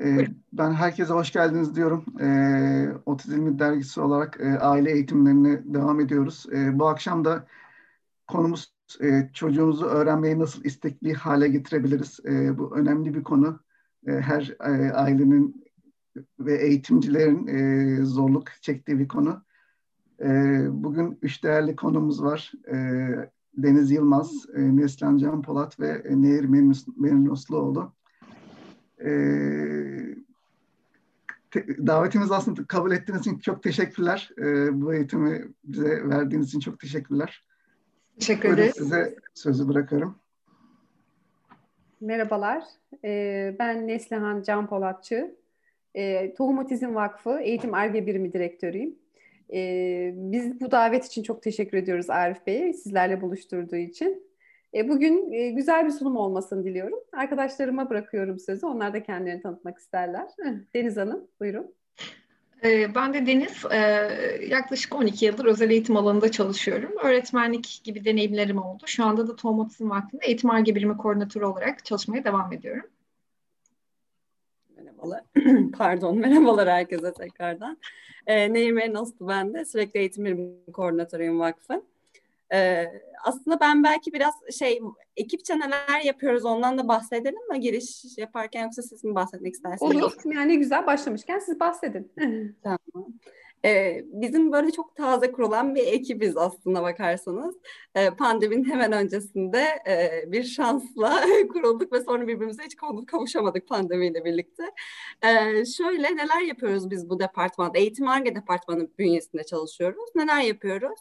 Ee, ben herkese hoş geldiniz diyorum. Ee, Otizm Dergisi olarak e, aile eğitimlerine devam ediyoruz. E, bu akşam da konumuz e, çocuğunuzu öğrenmeyi nasıl istekli hale getirebiliriz? E, bu önemli bir konu. E, her e, ailenin ve eğitimcilerin e, zorluk çektiği bir konu. E, bugün üç değerli konumuz var. E, Deniz Yılmaz, e, Neslihan Can Polat ve e, Nehir Merinosluoğlu. E, davetimizi aslında kabul ettiğiniz için çok teşekkürler. E, bu eğitimi bize verdiğiniz için çok teşekkürler. Teşekkür ederiz. Size sözü bırakıyorum. Merhabalar, ee, ben Neslihan Can Polatçı. Ee, Tohum Otizm Vakfı Eğitim Arge Birimi Direktörüyüm. Ee, biz bu davet için çok teşekkür ediyoruz Arif Bey'e, sizlerle buluşturduğu için. Bugün e, güzel bir sunum olmasını diliyorum. Arkadaşlarıma bırakıyorum sözü, onlar da kendilerini tanıtmak isterler. Deniz Hanım, buyurun. Ee, ben de Deniz, yaklaşık 12 yıldır özel eğitim alanında çalışıyorum. Öğretmenlik gibi deneyimlerim oldu. Şu anda da Tohum Otizm Vakfı'nda eğitim arge birimi koordinatörü olarak çalışmaya devam ediyorum. Merhabalar, pardon, merhabalar herkese tekrardan. Ee, Nehir Noslu ben de, sürekli eğitim birimi koordinatörüyüm vakfın. Ee, aslında ben belki biraz şey ekipçe neler yapıyoruz ondan da bahsedelim mi giriş yaparken yoksa siz mi bahsetmek istersiniz? Olur. Yani güzel başlamışken siz bahsedin. tamam. Ee, bizim böyle çok taze kurulan bir ekibiz aslında bakarsanız. Ee, pandeminin hemen öncesinde e, bir şansla kurulduk ve sonra birbirimize hiç kavuşamadık pandemiyle birlikte. Ee, şöyle neler yapıyoruz biz bu departmanda? Eğitim ARGE departmanı bünyesinde çalışıyoruz. Neler yapıyoruz?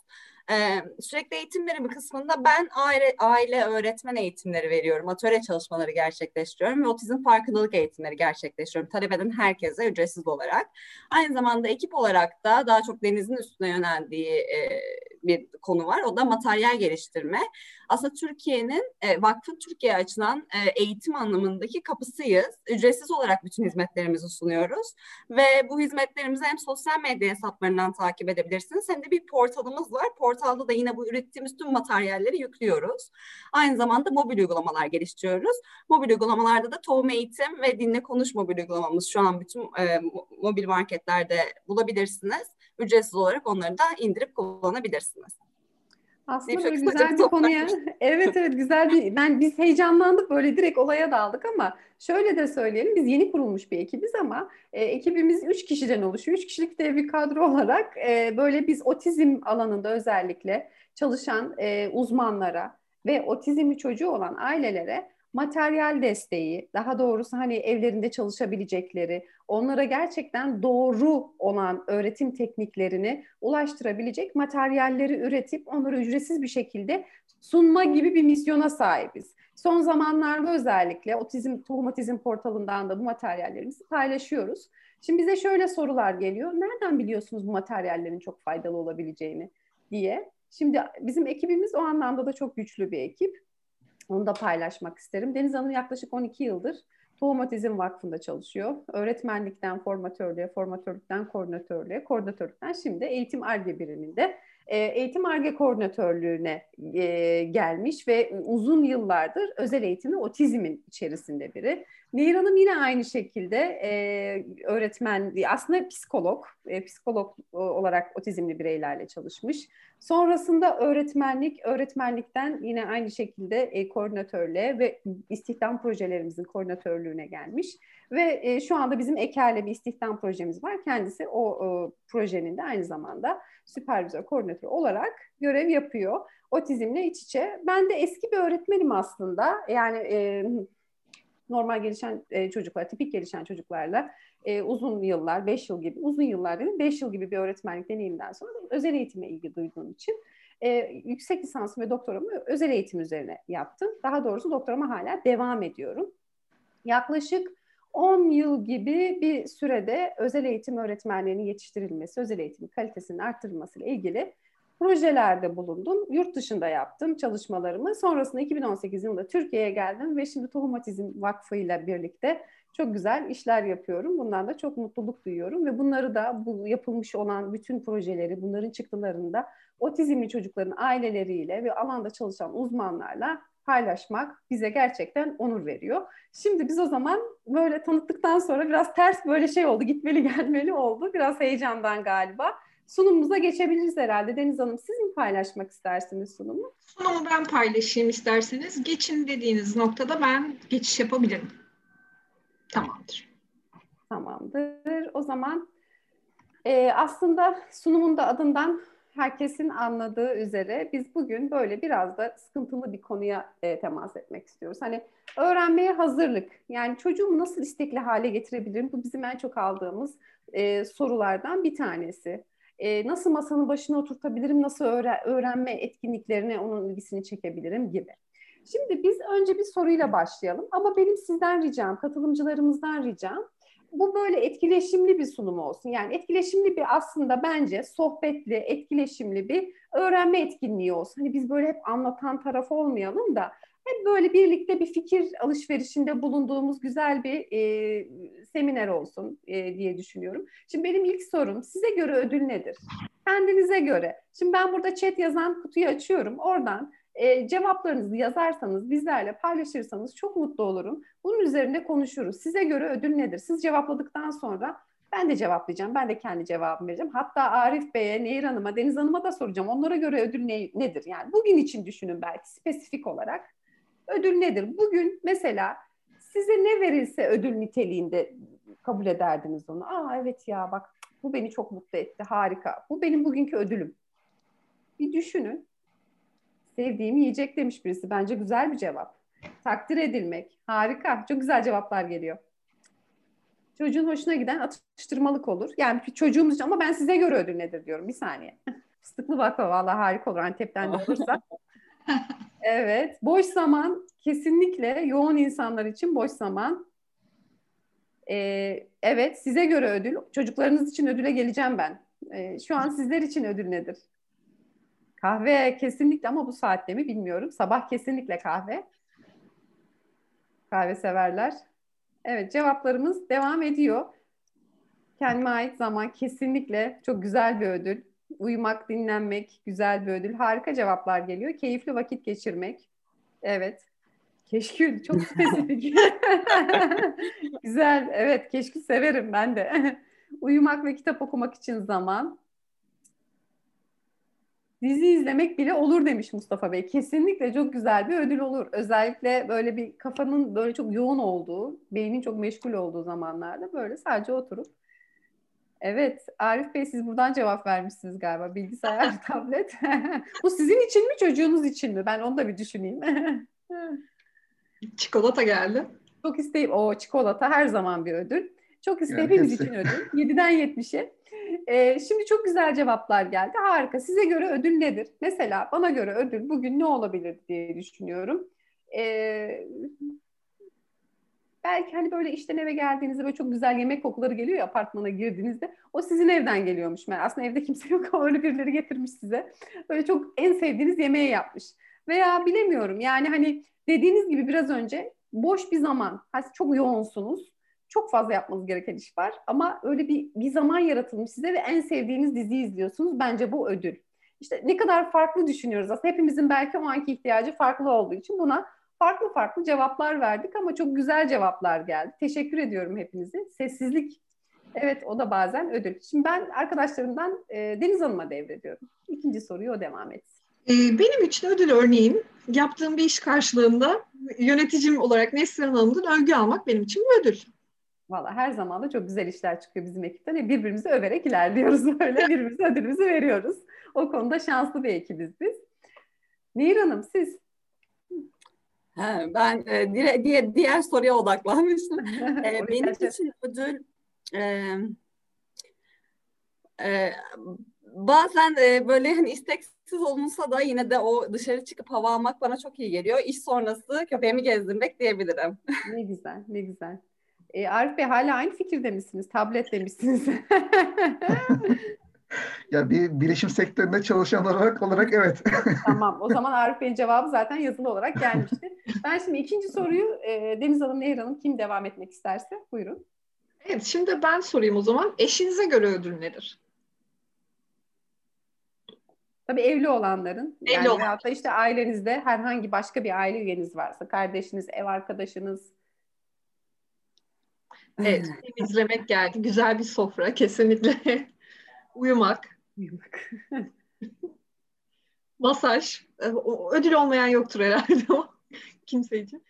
Ee, sürekli eğitim verimi kısmında ben aile, aile öğretmen eğitimleri veriyorum. Atölye çalışmaları gerçekleştiriyorum ve otizm farkındalık eğitimleri gerçekleştiriyorum. Talep eden herkese ücretsiz olarak. Aynı zamanda ekip olarak da daha çok denizin üstüne yöneldiği e, bir konu var. O da materyal geliştirme. Aslında Türkiye'nin e, vakfın Türkiye'ye açılan e, eğitim anlamındaki kapısıyız. Ücretsiz olarak bütün hizmetlerimizi sunuyoruz. Ve bu hizmetlerimizi hem sosyal medya hesaplarından takip edebilirsiniz hem de bir portalımız var. Portalda da yine bu ürettiğimiz tüm materyalleri yüklüyoruz. Aynı zamanda mobil uygulamalar geliştiriyoruz. Mobil uygulamalarda da tohum eğitim ve dinle konuş mobil uygulamamız şu an bütün e, mobil marketlerde bulabilirsiniz. Ücretsiz olarak onları da indirip kullanabilirsiniz. Aslında böyle güzel bir konuya. evet evet güzel bir. Ben biz heyecanlandık böyle direkt olaya daldık ama şöyle de söyleyelim biz yeni kurulmuş bir ekibiz ama e, ekibimiz üç kişiden oluşuyor. Üç kişilik de bir kadro olarak e, böyle biz otizm alanında özellikle çalışan e, uzmanlara ve otizmli çocuğu olan ailelere materyal desteği, daha doğrusu hani evlerinde çalışabilecekleri, onlara gerçekten doğru olan öğretim tekniklerini ulaştırabilecek materyalleri üretip onları ücretsiz bir şekilde sunma gibi bir misyona sahibiz. Son zamanlarda özellikle otizm, tohum otizm portalından da bu materyallerimizi paylaşıyoruz. Şimdi bize şöyle sorular geliyor. Nereden biliyorsunuz bu materyallerin çok faydalı olabileceğini diye. Şimdi bizim ekibimiz o anlamda da çok güçlü bir ekip. Onu da paylaşmak isterim. Deniz Hanım yaklaşık 12 yıldır Tohum Otizm Vakfı'nda çalışıyor. Öğretmenlikten formatörlüğe, formatörlükten koordinatörlüğe, koordinatörlükten şimdi eğitim ARGE biriminde e, eğitim ARGE koordinatörlüğüne e, gelmiş ve uzun yıllardır özel eğitimi otizmin içerisinde biri. Nehir Hanım yine aynı şekilde e, öğretmen, aslında psikolog, e, psikolog olarak otizmli bireylerle çalışmış. Sonrasında öğretmenlik, öğretmenlikten yine aynı şekilde e, ve istihdam projelerimizin koordinatörlüğüne gelmiş. Ve şu anda bizim Eker'le bir istihdam projemiz var. Kendisi o projenin de aynı zamanda süpervizör, koordinatör olarak görev yapıyor. Otizmle iç içe. Ben de eski bir öğretmenim aslında. Yani e, normal gelişen e, çocuklar, tipik gelişen çocuklarla e, uzun yıllar, 5 yıl gibi, uzun yıllar dedim, 5 yıl gibi bir öğretmenlik deneyimden sonra özel eğitime ilgi duyduğum için e, yüksek lisans ve doktoramı özel eğitim üzerine yaptım. Daha doğrusu doktorama hala devam ediyorum. Yaklaşık 10 yıl gibi bir sürede özel eğitim öğretmenlerinin yetiştirilmesi, özel eğitimin kalitesinin arttırılması ile ilgili projelerde bulundum. Yurt dışında yaptım çalışmalarımı. Sonrasında 2018 yılında Türkiye'ye geldim ve şimdi Tohum Otizm Vakfı ile birlikte çok güzel işler yapıyorum. Bundan da çok mutluluk duyuyorum ve bunları da bu yapılmış olan bütün projeleri, bunların çıktılarını da otizmli çocukların aileleriyle ve alanda çalışan uzmanlarla paylaşmak bize gerçekten onur veriyor. Şimdi biz o zaman böyle tanıttıktan sonra biraz ters böyle şey oldu, gitmeli gelmeli oldu. Biraz heyecandan galiba. Sunumumuza geçebiliriz herhalde. Deniz Hanım siz mi paylaşmak istersiniz sunumu? Sunumu ben paylaşayım isterseniz. Geçin dediğiniz noktada ben geçiş yapabilirim. Tamamdır. Tamamdır. O zaman e, aslında sunumun da adından herkesin anladığı üzere biz bugün böyle biraz da sıkıntılı bir konuya e, temas etmek istiyoruz. Hani öğrenmeye hazırlık. Yani çocuğumu nasıl istekli hale getirebilirim? Bu bizim en çok aldığımız e, sorulardan bir tanesi. E, nasıl masanın başına oturtabilirim? Nasıl öğre- öğrenme etkinliklerine onun ilgisini çekebilirim gibi. Şimdi biz önce bir soruyla başlayalım ama benim sizden ricam, katılımcılarımızdan ricam bu böyle etkileşimli bir sunum olsun. Yani etkileşimli bir aslında bence sohbetli, etkileşimli bir öğrenme etkinliği olsun. Hani biz böyle hep anlatan taraf olmayalım da hep böyle birlikte bir fikir alışverişinde bulunduğumuz güzel bir e, seminer olsun e, diye düşünüyorum. Şimdi benim ilk sorum size göre ödül nedir? Kendinize göre. Şimdi ben burada chat yazan kutuyu açıyorum. Oradan e, cevaplarınızı yazarsanız, bizlerle paylaşırsanız çok mutlu olurum. Bunun üzerinde konuşuruz. Size göre ödül nedir? Siz cevapladıktan sonra ben de cevaplayacağım. Ben de kendi cevabımı vereceğim. Hatta Arif Bey'e, Nehir Hanım'a, Deniz Hanım'a da soracağım. Onlara göre ödül ne, nedir? Yani bugün için düşünün belki spesifik olarak. Ödül nedir? Bugün mesela size ne verilse ödül niteliğinde kabul ederdiniz onu. Aa evet ya bak bu beni çok mutlu etti. Harika. Bu benim bugünkü ödülüm. Bir düşünün. Sevdiğim yiyecek demiş birisi. Bence güzel bir cevap. Takdir edilmek. Harika. Çok güzel cevaplar geliyor. Çocuğun hoşuna giden atıştırmalık olur. Yani çocuğumuz için ama ben size göre ödül nedir diyorum. Bir saniye. Fıstıklı bakla valla harika olur. Antep'ten de olursa. evet. Boş zaman kesinlikle yoğun insanlar için boş zaman. Ee, evet size göre ödül. Çocuklarınız için ödüle geleceğim ben. Ee, şu an sizler için ödül nedir? Kahve kesinlikle ama bu saatte mi bilmiyorum. Sabah kesinlikle kahve. Kahve severler. Evet cevaplarımız devam ediyor. Kendime ait zaman kesinlikle çok güzel bir ödül. Uyumak, dinlenmek güzel bir ödül. Harika cevaplar geliyor. Keyifli vakit geçirmek. Evet. Keşkül çok spesifik. güzel. Evet keşkül severim ben de. Uyumak ve kitap okumak için zaman dizi izlemek bile olur demiş Mustafa Bey. Kesinlikle çok güzel bir ödül olur. Özellikle böyle bir kafanın böyle çok yoğun olduğu, beynin çok meşgul olduğu zamanlarda böyle sadece oturup Evet, Arif Bey siz buradan cevap vermişsiniz galiba. Bilgisayar, tablet. Bu sizin için mi, çocuğunuz için mi? Ben onu da bir düşüneyim. çikolata geldi. Çok isteyip, o çikolata her zaman bir ödül. Çok isteyip hepimiz için ödül. 7'den 70'e. Ee, şimdi çok güzel cevaplar geldi. Harika. Size göre ödül nedir? Mesela bana göre ödül bugün ne olabilir diye düşünüyorum. Ee, belki hani böyle işten eve geldiğinizde böyle çok güzel yemek kokuları geliyor ya apartmana girdiğinizde. O sizin evden geliyormuş. Yani aslında evde kimse yok ama öyle birileri getirmiş size. Böyle çok en sevdiğiniz yemeği yapmış. Veya bilemiyorum yani hani dediğiniz gibi biraz önce boş bir zaman. Çok yoğunsunuz çok fazla yapmanız gereken iş var ama öyle bir bir zaman yaratılmış size ve en sevdiğiniz diziyi izliyorsunuz. Bence bu ödül. İşte ne kadar farklı düşünüyoruz aslında. Hepimizin belki o anki ihtiyacı farklı olduğu için buna farklı farklı cevaplar verdik ama çok güzel cevaplar geldi. Teşekkür ediyorum hepinize. Sessizlik Evet o da bazen ödül. Şimdi ben arkadaşlarımdan e, Deniz Hanım'a devrediyorum. İkinci soruyu o devam etsin. Benim için ödül örneğin yaptığım bir iş karşılığında yöneticim olarak Neslihan Hanım'dan övgü almak benim için bir ödül. Valla her zaman da çok güzel işler çıkıyor bizim ekipten. E, birbirimizi överek ilerliyoruz böyle. Birbirimize ödülümüzü veriyoruz. O konuda şanslı bir ekibiz biz. Nehir Hanım siz? Ha, ben e, diğer, diğer soruya odaklanmıştım. e, benim için ödül e, e, bazen e, böyle hani isteksiz olunsa da yine de o dışarı çıkıp hava almak bana çok iyi geliyor. İş sonrası köpeğimi gezdirmek diyebilirim. Ne güzel, ne güzel. E, Arif Bey hala aynı fikirde misiniz? Tablet demişsiniz. ya bir bilişim sektöründe çalışan olarak olarak evet. tamam. O zaman Arif Bey'in cevabı zaten yazılı olarak gelmişti. Ben şimdi ikinci soruyu e, Deniz Hanım, Nehir Hanım kim devam etmek isterse buyurun. Evet şimdi ben sorayım o zaman. Eşinize göre ödül nedir? Tabii evli olanların. Evli yani olan. da işte ailenizde herhangi başka bir aile üyeniz varsa, kardeşiniz, ev arkadaşınız. Evet, izlemek geldi. Güzel bir sofra kesinlikle. Uyumak. Uyumak. Masaj. Ödül olmayan yoktur herhalde o kimse için.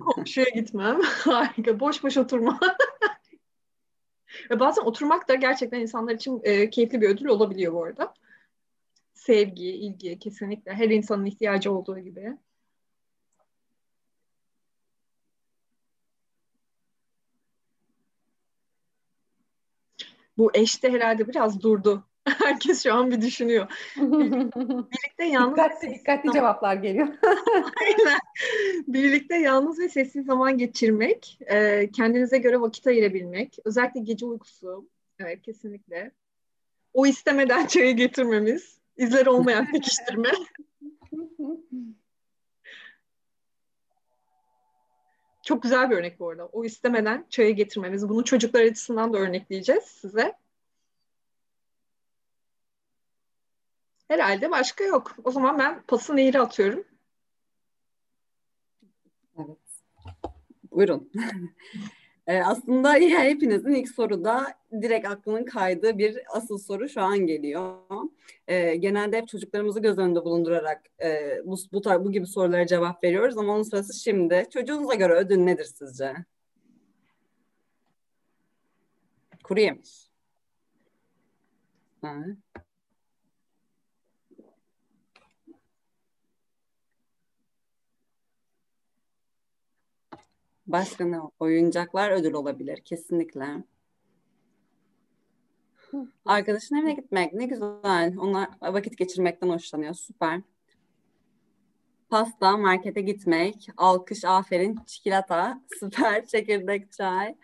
Komşuya gitmem. Harika. Boş boş oturma. Bazen oturmak da gerçekten insanlar için e, keyifli bir ödül olabiliyor bu arada. Sevgi, ilgi kesinlikle her insanın ihtiyacı olduğu gibi. Bu eşte herhalde biraz durdu. Herkes şu an bir düşünüyor. Birlikte yalnız dikkatli, dikkatli cevaplar geliyor. Aynen. Birlikte yalnız ve sessiz zaman geçirmek, e, kendinize göre vakit ayırabilmek, özellikle gece uykusu, evet kesinlikle. O istemeden çayı getirmemiz, izler olmayan pekiştirme. Çok güzel bir örnek bu arada. O istemeden çayı getirmemiz. Bunu çocuklar açısından da örnekleyeceğiz size. Herhalde başka yok. O zaman ben pası nehire atıyorum. Evet. Buyurun. ee, aslında ya hepinizin ilk soruda direkt aklının kaydığı bir asıl soru şu an geliyor. Ee, genelde hep çocuklarımızı göz önünde bulundurarak e, bu, bu, tar- bu gibi sorulara cevap veriyoruz ama onun sırası şimdi. Çocuğunuza göre ödül nedir sizce? Kuru yemiş. Ha. Başka? Oyuncaklar ödül olabilir kesinlikle. Arkadaşın evine gitmek ne güzel. Onlar vakit geçirmekten hoşlanıyor. Süper. Pasta, markete gitmek, alkış, aferin, çikolata, süper, çekirdek çay.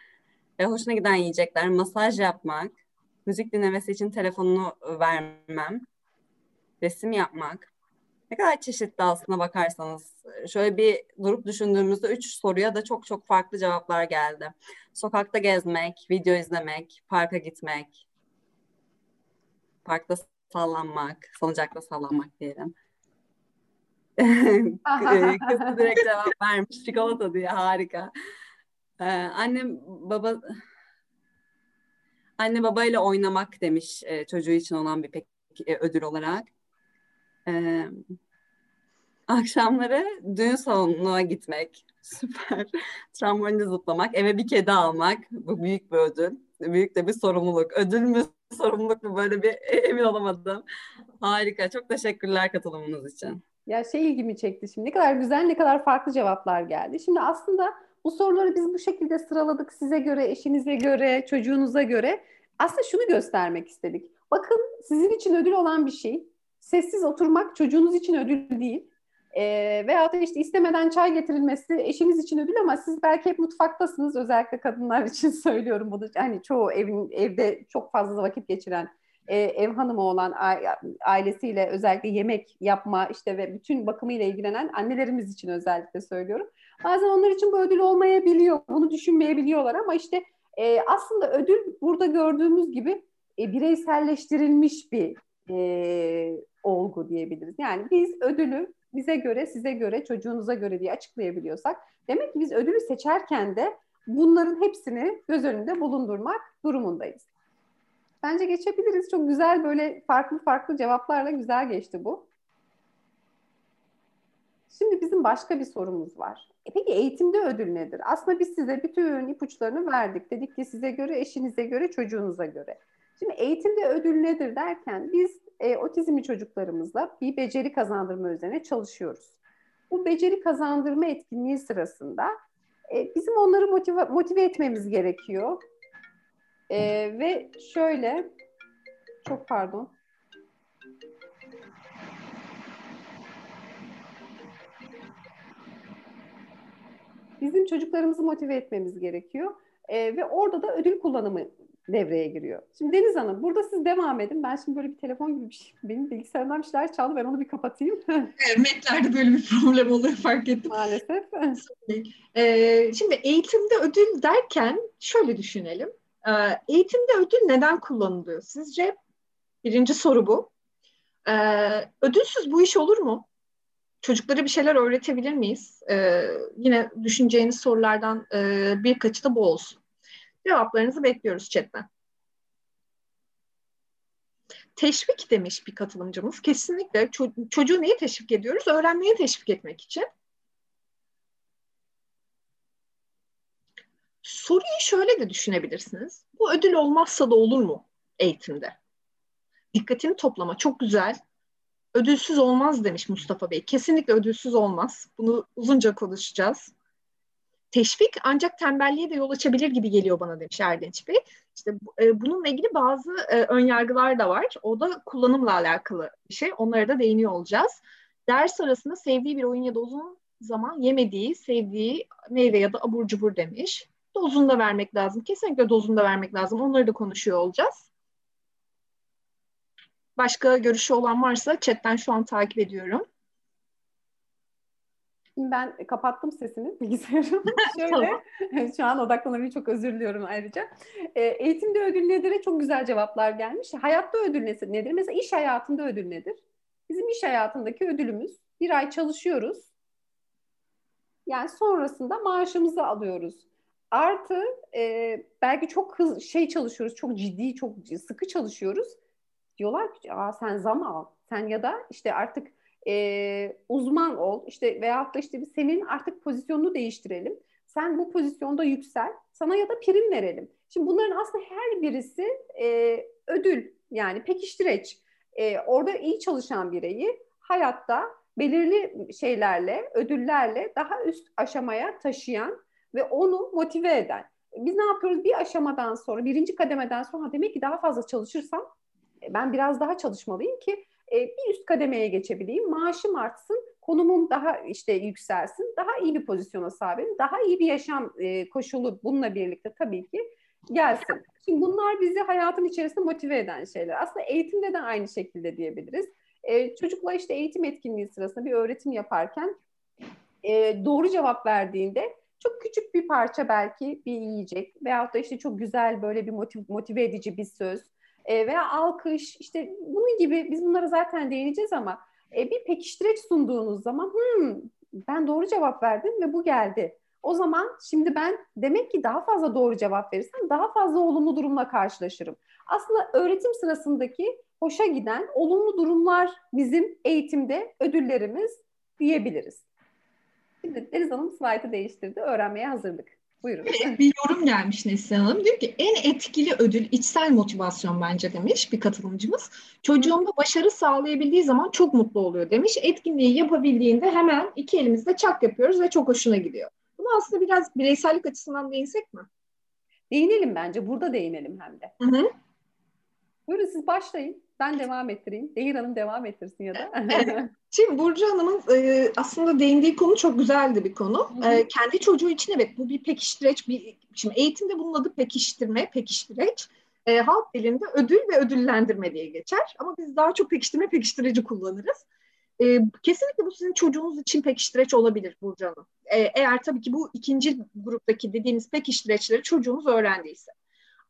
E, hoşuna giden yiyecekler, masaj yapmak, müzik dinlemesi için telefonunu vermem, resim yapmak, ne kadar çeşitli aslında bakarsanız. Şöyle bir durup düşündüğümüzde üç soruya da çok çok farklı cevaplar geldi. Sokakta gezmek, video izlemek, parka gitmek, parkta sallanmak, salıncakta sallanmak diyelim. Kız direkt cevap vermiş. Çikolata diye harika. Ee, annem baba anne babayla oynamak demiş e, çocuğu için olan bir pek e, ödül olarak. Ee, akşamları düğün salonuna gitmek. Süper. Trambolinde zıplamak. Eve bir kedi almak. Bu büyük bir ödül. Büyük de bir sorumluluk. Ödül mü, sorumluluk mu böyle bir emin olamadım. Harika. Çok teşekkürler katılımınız için. Ya şey ilgimi çekti şimdi. Ne kadar güzel, ne kadar farklı cevaplar geldi. Şimdi aslında bu soruları biz bu şekilde sıraladık. Size göre, eşinize göre, çocuğunuza göre. Aslında şunu göstermek istedik. Bakın sizin için ödül olan bir şey sessiz oturmak çocuğunuz için ödül değil. E, veyahut da işte istemeden çay getirilmesi eşiniz için ödül ama siz belki hep mutfaktasınız. Özellikle kadınlar için söylüyorum bunu. Hani çoğu evin evde çok fazla vakit geçiren e, ev hanımı olan ailesiyle özellikle yemek yapma işte ve bütün bakımıyla ilgilenen annelerimiz için özellikle söylüyorum. Bazen onlar için bu ödül olmayabiliyor. Bunu düşünmeyebiliyorlar ama işte e, aslında ödül burada gördüğümüz gibi e, bireyselleştirilmiş bir e, olgu diyebiliriz. Yani biz ödülü bize göre, size göre, çocuğunuza göre diye açıklayabiliyorsak demek ki biz ödülü seçerken de bunların hepsini göz önünde bulundurmak durumundayız. Bence geçebiliriz. Çok güzel böyle farklı farklı cevaplarla güzel geçti bu. Şimdi bizim başka bir sorumuz var. E peki eğitimde ödül nedir? Aslında biz size bütün ipuçlarını verdik. Dedik ki size göre, eşinize göre, çocuğunuza göre. Şimdi eğitimde ödül nedir derken biz e, otizmli çocuklarımızla bir beceri kazandırma üzerine çalışıyoruz. Bu beceri kazandırma etkinliği sırasında e, bizim onları motive, motive etmemiz gerekiyor. E, ve şöyle, çok pardon. Bizim çocuklarımızı motive etmemiz gerekiyor. E, ve orada da ödül kullanımı devreye giriyor. Şimdi Deniz Hanım burada siz devam edin. Ben şimdi böyle bir telefon gibi bir şey, benim bilgisayarımdan bir şeyler çaldı. Ben onu bir kapatayım. evet, Mac'lerde böyle bir problem oluyor fark ettim. Maalesef. Ee, şimdi eğitimde ödül derken şöyle düşünelim. Ee, eğitimde ödül neden kullanılıyor? Sizce Birinci soru bu. Ee, ödülsüz bu iş olur mu? Çocuklara bir şeyler öğretebilir miyiz? Ee, yine düşüneceğiniz sorulardan e, birkaçı da bu olsun. Cevaplarınızı bekliyoruz chatten. Teşvik demiş bir katılımcımız. Kesinlikle ço- çocuğu neyi teşvik ediyoruz? Öğrenmeyi teşvik etmek için. Soruyu şöyle de düşünebilirsiniz. Bu ödül olmazsa da olur mu eğitimde? Dikkatini toplama çok güzel. Ödülsüz olmaz demiş Mustafa Bey. Kesinlikle ödülsüz olmaz. Bunu uzunca konuşacağız. Teşvik ancak tembelliğe de yol açabilir gibi geliyor bana demiş Erdinç Bey. İşte e, bununla ilgili bazı e, önyargılar da var. O da kullanımla alakalı bir şey. Onlara da değiniyor olacağız. Ders arasında sevdiği bir oyun ya da uzun zaman yemediği, sevdiği meyve ya da abur cubur demiş. Dozunu da vermek lazım. Kesinlikle dozunu da vermek lazım. Onları da konuşuyor olacağız. Başka görüşü olan varsa chatten şu an takip ediyorum. Ben kapattım sesini bilgisayarım. Şöyle şu an odaklanabilirim çok özür diliyorum ayrıca. E, eğitimde ödül nedir'e çok güzel cevaplar gelmiş. Hayatta ödül nedir? Mesela iş hayatında ödül nedir? Bizim iş hayatındaki ödülümüz bir ay çalışıyoruz. Yani sonrasında maaşımızı alıyoruz. Artı e, belki çok hız, şey çalışıyoruz, çok ciddi, çok sıkı çalışıyoruz. Diyorlar ki Aa, sen zam al. Sen ya da işte artık e, uzman ol işte veyahut da işte senin artık pozisyonunu değiştirelim. Sen bu pozisyonda yüksel. Sana ya da prim verelim. Şimdi bunların aslında her birisi e, ödül yani pekiştireç. E, orada iyi çalışan bireyi hayatta belirli şeylerle, ödüllerle daha üst aşamaya taşıyan ve onu motive eden. Biz ne yapıyoruz? Bir aşamadan sonra, birinci kademeden sonra demek ki daha fazla çalışırsam ben biraz daha çalışmalıyım ki e, bir üst kademeye geçebileyim, maaşım artsın, konumum daha işte yükselsin, daha iyi bir pozisyona sahibim, daha iyi bir yaşam e, koşulu bununla birlikte tabii ki gelsin. Şimdi bunlar bizi hayatın içerisinde motive eden şeyler. Aslında eğitimde de aynı şekilde diyebiliriz. E, çocukla işte eğitim etkinliği sırasında bir öğretim yaparken e, doğru cevap verdiğinde çok küçük bir parça belki bir yiyecek veyahut da işte çok güzel böyle bir motive, motive edici bir söz e, veya alkış işte bunun gibi biz bunlara zaten değineceğiz ama e, bir pekiştireç sunduğunuz zaman hmm, ben doğru cevap verdim ve bu geldi. O zaman şimdi ben demek ki daha fazla doğru cevap verirsem daha fazla olumlu durumla karşılaşırım. Aslında öğretim sırasındaki hoşa giden olumlu durumlar bizim eğitimde ödüllerimiz diyebiliriz. Şimdi Deniz Hanım slaytı değiştirdi. Öğrenmeye hazırlık. Buyurun. Bir yorum gelmiş Neslihan Hanım. Diyor ki en etkili ödül içsel motivasyon bence demiş bir katılımcımız. Çocuğumda başarı sağlayabildiği zaman çok mutlu oluyor demiş. Etkinliği yapabildiğinde hemen iki elimizde çak yapıyoruz ve çok hoşuna gidiyor. Bunu aslında biraz bireysellik açısından değinsek mi? Değinelim bence. Burada değinelim hem de. Hı hı. Buyurun siz başlayın. Ben devam ettireyim. Değir Hanım devam ettirsin ya da. Şimdi Burcu Hanım'ın e, aslında değindiği konu çok güzeldi bir konu. E, kendi çocuğu için evet bu bir pekiştireç. Bir, şimdi eğitimde bunun adı pekiştirme, pekiştireç. E, halk dilinde ödül ve ödüllendirme diye geçer. Ama biz daha çok pekiştirme, pekiştireci kullanırız. E, kesinlikle bu sizin çocuğunuz için pekiştireç olabilir Burcu Hanım. E, eğer tabii ki bu ikinci gruptaki dediğimiz pekiştireçleri çocuğunuz öğrendiyse.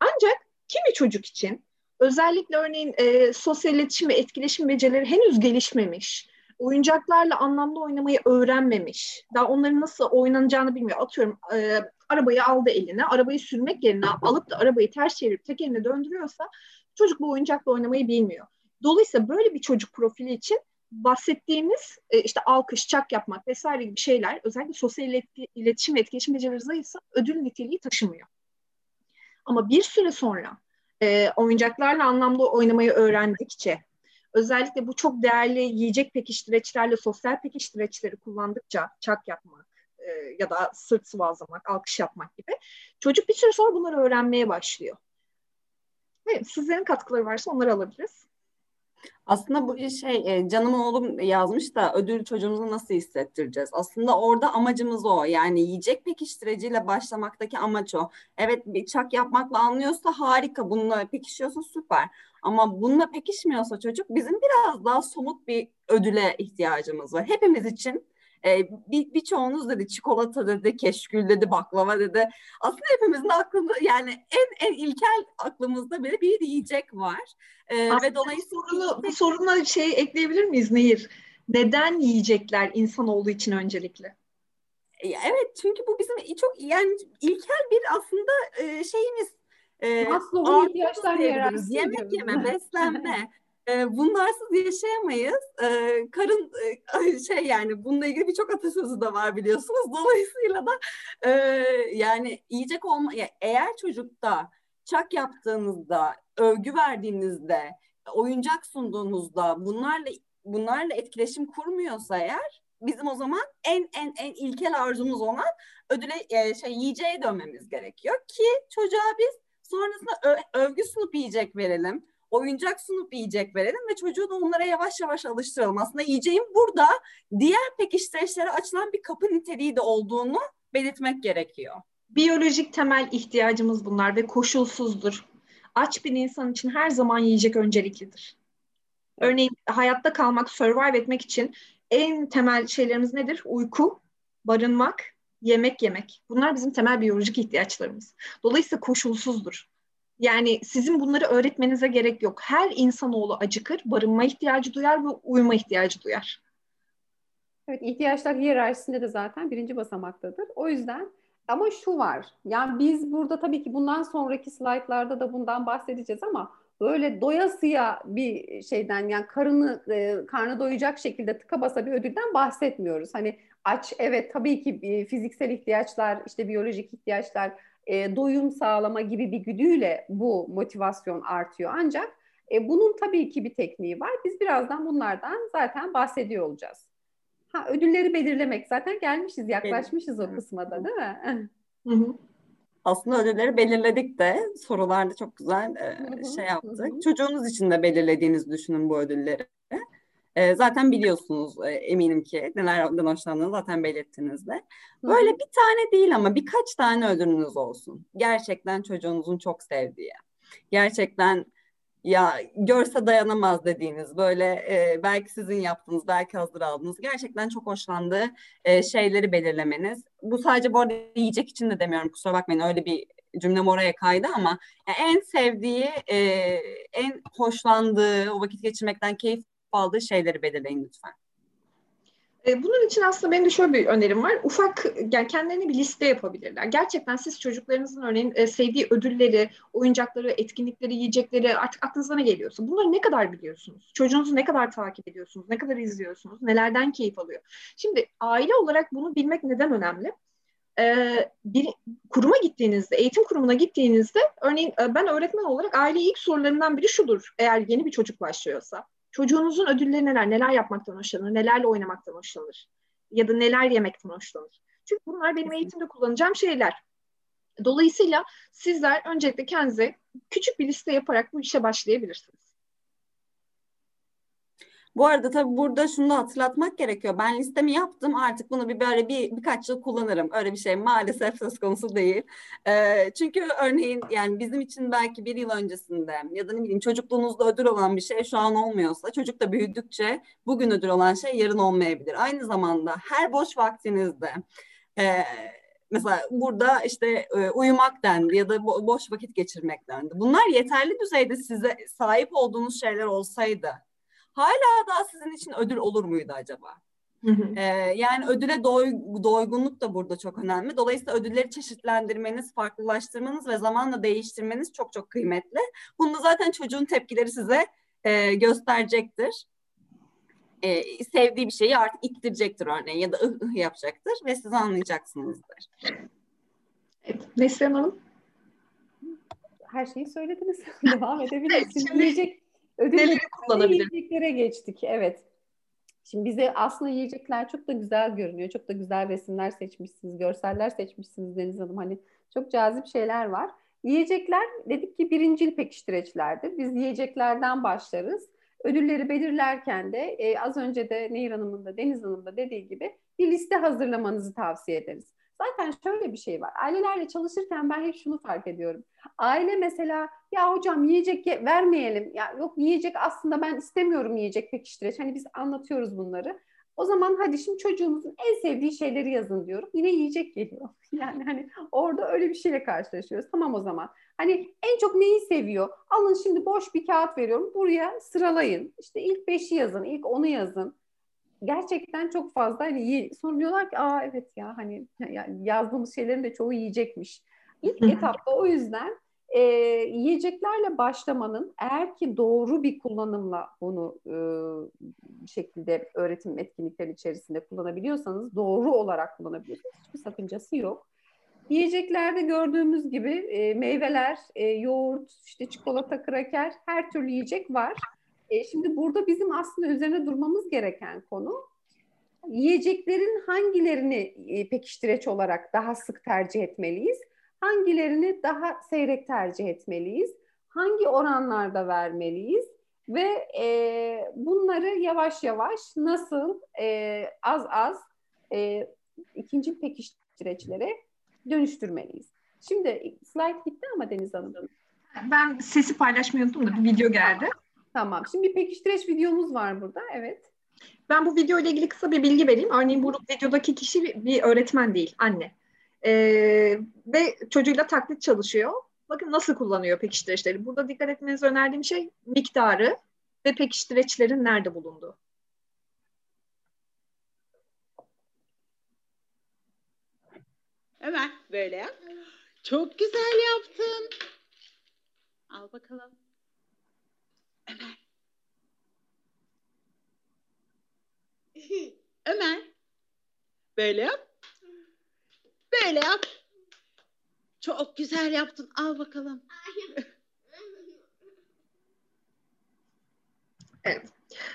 Ancak kimi çocuk için özellikle örneğin e, sosyal iletişim ve etkileşim becerileri henüz gelişmemiş, oyuncaklarla anlamlı oynamayı öğrenmemiş, daha onların nasıl oynanacağını bilmiyor. Atıyorum e, arabayı aldı eline, arabayı sürmek yerine alıp da arabayı ters çevirip tek eline döndürüyorsa çocuk bu oyuncakla oynamayı bilmiyor. Dolayısıyla böyle bir çocuk profili için bahsettiğimiz e, işte alkış, çak yapmak vesaire gibi şeyler özellikle sosyal iletişim ve etkileşim becerileri zayıfsa ödül niteliği taşımıyor. Ama bir süre sonra e, oyuncaklarla anlamlı oynamayı öğrendikçe, özellikle bu çok değerli yiyecek pekiştireçlerle sosyal pekiştireçleri kullandıkça çak yapmak e, ya da sırt sıvazlamak, alkış yapmak gibi çocuk bir süre sonra bunları öğrenmeye başlıyor. Evet, sizlerin katkıları varsa onları alabiliriz. Aslında bu şey e, canım oğlum yazmış da ödül çocuğumuzu nasıl hissettireceğiz? Aslında orada amacımız o. Yani yiyecek pekiştiriciyle başlamaktaki amaç o. Evet bir çak yapmakla anlıyorsa harika. Bununla pekişiyorsa süper. Ama bununla pekişmiyorsa çocuk bizim biraz daha somut bir ödüle ihtiyacımız var. Hepimiz için E, bir birçoğunuz dedi çikolata dedi, keşkül dedi, baklava dedi. Aslında hepimizin aklında yani en en ilkel aklımızda böyle bir yiyecek var. E, ve dolayısıyla sorunu, bu soruna şey ekleyebilir miyiz Nehir? Neden yiyecekler insanoğlu için öncelikle? Evet çünkü bu bizim çok yani ilkel bir aslında e, şeyimiz. Maslow'un ihtiyaçlar hiyerarşisi. Yemek yeme, beslenme. bunlarsız yaşayamayız. Karın şey yani bununla ilgili birçok atasözü de var biliyorsunuz. Dolayısıyla da yani yiyecek olma ya eğer çocukta çak yaptığınızda, övgü verdiğinizde, oyuncak sunduğunuzda bunlarla bunlarla etkileşim kurmuyorsa eğer bizim o zaman en en en ilkel arzumuz olan ödüle e, şey yiyeceğe dönmemiz gerekiyor ki çocuğa biz sonrasında ö- övgü sunup yiyecek verelim. Oyuncak sunup yiyecek verelim ve çocuğu da onlara yavaş yavaş alıştıralım. Aslında yiyeceğin burada diğer pekiştirişlere açılan bir kapı niteliği de olduğunu belirtmek gerekiyor. Biyolojik temel ihtiyacımız bunlar ve koşulsuzdur. Aç bir insan için her zaman yiyecek önceliklidir. Örneğin hayatta kalmak, survive etmek için en temel şeylerimiz nedir? Uyku, barınmak, yemek yemek. Bunlar bizim temel biyolojik ihtiyaçlarımız. Dolayısıyla koşulsuzdur. Yani sizin bunları öğretmenize gerek yok. Her insanoğlu acıkır, barınma ihtiyacı duyar ve uyuma ihtiyacı duyar. Evet, ihtiyaçlar hiyerarşisinde de zaten birinci basamaktadır. O yüzden ama şu var. Yani biz burada tabii ki bundan sonraki slaytlarda da bundan bahsedeceğiz ama böyle doyasıya bir şeyden yani karını e, karnı doyacak şekilde tıka basa bir ödülden bahsetmiyoruz. Hani aç evet tabii ki e, fiziksel ihtiyaçlar işte biyolojik ihtiyaçlar e, doyum sağlama gibi bir güdüyle bu motivasyon artıyor ancak e, bunun tabii ki bir tekniği var. Biz birazdan bunlardan zaten bahsediyor olacağız. Ha ödülleri belirlemek zaten gelmişiz yaklaşmışız o kısma da değil mi? Hı hı aslında ödülleri belirledik de sorularda çok güzel e, şey yaptık. Çocuğunuz için de belirlediğinizi düşünün bu ödülleri. E, zaten biliyorsunuz e, eminim ki nelerden hoşlandığını zaten belirttiniz de. Böyle bir tane değil ama birkaç tane ödülünüz olsun. Gerçekten çocuğunuzun çok sevdiği. Gerçekten ya görse dayanamaz dediğiniz böyle e, belki sizin yaptığınız belki hazır aldığınız gerçekten çok hoşlandığı e, şeyleri belirlemeniz. Bu sadece bu arada yiyecek için de demiyorum kusura bakmayın öyle bir cümlem oraya kaydı ama yani en sevdiği e, en hoşlandığı o vakit geçirmekten keyif aldığı şeyleri belirleyin lütfen. E, bunun için aslında benim de şöyle bir önerim var. Ufak, yani kendilerine bir liste yapabilirler. Gerçekten siz çocuklarınızın örneğin e, sevdiği ödülleri, oyuncakları, etkinlikleri, yiyecekleri artık aklınıza ne geliyorsa bunları ne kadar biliyorsunuz? Çocuğunuzu ne kadar takip ediyorsunuz? Ne kadar izliyorsunuz? Nelerden keyif alıyor? Şimdi aile olarak bunu bilmek neden önemli? Ee, bir kuruma gittiğinizde, eğitim kurumuna gittiğinizde örneğin e, ben öğretmen olarak aile ilk sorularından biri şudur eğer yeni bir çocuk başlıyorsa. Çocuğunuzun ödülleri neler? Neler yapmaktan hoşlanır? Nelerle oynamaktan hoşlanır? Ya da neler yemekten hoşlanır? Çünkü bunlar benim eğitimde kullanacağım şeyler. Dolayısıyla sizler öncelikle kendinize küçük bir liste yaparak bu işe başlayabilirsiniz. Bu arada tabii burada şunu da hatırlatmak gerekiyor. Ben listemi yaptım artık bunu bir böyle bir birkaç yıl kullanırım. Öyle bir şey maalesef söz konusu değil. Ee, çünkü örneğin yani bizim için belki bir yıl öncesinde ya da ne bileyim çocukluğunuzda ödül olan bir şey şu an olmuyorsa çocuk da büyüdükçe bugün ödül olan şey yarın olmayabilir. Aynı zamanda her boş vaktinizde e, mesela burada işte e, uyumak dendi ya da bo- boş vakit geçirmek dendi. Bunlar yeterli düzeyde size sahip olduğunuz şeyler olsaydı hala daha sizin için ödül olur muydu acaba? Ee, yani ödüle doy, doygunluk da burada çok önemli. Dolayısıyla ödülleri çeşitlendirmeniz, farklılaştırmanız ve zamanla değiştirmeniz çok çok kıymetli. Bunu zaten çocuğun tepkileri size e, gösterecektir. E, sevdiği bir şeyi artık ittirecektir örneğin ya da ıh ıh yapacaktır ve siz anlayacaksınızdır. Evet, Neslihan Hanım? Her şeyi söylediniz. Devam edebilirsiniz. Evet, Yiyecek Ödülleri kullanabilir. Yiyeceklere geçtik. Evet. Şimdi bize aslında yiyecekler çok da güzel görünüyor. Çok da güzel resimler seçmişsiniz, görseller seçmişsiniz Deniz Hanım. Hani çok cazip şeyler var. Yiyecekler dedik ki birincil pekiştireçlerdir. Biz yiyeceklerden başlarız. Ödülleri belirlerken de e, az önce de Nehir Hanım'ın da Deniz Hanım'ın da dediği gibi bir liste hazırlamanızı tavsiye ederiz. Zaten şöyle bir şey var. Ailelerle çalışırken ben hep şunu fark ediyorum. Aile mesela ya hocam yiyecek vermeyelim. Ya yok yiyecek aslında ben istemiyorum yiyecek pekiştireç. Hani biz anlatıyoruz bunları. O zaman hadi şimdi çocuğunuzun en sevdiği şeyleri yazın diyorum. Yine yiyecek geliyor. Yani hani orada öyle bir şeyle karşılaşıyoruz. Tamam o zaman. Hani en çok neyi seviyor? Alın şimdi boş bir kağıt veriyorum. Buraya sıralayın. İşte ilk beşi yazın, ilk onu yazın. Gerçekten çok fazla hani sonra diyorlar ki aa evet ya hani yazdığımız şeylerin de çoğu yiyecekmiş. İlk etapta o yüzden e, yiyeceklerle başlamanın eğer ki doğru bir kullanımla bunu e, bir şekilde öğretim etkinlikleri içerisinde kullanabiliyorsanız, doğru olarak kullanabiliyorsanız hiçbir sakıncası yok. Yiyeceklerde gördüğümüz gibi e, meyveler, e, yoğurt, işte çikolata, kraker her türlü yiyecek var. E, şimdi burada bizim aslında üzerine durmamız gereken konu yiyeceklerin hangilerini e, pekiştireç olarak daha sık tercih etmeliyiz? hangilerini daha seyrek tercih etmeliyiz, hangi oranlarda vermeliyiz ve e, bunları yavaş yavaş nasıl e, az az e, ikinci pekiştireçlere dönüştürmeliyiz. Şimdi slide gitti ama Deniz Hanım. Ben sesi paylaşmayı unuttum da bir video geldi. Tamam. Şimdi bir pekiştireç videomuz var burada. Evet. Ben bu video ile ilgili kısa bir bilgi vereyim. Örneğin bu videodaki kişi bir öğretmen değil, anne. Ee, ve çocuğuyla taklit çalışıyor. Bakın nasıl kullanıyor pekiştireçleri. Burada dikkat etmenizi önerdiğim şey miktarı ve pekiştireçlerin nerede bulunduğu. Ömer böyle yap. Çok güzel yaptın. Al bakalım. Ömer. Ömer. Böyle yap. Böyle yap. Çok güzel yaptın. Al bakalım. evet.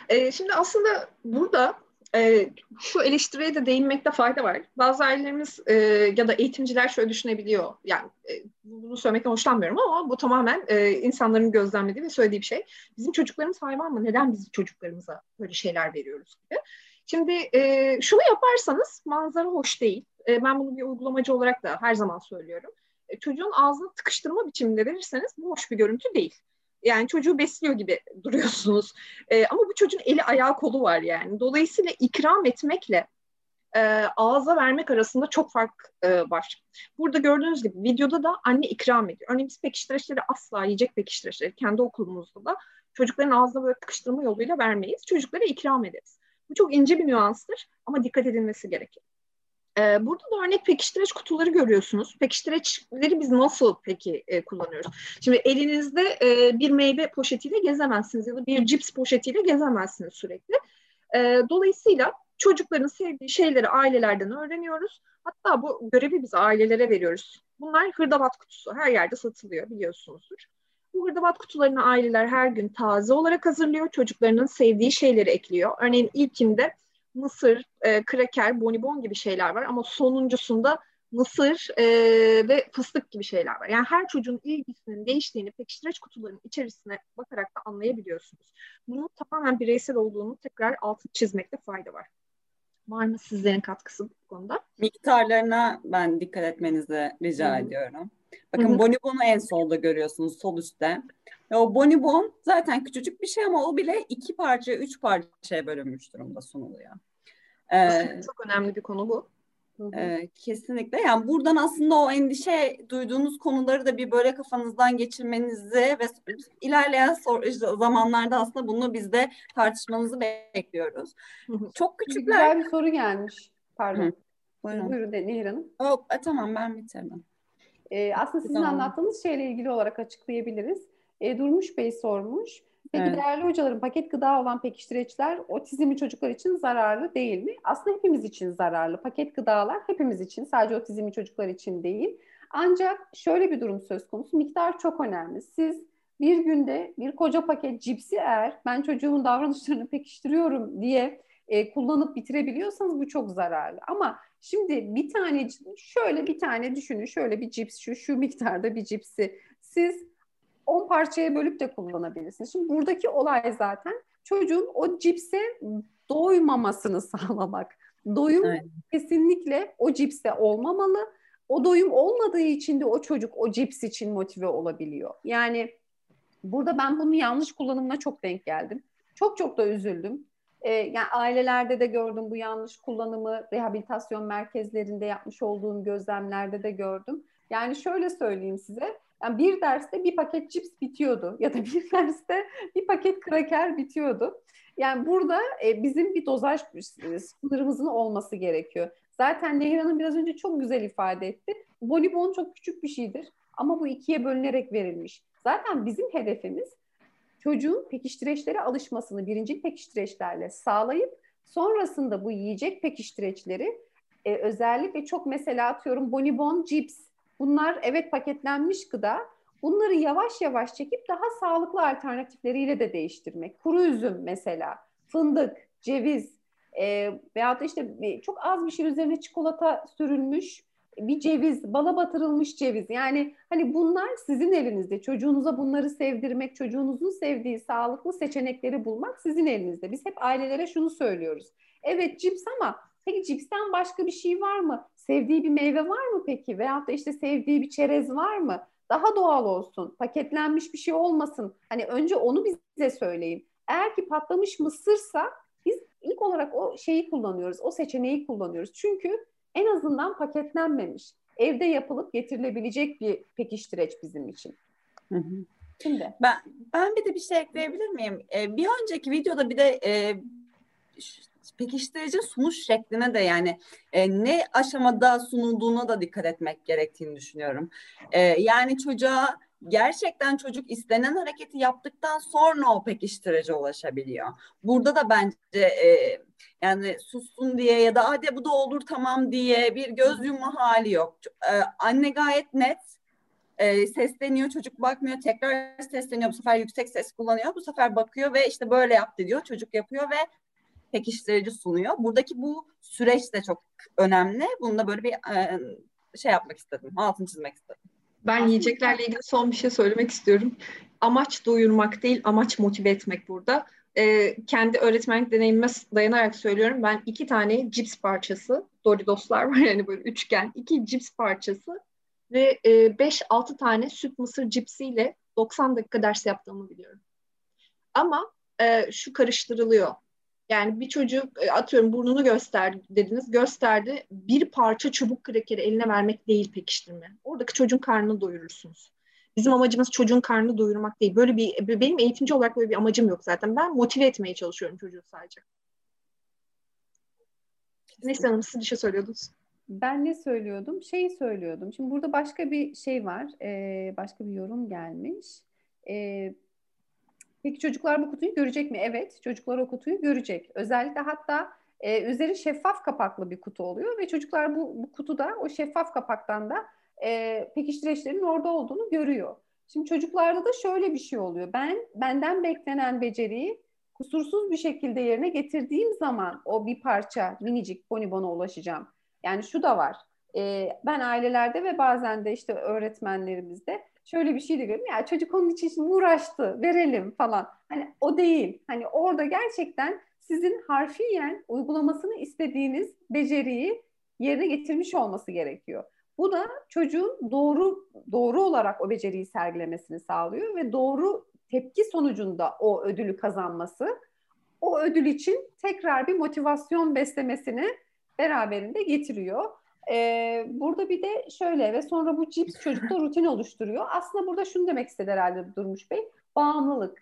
Ee, şimdi aslında burada e, şu eleştiriye de değinmekte fayda var. Bazı ailelerimiz e, ya da eğitimciler şöyle düşünebiliyor. Yani e, bunu söylemekten hoşlanmıyorum ama bu tamamen e, insanların gözlemlediği ve söylediği bir şey. Bizim çocuklarımız hayvan mı? Neden biz çocuklarımıza böyle şeyler veriyoruz gibi. Şimdi e, şunu yaparsanız manzara hoş değil. E, ben bunu bir uygulamacı olarak da her zaman söylüyorum. E, çocuğun ağzını tıkıştırma biçiminde verirseniz bu hoş bir görüntü değil. Yani çocuğu besliyor gibi duruyorsunuz. E, ama bu çocuğun eli ayağı kolu var yani. Dolayısıyla ikram etmekle e, ağza vermek arasında çok fark e, var. Burada gördüğünüz gibi videoda da anne ikram ediyor. Örneğin biz pekiştireçleri asla yiyecek pekiştireçleri kendi okulumuzda da çocukların ağzına böyle tıkıştırma yoluyla vermeyiz. Çocuklara ikram ederiz. Bu çok ince bir nüanstır ama dikkat edilmesi gerekir. Ee, burada da örnek pekiştireç kutuları görüyorsunuz. Pekiştireçleri biz nasıl peki e, kullanıyoruz? Şimdi elinizde e, bir meyve poşetiyle gezemezsiniz ya da bir cips poşetiyle gezemezsiniz sürekli. E, dolayısıyla çocukların sevdiği şeyleri ailelerden öğreniyoruz. Hatta bu görevi biz ailelere veriyoruz. Bunlar hırdavat kutusu. Her yerde satılıyor biliyorsunuzdur. Bu hırdavat kutularını aileler her gün taze olarak hazırlıyor. Çocuklarının sevdiği şeyleri ekliyor. Örneğin ilkinde mısır, e, kraker, bonibon gibi şeyler var ama sonuncusunda mısır e, ve fıstık gibi şeyler var. Yani her çocuğun ilgisinin değiştiğini pekiştireç kutularının içerisine bakarak da anlayabiliyorsunuz. Bunun tamamen bireysel olduğunu tekrar altı çizmekte fayda var. Var mı sizlerin katkısı bu konuda? Miktarlarına ben dikkat etmenizi rica Hı. ediyorum. Bakın bonibonu en solda görüyorsunuz sol üstte. Ve o bonibon zaten küçücük bir şey ama o bile iki parça, üç parçaya bölünmüş durumda sunuluyor. Ee, çok önemli bir konu bu. E, kesinlikle. Yani buradan aslında o endişe duyduğunuz konuları da bir böyle kafanızdan geçirmenizi ve ilerleyen zamanlarda aslında bunu biz de tartışmanızı bekliyoruz. Çok küçükler. Güzel bir soru gelmiş. Pardon. Hı. Buyurun. Buyurun Nehir Hanım. Oh, tamam ben bitirdim. Ee, aslında sizin tamam. anlattığınız şeyle ilgili olarak açıklayabiliriz. Ee, Durmuş Bey sormuş. Peki evet. değerli hocalarım paket gıda olan pekiştireçler otizmli çocuklar için zararlı değil mi? Aslında hepimiz için zararlı. Paket gıdalar hepimiz için sadece otizmli çocuklar için değil. Ancak şöyle bir durum söz konusu miktar çok önemli. Siz bir günde bir koca paket cipsi eğer ben çocuğumun davranışlarını pekiştiriyorum diye e, kullanıp bitirebiliyorsanız bu çok zararlı. Ama şimdi bir tane şöyle bir tane düşünün şöyle bir cips şu şu miktarda bir cipsi siz 10 parçaya bölüp de kullanabilirsiniz. Şimdi buradaki olay zaten çocuğun o cipse doymamasını sağlamak. Doyum evet. kesinlikle o cipse olmamalı. O doyum olmadığı için de o çocuk o cips için motive olabiliyor. Yani burada ben bunun yanlış kullanımına çok denk geldim. Çok çok da üzüldüm. E, yani ailelerde de gördüm bu yanlış kullanımı, rehabilitasyon merkezlerinde yapmış olduğum gözlemlerde de gördüm. Yani şöyle söyleyeyim size, yani bir derste bir paket cips bitiyordu ya da bir derste bir paket kraker bitiyordu. Yani burada e, bizim bir dozaj sınırımızın olması gerekiyor. Zaten Nehir Hanım biraz önce çok güzel ifade etti. Bonibon çok küçük bir şeydir ama bu ikiye bölünerek verilmiş. Zaten bizim hedefimiz çocuğun pekiştireçlere alışmasını birinci pekiştireçlerle sağlayıp sonrasında bu yiyecek pekiştireçleri e, özellikle çok mesela atıyorum bonibon, cips bunlar evet paketlenmiş gıda bunları yavaş yavaş çekip daha sağlıklı alternatifleriyle de değiştirmek. Kuru üzüm mesela, fındık, ceviz e, veyahut da işte çok az bir şey üzerine çikolata sürülmüş bir ceviz, bala batırılmış ceviz. Yani hani bunlar sizin elinizde. Çocuğunuza bunları sevdirmek, çocuğunuzun sevdiği sağlıklı seçenekleri bulmak sizin elinizde. Biz hep ailelere şunu söylüyoruz. Evet cips ama peki cipsten başka bir şey var mı? Sevdiği bir meyve var mı peki? Veyahut da işte sevdiği bir çerez var mı? Daha doğal olsun, paketlenmiş bir şey olmasın. Hani önce onu bize söyleyin. Eğer ki patlamış mısırsa biz ilk olarak o şeyi kullanıyoruz, o seçeneği kullanıyoruz. Çünkü en azından paketlenmemiş, evde yapılıp getirilebilecek bir pekiştireç bizim için. Hı hı. Şimdi ben ben bir de bir şey ekleyebilir miyim? Ee, bir önceki videoda bir de e, pekiştirici sunuş şekline de yani e, ne aşamada sunulduğuna da dikkat etmek gerektiğini düşünüyorum. E, yani çocuğa gerçekten çocuk istenen hareketi yaptıktan sonra o pekiştirici ulaşabiliyor. Burada da bence e, yani sussun diye ya da hadi bu da olur tamam diye bir göz yumma hali yok. E, anne gayet net e, sesleniyor çocuk bakmıyor tekrar sesleniyor bu sefer yüksek ses kullanıyor bu sefer bakıyor ve işte böyle yaptı diyor çocuk yapıyor ve pekiştirici sunuyor. Buradaki bu süreç de çok önemli. Bunu da böyle bir e, şey yapmak istedim. Altını çizmek istedim. Ben yiyeceklerle ilgili son bir şey söylemek istiyorum. Amaç doyurmak değil, amaç motive etmek burada. Ee, kendi öğretmenlik deneyimime dayanarak söylüyorum. Ben iki tane cips parçası, Doritoslar var yani böyle üçgen, iki cips parçası ve 5-6 e, tane süt mısır cipsiyle 90 dakika ders yaptığımı biliyorum. Ama e, şu karıştırılıyor. Yani bir çocuk e, atıyorum burnunu göster dediniz gösterdi. Bir parça çubuk krekeri eline vermek değil pekiştirme. Oradaki çocuğun karnını doyurursunuz. Bizim amacımız çocuğun karnını doyurmak değil. Böyle bir benim eğitimci olarak böyle bir amacım yok zaten. Ben motive etmeye çalışıyorum çocuğu sadece. Neyse Hanım siz bir şey söylüyordunuz. Ben ne söylüyordum? Şey söylüyordum. Şimdi burada başka bir şey var. Ee, başka bir yorum gelmiş. Ee, Peki çocuklar bu kutuyu görecek mi? Evet, çocuklar o kutuyu görecek. Özellikle hatta e, üzeri şeffaf kapaklı bir kutu oluyor ve çocuklar bu, bu kutuda o şeffaf kapaktan da e, pekiştireçlerin orada olduğunu görüyor. Şimdi çocuklarda da şöyle bir şey oluyor. Ben benden beklenen beceriyi kusursuz bir şekilde yerine getirdiğim zaman o bir parça minicik bonibona ulaşacağım. Yani şu da var. E, ben ailelerde ve bazen de işte öğretmenlerimizde şöyle bir şey de görüyorum. Ya çocuk onun için uğraştı, verelim falan. Hani o değil. Hani orada gerçekten sizin harfiyen uygulamasını istediğiniz beceriyi yerine getirmiş olması gerekiyor. Bu da çocuğun doğru doğru olarak o beceriyi sergilemesini sağlıyor ve doğru tepki sonucunda o ödülü kazanması o ödül için tekrar bir motivasyon beslemesini beraberinde getiriyor. Ee, burada bir de şöyle ve sonra bu cips çocukta rutin oluşturuyor. Aslında burada şunu demek istedi herhalde Durmuş Bey. Bağımlılık.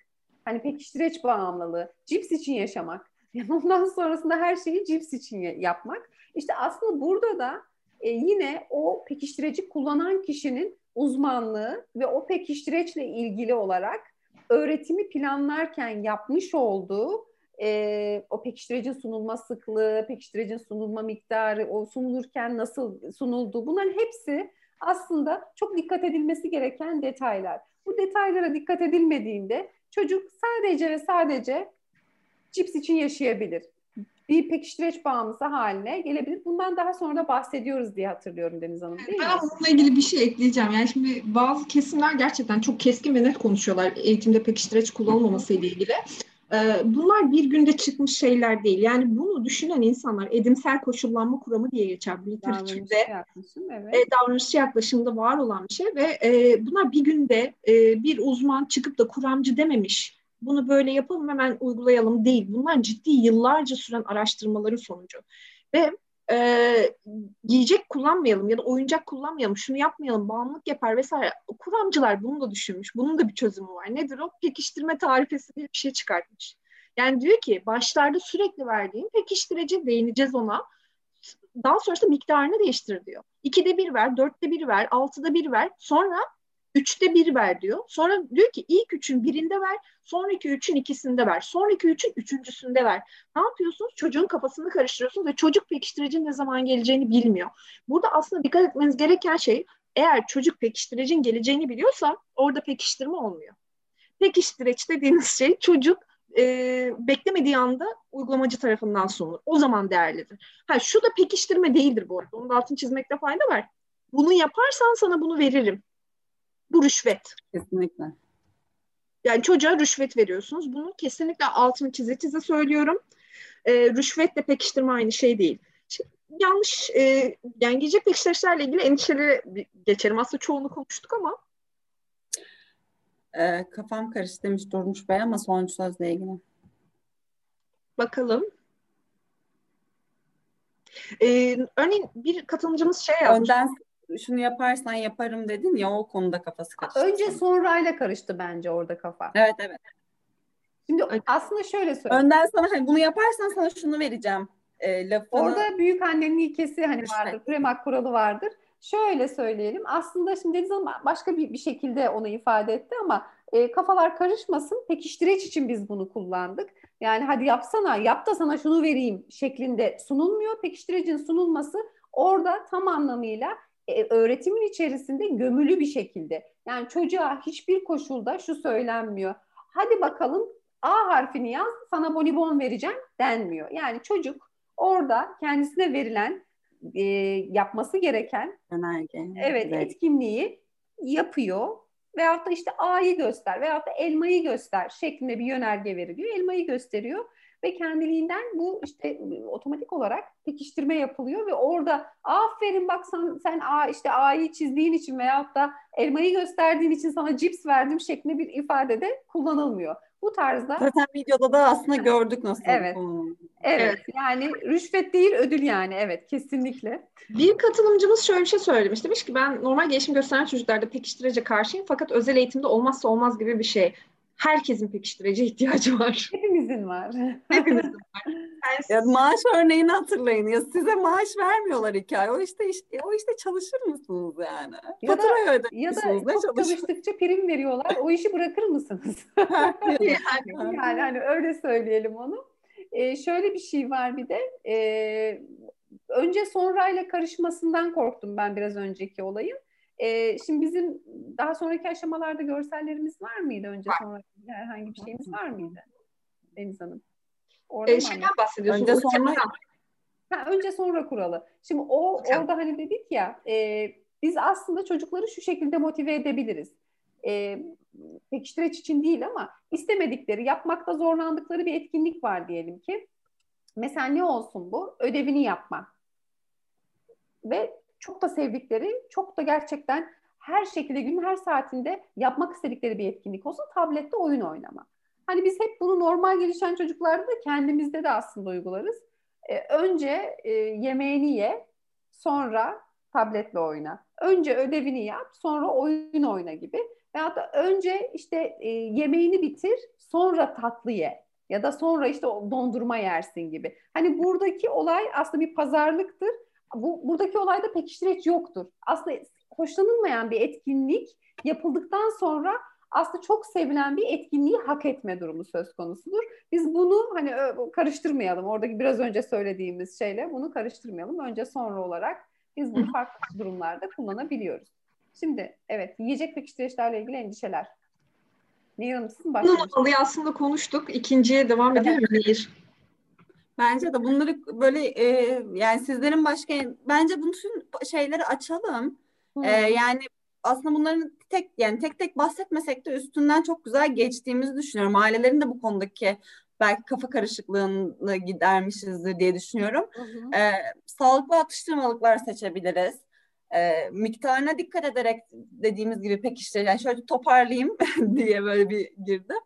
Hani pekiştireç bağımlılığı. Cips için yaşamak. Ondan sonrasında her şeyi cips için yapmak. İşte aslında burada da e, yine o pekiştireci kullanan kişinin uzmanlığı ve o pekiştireçle ilgili olarak öğretimi planlarken yapmış olduğu e, o pekiştirecin sunulma sıklığı, pekiştirecin sunulma miktarı, o sunulurken nasıl sunuldu bunların hepsi aslında çok dikkat edilmesi gereken detaylar. Bu detaylara dikkat edilmediğinde çocuk sadece ve sadece cips için yaşayabilir. Bir pekiştireç bağımlısı haline gelebilir. Bundan daha sonra da bahsediyoruz diye hatırlıyorum Deniz Hanım değil ben mi? Bununla ilgili bir şey ekleyeceğim. Yani şimdi bazı kesimler gerçekten çok keskin ve net konuşuyorlar eğitimde pekiştireç kullanılmaması ile ilgili. Ee, bunlar bir günde çıkmış şeyler değil. Yani bunu düşünen insanlar edimsel koşullanma kuramı diye geçer bu literatürde. Davranışçı evet. E, davranışçı yaklaşımda var olan bir şey ve e, bunlar bir günde e, bir uzman çıkıp da kuramcı dememiş bunu böyle yapalım hemen uygulayalım değil. Bunlar ciddi yıllarca süren araştırmaların sonucu. Ve e, yiyecek kullanmayalım ya da oyuncak kullanmayalım, şunu yapmayalım, bağımlılık yapar vesaire. Kuramcılar bunu da düşünmüş. Bunun da bir çözümü var. Nedir o? Pekiştirme tarifesi diye bir şey çıkartmış. Yani diyor ki başlarda sürekli verdiğin pekiştirici değineceğiz ona. Daha sonrasında miktarını değiştir diyor. İkide bir ver, dörtte bir ver, altıda bir ver. Sonra üçte bir ver diyor. Sonra diyor ki ilk üçün birinde ver, sonraki üçün ikisinde ver, sonraki üçün üçüncüsünde ver. Ne yapıyorsunuz? Çocuğun kafasını karıştırıyorsunuz ve çocuk pekiştiricinin ne zaman geleceğini bilmiyor. Burada aslında dikkat etmeniz gereken şey eğer çocuk pekiştiricinin geleceğini biliyorsa orada pekiştirme olmuyor. Pekiştireç dediğiniz şey çocuk e, beklemediği anda uygulamacı tarafından sunulur. O zaman değerlidir. Ha şu da pekiştirme değildir bu arada. Onun altını çizmekte fayda var. Bunu yaparsan sana bunu veririm. Bu rüşvet. Kesinlikle. Yani çocuğa rüşvet veriyorsunuz. Bunu kesinlikle altını çize çize söylüyorum. E, rüşvetle pekiştirme aynı şey değil. Şimdi, yanlış, e, yani giyecek pekiştiricilerle ilgili endişeleri geçelim. Aslında çoğunu konuştuk ama. E, kafam karıştı demiş Durmuş Bey ama sonuç sözle ilgili. Bakalım. Ee, örneğin bir katılımcımız şey yazmış. Önden şunu yaparsan yaparım dedin ya o konuda kafası karıştı. Önce sonrayla karıştı bence orada kafa. Evet evet. Şimdi aslında şöyle söyleyeyim. Önden sana hani bunu yaparsan sana şunu vereceğim. E, lafını... Orada büyük annenin ilkesi hani vardır. Premak kuralı vardır. Şöyle söyleyelim. Aslında şimdi Deniz Hanım başka bir, bir şekilde onu ifade etti ama e, kafalar karışmasın. Pekiştireç için biz bunu kullandık. Yani hadi yapsana, yap da sana şunu vereyim şeklinde sunulmuyor. Pekiştirecin sunulması orada tam anlamıyla e, öğretimin içerisinde gömülü bir şekilde. Yani çocuğa hiçbir koşulda şu söylenmiyor. Hadi bakalım A harfini yaz, sana bonibon vereceğim denmiyor. Yani çocuk orada kendisine verilen e, yapması gereken Önerge. evet, evet etkinliği yapıyor veyahut da işte A'yı göster veyahut da elmayı göster şeklinde bir yönerge veriliyor. Elmayı gösteriyor ve kendiliğinden bu işte otomatik olarak pekiştirme yapılıyor ve orada aferin bak sen, sen A işte A'yı çizdiğin için veyahut da elmayı gösterdiğin için sana cips verdim şeklinde bir ifade de kullanılmıyor. Bu tarzda. Zaten videoda da aslında gördük nasıl. Evet. Evet, evet. Yani rüşvet değil ödül yani. Evet kesinlikle. Bir katılımcımız şöyle bir şey söylemiş. Demiş ki ben normal gelişim gösteren çocuklarda pekiştirece karşıyım fakat özel eğitimde olmazsa olmaz gibi bir şey. Herkesin pekiştirece ihtiyacı var. Hepimizin var. Hepimizin var. Yani ya maaş örneğini hatırlayın. Ya size maaş vermiyorlar iki ay. O işte, işte o işte çalışır mısınız yani? Ya Faturayı da, ya da çok çalıştıkça prim veriyorlar. O işi bırakır mısınız? yani, yani hani öyle söyleyelim onu. Ee, şöyle bir şey var bir de. E, önce sonrayla karışmasından korktum ben biraz önceki olayın. E, şimdi bizim daha sonraki aşamalarda görsellerimiz var mıydı? Önce sonra herhangi bir şeyimiz var mıydı? Deniz Hanım. Orada e, şeyden bahsediyorsunuz. Önce sonra, ha, önce sonra kuralı. Şimdi o Hocam. orada hani dedik ya e, biz aslında çocukları şu şekilde motive edebiliriz. E, pekiştireç için değil ama istemedikleri, yapmakta zorlandıkları bir etkinlik var diyelim ki. Mesela ne olsun bu? Ödevini yapma. Ve çok da sevdikleri, çok da gerçekten her şekilde günün her saatinde yapmak istedikleri bir etkinlik olsun. Tablette oyun oynama. Hani biz hep bunu normal gelişen çocuklarda da kendimizde de aslında uygularız. Ee, önce e, yemeğini ye, sonra tabletle oyna. Önce ödevini yap, sonra oyun oyna gibi. Veyahut da önce işte e, yemeğini bitir, sonra tatlı ye. Ya da sonra işte dondurma yersin gibi. Hani buradaki olay aslında bir pazarlıktır bu buradaki olayda pekiştireç yoktur. Aslında hoşlanılmayan bir etkinlik yapıldıktan sonra aslında çok sevilen bir etkinliği hak etme durumu söz konusudur. Biz bunu hani karıştırmayalım. Oradaki biraz önce söylediğimiz şeyle bunu karıştırmayalım. Önce sonra olarak biz bunu farklı durumlarda kullanabiliyoruz. Şimdi evet yiyecek pekiştireçlerle ilgili endişeler. Nehir Hanım sizin başlayalım. aslında konuştuk. İkinciye devam edelim mi Nehir? Bence de bunları böyle e, yani sizlerin başka bence bütün şeyleri açalım. E, yani aslında bunların tek yani tek tek bahsetmesek de üstünden çok güzel geçtiğimizi düşünüyorum. Ailelerin de bu konudaki belki kafa karışıklığını gidermişizdir diye düşünüyorum. Hı hı. E, sağlıklı atıştırmalıklar seçebiliriz. E, miktarına dikkat ederek dediğimiz gibi pekiştir. Yani şöyle toparlayayım diye böyle bir girdim.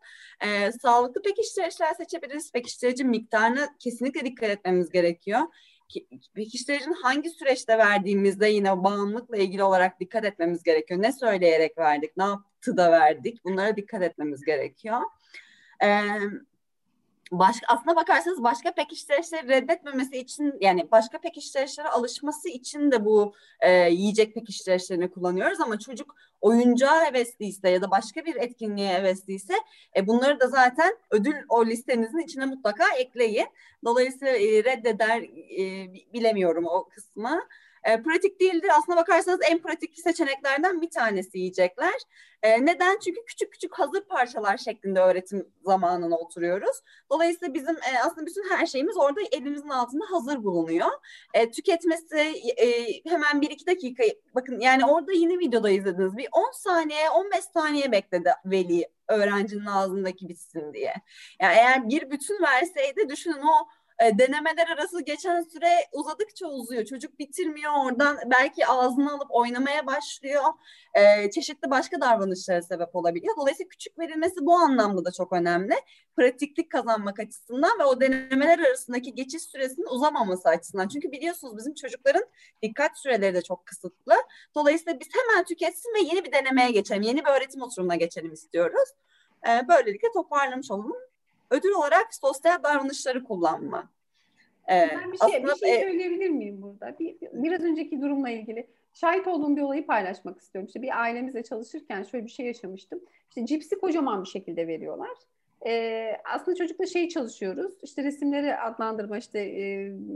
E, sağlıklı pekiştiriciler seçebiliriz. Pekiştirici miktarına kesinlikle dikkat etmemiz gerekiyor. Pekiştiricinin hangi süreçte verdiğimizde yine bağımlılıkla ilgili olarak dikkat etmemiz gerekiyor. Ne söyleyerek verdik, ne yaptı da verdik. Bunlara dikkat etmemiz gerekiyor. Ee, başka aslına bakarsanız başka pekiştiricileri reddetmemesi için yani başka pekiştiricilere alışması için de bu e, yiyecek pekiştiricilerini kullanıyoruz ama çocuk oyuncağa hevesliyse ya da başka bir etkinliğe hevesliyse e, bunları da zaten ödül o listenizin içine mutlaka ekleyin. Dolayısıyla e, reddeder e, bilemiyorum o kısmı. E, pratik değildir. Aslına bakarsanız en pratik seçeneklerden bir tanesi yiyecekler. E, neden? Çünkü küçük küçük hazır parçalar şeklinde öğretim zamanına oturuyoruz. Dolayısıyla bizim e, aslında bütün her şeyimiz orada elimizin altında hazır bulunuyor. E, tüketmesi e, hemen bir iki dakika bakın yani orada yine videoda izlediniz. Bir 10 saniye 15 saniye bekledi veli öğrencinin ağzındaki bitsin diye. Yani eğer bir bütün verseydi düşünün o e, denemeler arası geçen süre uzadıkça uzuyor. Çocuk bitirmiyor oradan belki ağzını alıp oynamaya başlıyor. E, çeşitli başka davranışlara sebep olabiliyor. Dolayısıyla küçük verilmesi bu anlamda da çok önemli. Pratiklik kazanmak açısından ve o denemeler arasındaki geçiş süresinin uzamaması açısından. Çünkü biliyorsunuz bizim çocukların dikkat süreleri de çok kısıtlı. Dolayısıyla biz hemen tüketsin ve yeni bir denemeye geçelim. Yeni bir öğretim oturumuna geçelim istiyoruz. E, böylelikle toparlamış olalım ödül olarak sosyal davranışları kullanma. Ee, ben bir şey, bir şey e, söyleyebilir miyim burada? Bir, biraz önceki durumla ilgili şahit olduğum bir olayı paylaşmak istiyorum. İşte bir ailemizle çalışırken şöyle bir şey yaşamıştım. İşte cipsi kocaman bir şekilde veriyorlar. Ee, aslında çocukla şey çalışıyoruz. İşte resimleri adlandırma, işte e,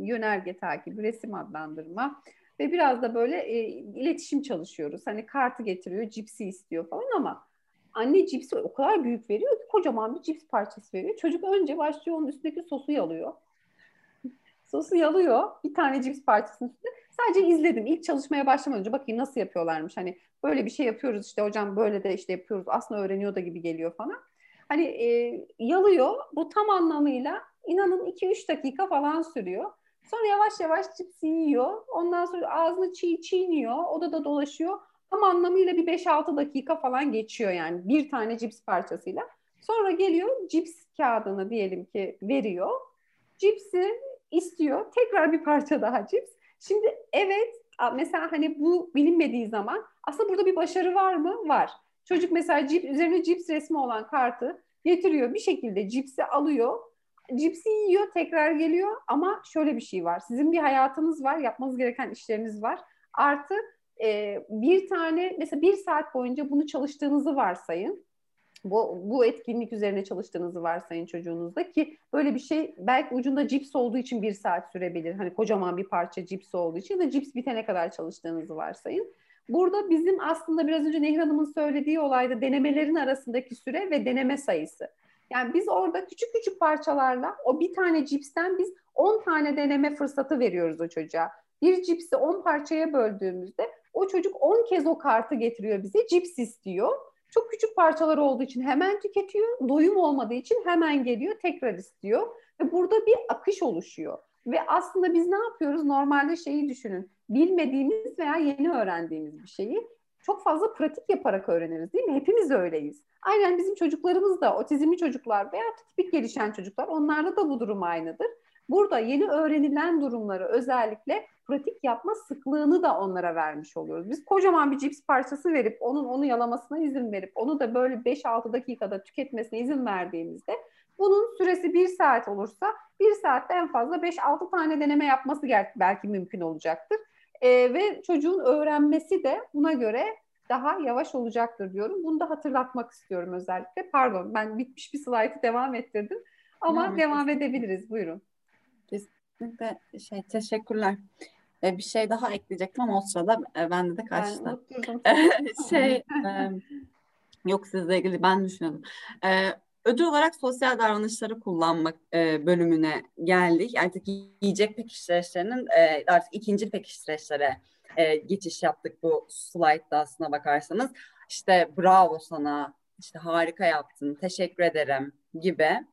yönerge takibi, resim adlandırma ve biraz da böyle e, iletişim çalışıyoruz. Hani kartı getiriyor, cipsi istiyor falan ama anne cipsi o kadar büyük veriyor ki kocaman bir cips parçası veriyor. Çocuk önce başlıyor onun üstündeki sosu yalıyor. sosu yalıyor bir tane cips parçasının üstünde. Sadece izledim. İlk çalışmaya başlamadan önce bakayım nasıl yapıyorlarmış. Hani böyle bir şey yapıyoruz işte hocam böyle de işte yapıyoruz. Aslında öğreniyor da gibi geliyor falan. Hani e, yalıyor. Bu tam anlamıyla inanın 2-3 dakika falan sürüyor. Sonra yavaş yavaş cipsi yiyor. Ondan sonra ağzını çiğ çiğniyor. Odada dolaşıyor tam anlamıyla bir 5-6 dakika falan geçiyor yani bir tane cips parçasıyla. Sonra geliyor cips kağıdını diyelim ki veriyor. Cipsi istiyor. Tekrar bir parça daha cips. Şimdi evet mesela hani bu bilinmediği zaman aslında burada bir başarı var mı? Var. Çocuk mesela cips, üzerine cips resmi olan kartı getiriyor. Bir şekilde cipsi alıyor. Cipsi yiyor, tekrar geliyor ama şöyle bir şey var. Sizin bir hayatınız var, yapmanız gereken işleriniz var. Artı e, bir tane mesela bir saat boyunca bunu çalıştığınızı varsayın. Bu, bu etkinlik üzerine çalıştığınızı varsayın çocuğunuzda ki böyle bir şey belki ucunda cips olduğu için bir saat sürebilir. Hani kocaman bir parça cips olduğu için de cips bitene kadar çalıştığınızı varsayın. Burada bizim aslında biraz önce Nehir Hanım'ın söylediği olayda denemelerin arasındaki süre ve deneme sayısı. Yani biz orada küçük küçük parçalarla o bir tane cipsten biz 10 tane deneme fırsatı veriyoruz o çocuğa. Bir cipsi 10 parçaya böldüğümüzde o çocuk 10 kez o kartı getiriyor bize. Cips istiyor. Çok küçük parçalar olduğu için hemen tüketiyor. Doyum olmadığı için hemen geliyor, tekrar istiyor. Ve burada bir akış oluşuyor. Ve aslında biz ne yapıyoruz? Normalde şeyi düşünün. Bilmediğimiz veya yeni öğrendiğimiz bir şeyi çok fazla pratik yaparak öğreniriz değil mi? Hepimiz öyleyiz. Aynen bizim çocuklarımız da otizmli çocuklar veya tipik gelişen çocuklar onlarda da bu durum aynıdır. Burada yeni öğrenilen durumları özellikle pratik yapma sıklığını da onlara vermiş oluyoruz. Biz kocaman bir cips parçası verip onun onu yalamasına izin verip onu da böyle 5-6 dakikada tüketmesine izin verdiğimizde bunun süresi bir saat olursa bir saatte en fazla 5-6 tane deneme yapması belki mümkün olacaktır. Ee, ve çocuğun öğrenmesi de buna göre daha yavaş olacaktır diyorum. Bunu da hatırlatmak istiyorum özellikle. Pardon ben bitmiş bir slaytı devam ettirdim. Ama devam, devam edebiliriz. Buyurun. Kesinlikle şey teşekkürler. Ee, bir şey daha ekleyecektim ama o sırada e, bende de kaçtı. şey e, yok sizle ilgili ben düşünüyordum. E, ödül olarak sosyal davranışları kullanmak e, bölümüne geldik. Artık yiyecek pekiştireçlerinin e, artık ikinci pekiştireçlere e, geçiş yaptık bu slaytta aslına bakarsanız. İşte bravo sana, işte harika yaptın, teşekkür ederim gibi.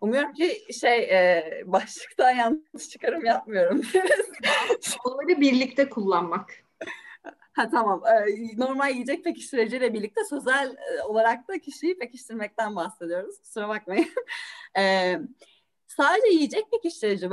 Umuyorum ki şey e, başlıktan yanlış çıkarım yapmıyorum. Onları birlikte kullanmak. Ha tamam. Ee, normal yiyecek pekiştiriciyle birlikte sözel e, olarak da kişiyi pekiştirmekten bahsediyoruz. Kusura bakmayın. Ee, sadece yiyecek pekiştirici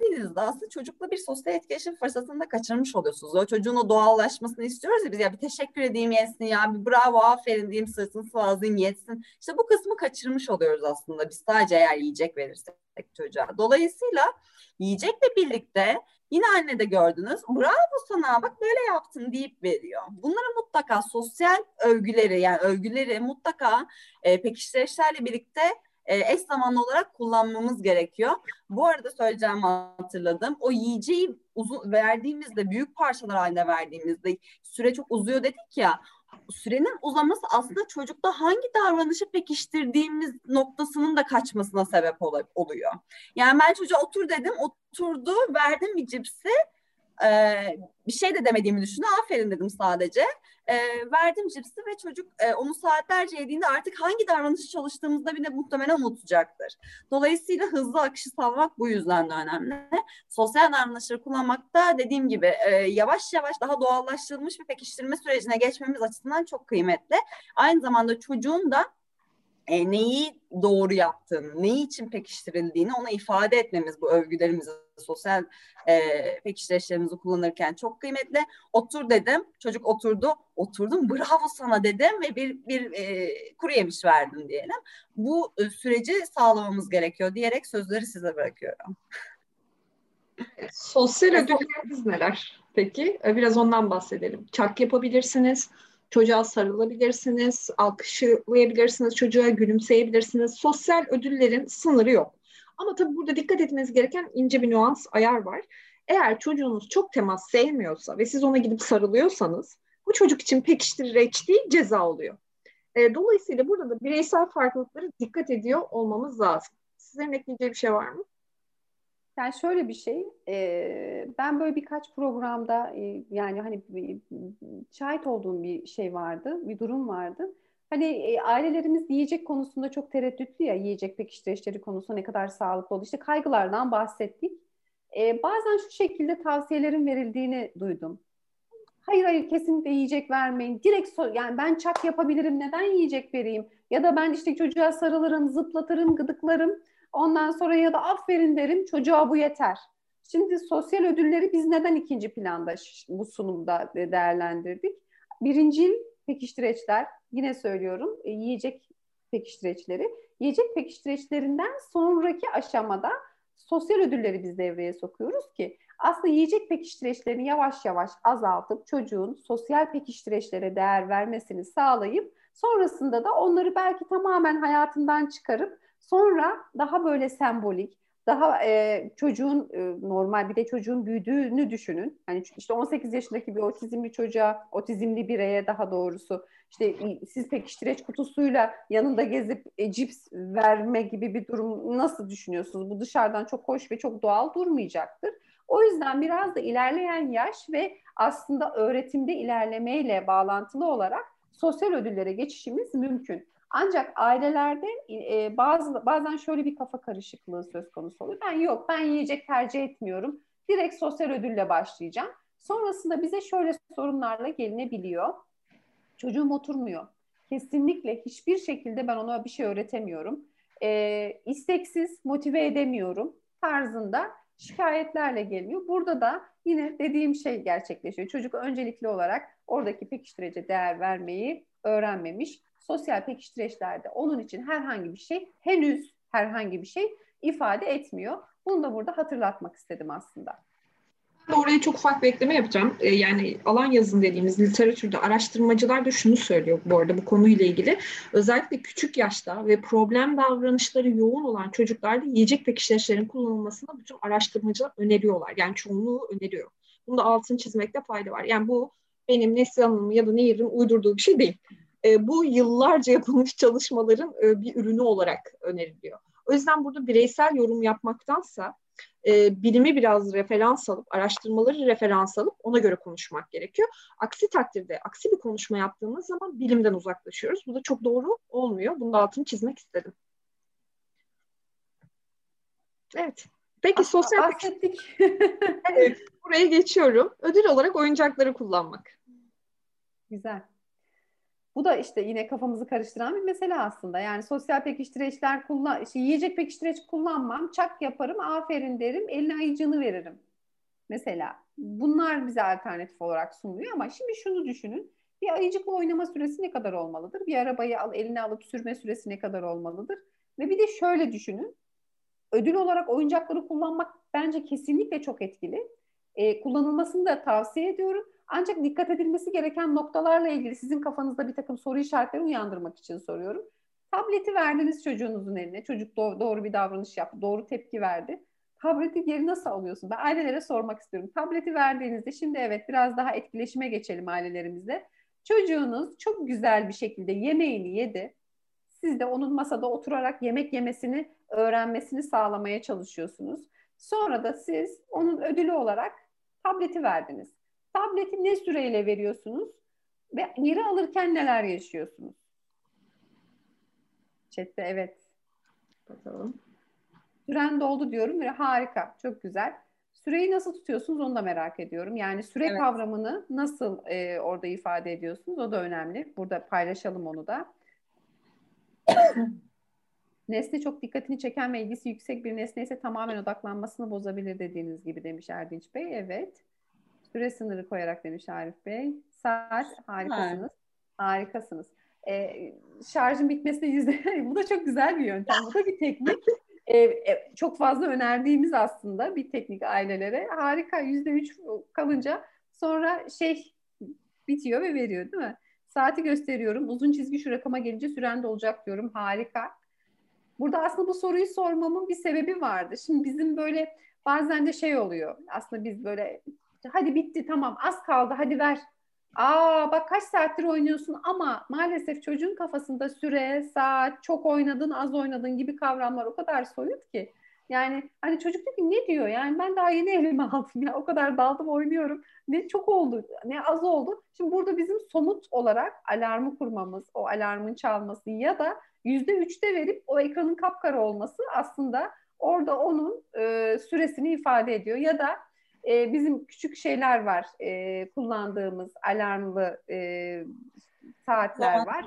verdiğinizde aslında çocukla bir sosyal etkileşim fırsatını da kaçırmış oluyorsunuz. O çocuğun o doğallaşmasını istiyoruz ya biz ya bir teşekkür edeyim yesin ya bir bravo aferin diyeyim sırtını sıvazlayayım yetsin. İşte bu kısmı kaçırmış oluyoruz aslında biz sadece eğer yiyecek verirsek çocuğa. Dolayısıyla yiyecekle birlikte Yine anne de gördünüz. Bravo sana bak böyle yaptın deyip veriyor. Bunları mutlaka sosyal övgüleri yani övgüleri mutlaka e, pekiştirişlerle birlikte e, eş zamanlı olarak kullanmamız gerekiyor. Bu arada söyleyeceğimi hatırladım. O yiyeceği uzun verdiğimizde büyük parçalar halinde verdiğimizde süre çok uzuyor dedik ya sürenin uzaması aslında çocukta hangi davranışı pekiştirdiğimiz noktasının da kaçmasına sebep oluyor. Yani ben çocuğa otur dedim, oturdu, verdim bir cipsi, ee, bir şey de demediğimi düşündü. Aferin dedim sadece. Ee, verdim cipsi ve çocuk e, onu saatlerce yediğinde artık hangi davranışı çalıştığımızda bile muhtemelen unutacaktır. Dolayısıyla hızlı akışı sağlamak bu yüzden de önemli. Sosyal davranışları kullanmakta dediğim gibi e, yavaş yavaş daha doğallaştırılmış bir pekiştirme sürecine geçmemiz açısından çok kıymetli. Aynı zamanda çocuğun da e, neyi doğru yaptığını, neyi için pekiştirildiğini ona ifade etmemiz bu övgülerimizi, sosyal e, pekiştirişlerimizi kullanırken çok kıymetli. Otur dedim, çocuk oturdu, oturdum bravo sana dedim ve bir, bir e, kuru yemiş verdim diyelim. Bu e, süreci sağlamamız gerekiyor diyerek sözleri size bırakıyorum. Sosyal ödülleriniz neler? Peki biraz ondan bahsedelim. Çak yapabilirsiniz Çocuğa sarılabilirsiniz, alkışlayabilirsiniz, çocuğa gülümseyebilirsiniz. Sosyal ödüllerin sınırı yok. Ama tabii burada dikkat etmeniz gereken ince bir nüans, ayar var. Eğer çocuğunuz çok temas sevmiyorsa ve siz ona gidip sarılıyorsanız bu çocuk için pekiştirici değil ceza oluyor. E, dolayısıyla burada da bireysel farklılıkları dikkat ediyor olmamız lazım. Sizlerin ekleyeceği bir şey var mı? Yani şöyle bir şey, e, ben böyle birkaç programda e, yani hani şahit olduğum bir şey vardı, bir durum vardı. Hani e, ailelerimiz yiyecek konusunda çok tereddütlü ya, yiyecek pekiştiricileri konusunda ne kadar sağlıklı oldu. İşte kaygılardan bahsettik. E, bazen şu şekilde tavsiyelerin verildiğini duydum. Hayır hayır kesinlikle yiyecek vermeyin. Direkt so yani ben çak yapabilirim neden yiyecek vereyim? Ya da ben işte çocuğa sarılırım, zıplatırım, gıdıklarım Ondan sonra ya da aferin derim çocuğa bu yeter. Şimdi sosyal ödülleri biz neden ikinci planda bu sunumda değerlendirdik? Birincil pekiştireçler yine söylüyorum e, yiyecek pekiştireçleri. Yiyecek pekiştireçlerinden sonraki aşamada sosyal ödülleri biz devreye sokuyoruz ki aslında yiyecek pekiştireçlerini yavaş yavaş azaltıp çocuğun sosyal pekiştireçlere değer vermesini sağlayıp sonrasında da onları belki tamamen hayatından çıkarıp Sonra daha böyle sembolik, daha e, çocuğun e, normal bir de çocuğun büyüdüğünü düşünün. Hani işte 18 yaşındaki bir otizmli çocuğa, otizmli bireye daha doğrusu işte siz pekiştireç kutusuyla yanında gezip e, cips verme gibi bir durum nasıl düşünüyorsunuz? Bu dışarıdan çok hoş ve çok doğal durmayacaktır. O yüzden biraz da ilerleyen yaş ve aslında öğretimde ilerlemeyle bağlantılı olarak sosyal ödüllere geçişimiz mümkün. Ancak ailelerde e, bazı bazen şöyle bir kafa karışıklığı söz konusu oluyor. Ben yok, ben yiyecek tercih etmiyorum. Direkt sosyal ödülle başlayacağım. Sonrasında bize şöyle sorunlarla gelinebiliyor. Çocuğum oturmuyor. Kesinlikle hiçbir şekilde ben ona bir şey öğretemiyorum. E, isteksiz, motive edemiyorum tarzında şikayetlerle geliyor. Burada da yine dediğim şey gerçekleşiyor. Çocuk öncelikli olarak oradaki pekiştirece değer vermeyi öğrenmemiş sosyal pekiştireçlerde onun için herhangi bir şey henüz herhangi bir şey ifade etmiyor. Bunu da burada hatırlatmak istedim aslında. Oraya çok ufak bir ekleme yapacağım. Ee, yani alan yazın dediğimiz literatürde araştırmacılar da şunu söylüyor bu arada bu konuyla ilgili. Özellikle küçük yaşta ve problem davranışları yoğun olan çocuklarda yiyecek pekiştireçlerin kullanılmasını bütün araştırmacılar öneriyorlar. Yani çoğunluğu öneriyor. Bunda altını çizmekte fayda var. Yani bu benim Neslihan Hanım ya da Nehir'in uydurduğu bir şey değil e, bu yıllarca yapılmış çalışmaların e, bir ürünü olarak öneriliyor. O yüzden burada bireysel yorum yapmaktansa e, bilimi biraz referans alıp, araştırmaları referans alıp ona göre konuşmak gerekiyor. Aksi takdirde, aksi bir konuşma yaptığımız zaman bilimden uzaklaşıyoruz. Bu da çok doğru olmuyor. Bunun altını çizmek istedim. Evet. Peki sosyal... Bahsettik. evet, buraya geçiyorum. Ödül olarak oyuncakları kullanmak. Güzel. Bu da işte yine kafamızı karıştıran bir mesele aslında. Yani sosyal pekiştireçler kullan, işte yiyecek pekiştireç kullanmam, çak yaparım, aferin derim, eline ayıcını veririm. Mesela bunlar bize alternatif olarak sunuluyor ama şimdi şunu düşünün. Bir ayıcıkla oynama süresi ne kadar olmalıdır? Bir arabayı al, eline alıp sürme süresi ne kadar olmalıdır? Ve bir de şöyle düşünün. Ödül olarak oyuncakları kullanmak bence kesinlikle çok etkili. E, kullanılmasını da tavsiye ediyorum. Ancak dikkat edilmesi gereken noktalarla ilgili sizin kafanızda bir takım soru işaretleri uyandırmak için soruyorum. Tableti verdiniz çocuğunuzun eline. Çocuk doğru, doğru bir davranış yaptı, doğru tepki verdi. Tableti geri nasıl alıyorsun? Ben ailelere sormak istiyorum. Tableti verdiğinizde şimdi evet biraz daha etkileşime geçelim ailelerimizle. Çocuğunuz çok güzel bir şekilde yemeğini yedi. Siz de onun masada oturarak yemek yemesini öğrenmesini sağlamaya çalışıyorsunuz. Sonra da siz onun ödülü olarak tableti verdiniz. Tableti ne süreyle veriyorsunuz? Ve geri alırken neler yaşıyorsunuz? Chat'te evet. Bakalım. Süren doldu diyorum ve harika, çok güzel. Süreyi nasıl tutuyorsunuz onu da merak ediyorum. Yani süre evet. kavramını nasıl e, orada ifade ediyorsunuz o da önemli. Burada paylaşalım onu da. Nesne çok dikkatini çeken ve ilgisi yüksek bir nesne ise tamamen odaklanmasını bozabilir dediğiniz gibi demiş Erdinç Bey. Evet. Süre sınırı koyarak demiş Arif Bey. Saat harikasınız. Harikasınız. Ee, şarjın bitmesine yüzde... bu da çok güzel bir yöntem. Bu da bir teknik. Ee, çok fazla önerdiğimiz aslında bir teknik ailelere. Harika. Yüzde üç kalınca sonra şey bitiyor ve veriyor değil mi? Saati gösteriyorum. Uzun çizgi şu rakama gelince süren de olacak diyorum. Harika. Burada aslında bu soruyu sormamın bir sebebi vardı. Şimdi bizim böyle bazen de şey oluyor. Aslında biz böyle hadi bitti tamam az kaldı hadi ver. Aa bak kaç saattir oynuyorsun ama maalesef çocuğun kafasında süre, saat, çok oynadın, az oynadın gibi kavramlar o kadar soyut ki. Yani hani çocuk diyor ki ne diyor yani ben daha yeni elime aldım ya o kadar daldım oynuyorum. Ne çok oldu ne az oldu. Şimdi burada bizim somut olarak alarmı kurmamız, o alarmın çalması ya da yüzde üçte verip o ekranın kapkara olması aslında orada onun e, süresini ifade ediyor. Ya da e, bizim küçük şeyler var e, kullandığımız alarmlı e, saatler var.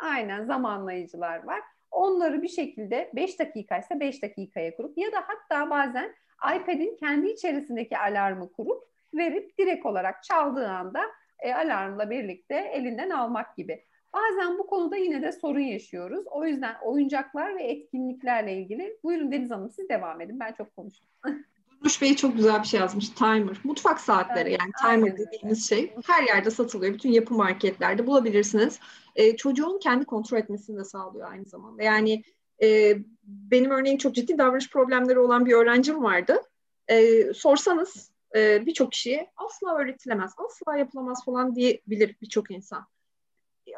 Aynen zamanlayıcılar var. Onları bir şekilde 5 dakika ise 5 dakikaya kurup ya da hatta bazen iPad'in kendi içerisindeki alarmı kurup verip direkt olarak çaldığı anda e, alarmla birlikte elinden almak gibi. Bazen bu konuda yine de sorun yaşıyoruz. O yüzden oyuncaklar ve etkinliklerle ilgili buyurun Deniz Hanım siz devam edin. Ben çok konuştum. Durmuş Bey çok güzel bir şey yazmış. Timer. Mutfak saatleri yani timer dediğimiz şey. Her yerde satılıyor. Bütün yapı marketlerde bulabilirsiniz. Ee, çocuğun kendi kontrol etmesini de sağlıyor aynı zamanda. Yani e, benim örneğin çok ciddi davranış problemleri olan bir öğrencim vardı. E, sorsanız e, birçok kişiye asla öğretilemez, asla yapılamaz falan diyebilir birçok insan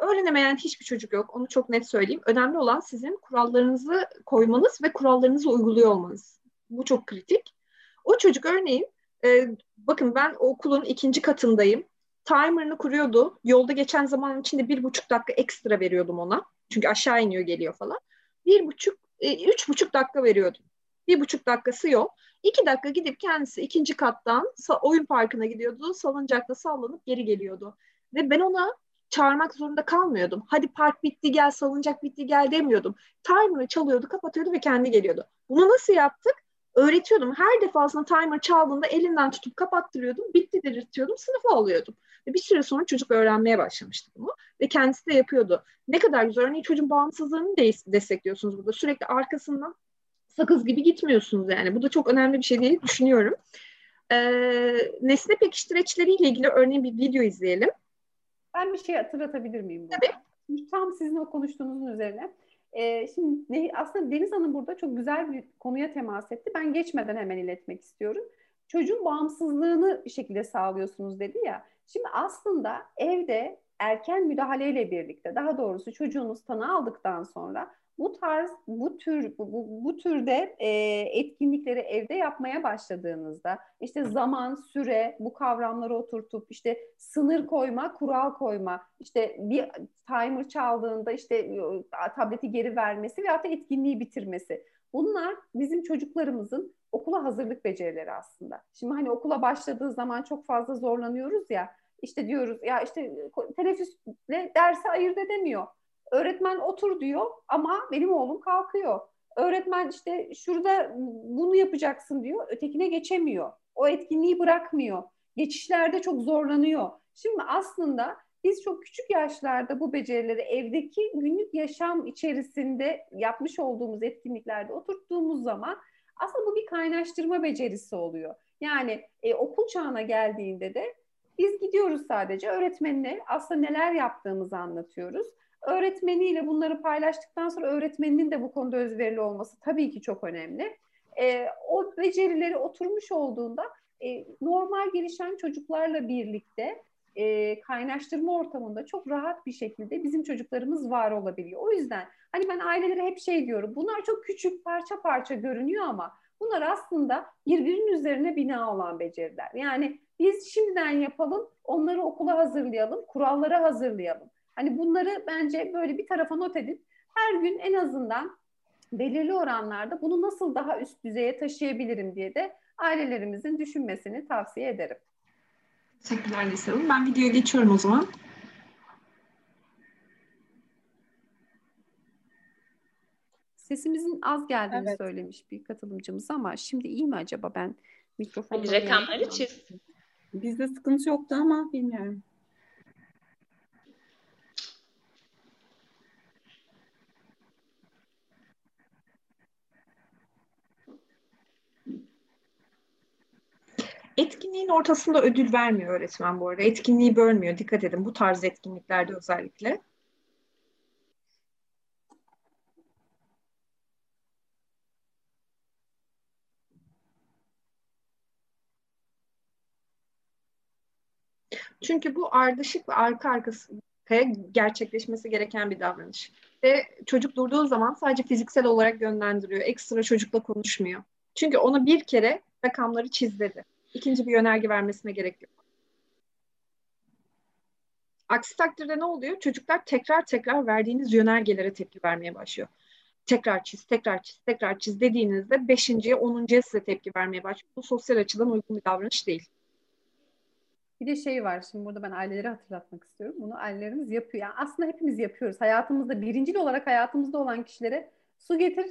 öğrenemeyen hiçbir çocuk yok. Onu çok net söyleyeyim. Önemli olan sizin kurallarınızı koymanız ve kurallarınızı uyguluyor olmanız. Bu çok kritik. O çocuk örneğin e, bakın ben okulun ikinci katındayım. Timer'ını kuruyordu. Yolda geçen zaman içinde bir buçuk dakika ekstra veriyordum ona. Çünkü aşağı iniyor geliyor falan. Bir buçuk, e, üç buçuk dakika veriyordum. Bir buçuk dakikası yok. İki dakika gidip kendisi ikinci kattan oyun parkına gidiyordu. Salıncakta sallanıp geri geliyordu. Ve ben ona çağırmak zorunda kalmıyordum. Hadi park bitti gel, salıncak bitti gel demiyordum. Timer'ı çalıyordu, kapatıyordu ve kendi geliyordu. Bunu nasıl yaptık? Öğretiyordum. Her defasında timer çaldığında elinden tutup kapattırıyordum. Bitti dedirtiyordum. Sınıfa alıyordum. Ve bir süre sonra çocuk öğrenmeye başlamıştı bunu. Ve kendisi de yapıyordu. Ne kadar güzel. Örneğin çocuğun bağımsızlığını de destekliyorsunuz burada. Sürekli arkasından sakız gibi gitmiyorsunuz yani. Bu da çok önemli bir şey diye düşünüyorum. Ee, nesne pekiştireçleriyle ilgili örneğin bir video izleyelim. Ben bir şey hatırlatabilir miyim? Burada? Tabii. Tam sizin o konuştuğunuzun üzerine. Ee, şimdi aslında Deniz Hanım burada çok güzel bir konuya temas etti. Ben geçmeden hemen iletmek istiyorum. Çocuğun bağımsızlığını bir şekilde sağlıyorsunuz dedi ya. Şimdi aslında evde erken müdahaleyle birlikte daha doğrusu çocuğunuz tanı aldıktan sonra bu tarz bu tür bu, bu, türde e, etkinlikleri evde yapmaya başladığınızda işte zaman, süre bu kavramları oturtup işte sınır koyma, kural koyma, işte bir timer çaldığında işte tableti geri vermesi veyahut da etkinliği bitirmesi. Bunlar bizim çocuklarımızın okula hazırlık becerileri aslında. Şimdi hani okula başladığı zaman çok fazla zorlanıyoruz ya İşte diyoruz ya işte teneffüsle dersi ayırt edemiyor. Öğretmen otur diyor ama benim oğlum kalkıyor. Öğretmen işte şurada bunu yapacaksın diyor. Ötekine geçemiyor. O etkinliği bırakmıyor. Geçişlerde çok zorlanıyor. Şimdi aslında biz çok küçük yaşlarda bu becerileri evdeki günlük yaşam içerisinde yapmış olduğumuz etkinliklerde oturttuğumuz zaman aslında bu bir kaynaştırma becerisi oluyor. Yani e, okul çağına geldiğinde de biz gidiyoruz sadece öğretmenine aslında neler yaptığımızı anlatıyoruz. Öğretmeniyle bunları paylaştıktan sonra öğretmeninin de bu konuda özverili olması tabii ki çok önemli. E, o becerileri oturmuş olduğunda e, normal gelişen çocuklarla birlikte e, kaynaştırma ortamında çok rahat bir şekilde bizim çocuklarımız var olabiliyor. O yüzden hani ben ailelere hep şey diyorum bunlar çok küçük parça parça görünüyor ama bunlar aslında birbirinin üzerine bina olan beceriler. Yani biz şimdiden yapalım, onları okula hazırlayalım, kurallara hazırlayalım. Hani bunları bence böyle bir tarafa not edin. Her gün en azından belirli oranlarda bunu nasıl daha üst düzeye taşıyabilirim diye de ailelerimizin düşünmesini tavsiye ederim. Teşekkürler Lisa Hanım. Ben videoya geçiyorum o zaman. Sesimizin az geldiğini evet. söylemiş bir katılımcımız ama şimdi iyi mi acaba ben mikrofonla rakamları çiz. Bizde sıkıntı yoktu ama bilmiyorum. Etkinliğin ortasında ödül vermiyor öğretmen bu arada. Etkinliği bölmüyor. Dikkat edin bu tarz etkinliklerde özellikle. Çünkü bu ardışık ve arka arkası gerçekleşmesi gereken bir davranış. Ve çocuk durduğu zaman sadece fiziksel olarak yönlendiriyor. Ekstra çocukla konuşmuyor. Çünkü ona bir kere rakamları çiz ikinci bir yönerge vermesine gerek yok. Aksi takdirde ne oluyor? Çocuklar tekrar tekrar verdiğiniz yönergelere tepki vermeye başlıyor. Tekrar çiz, tekrar çiz, tekrar çiz dediğinizde beşinciye, onuncuya size tepki vermeye başlıyor. Bu sosyal açıdan uygun bir davranış değil. Bir de şey var şimdi burada ben ailelere hatırlatmak istiyorum. Bunu ailelerimiz yapıyor. Yani aslında hepimiz yapıyoruz. Hayatımızda birincil olarak hayatımızda olan kişilere su getir,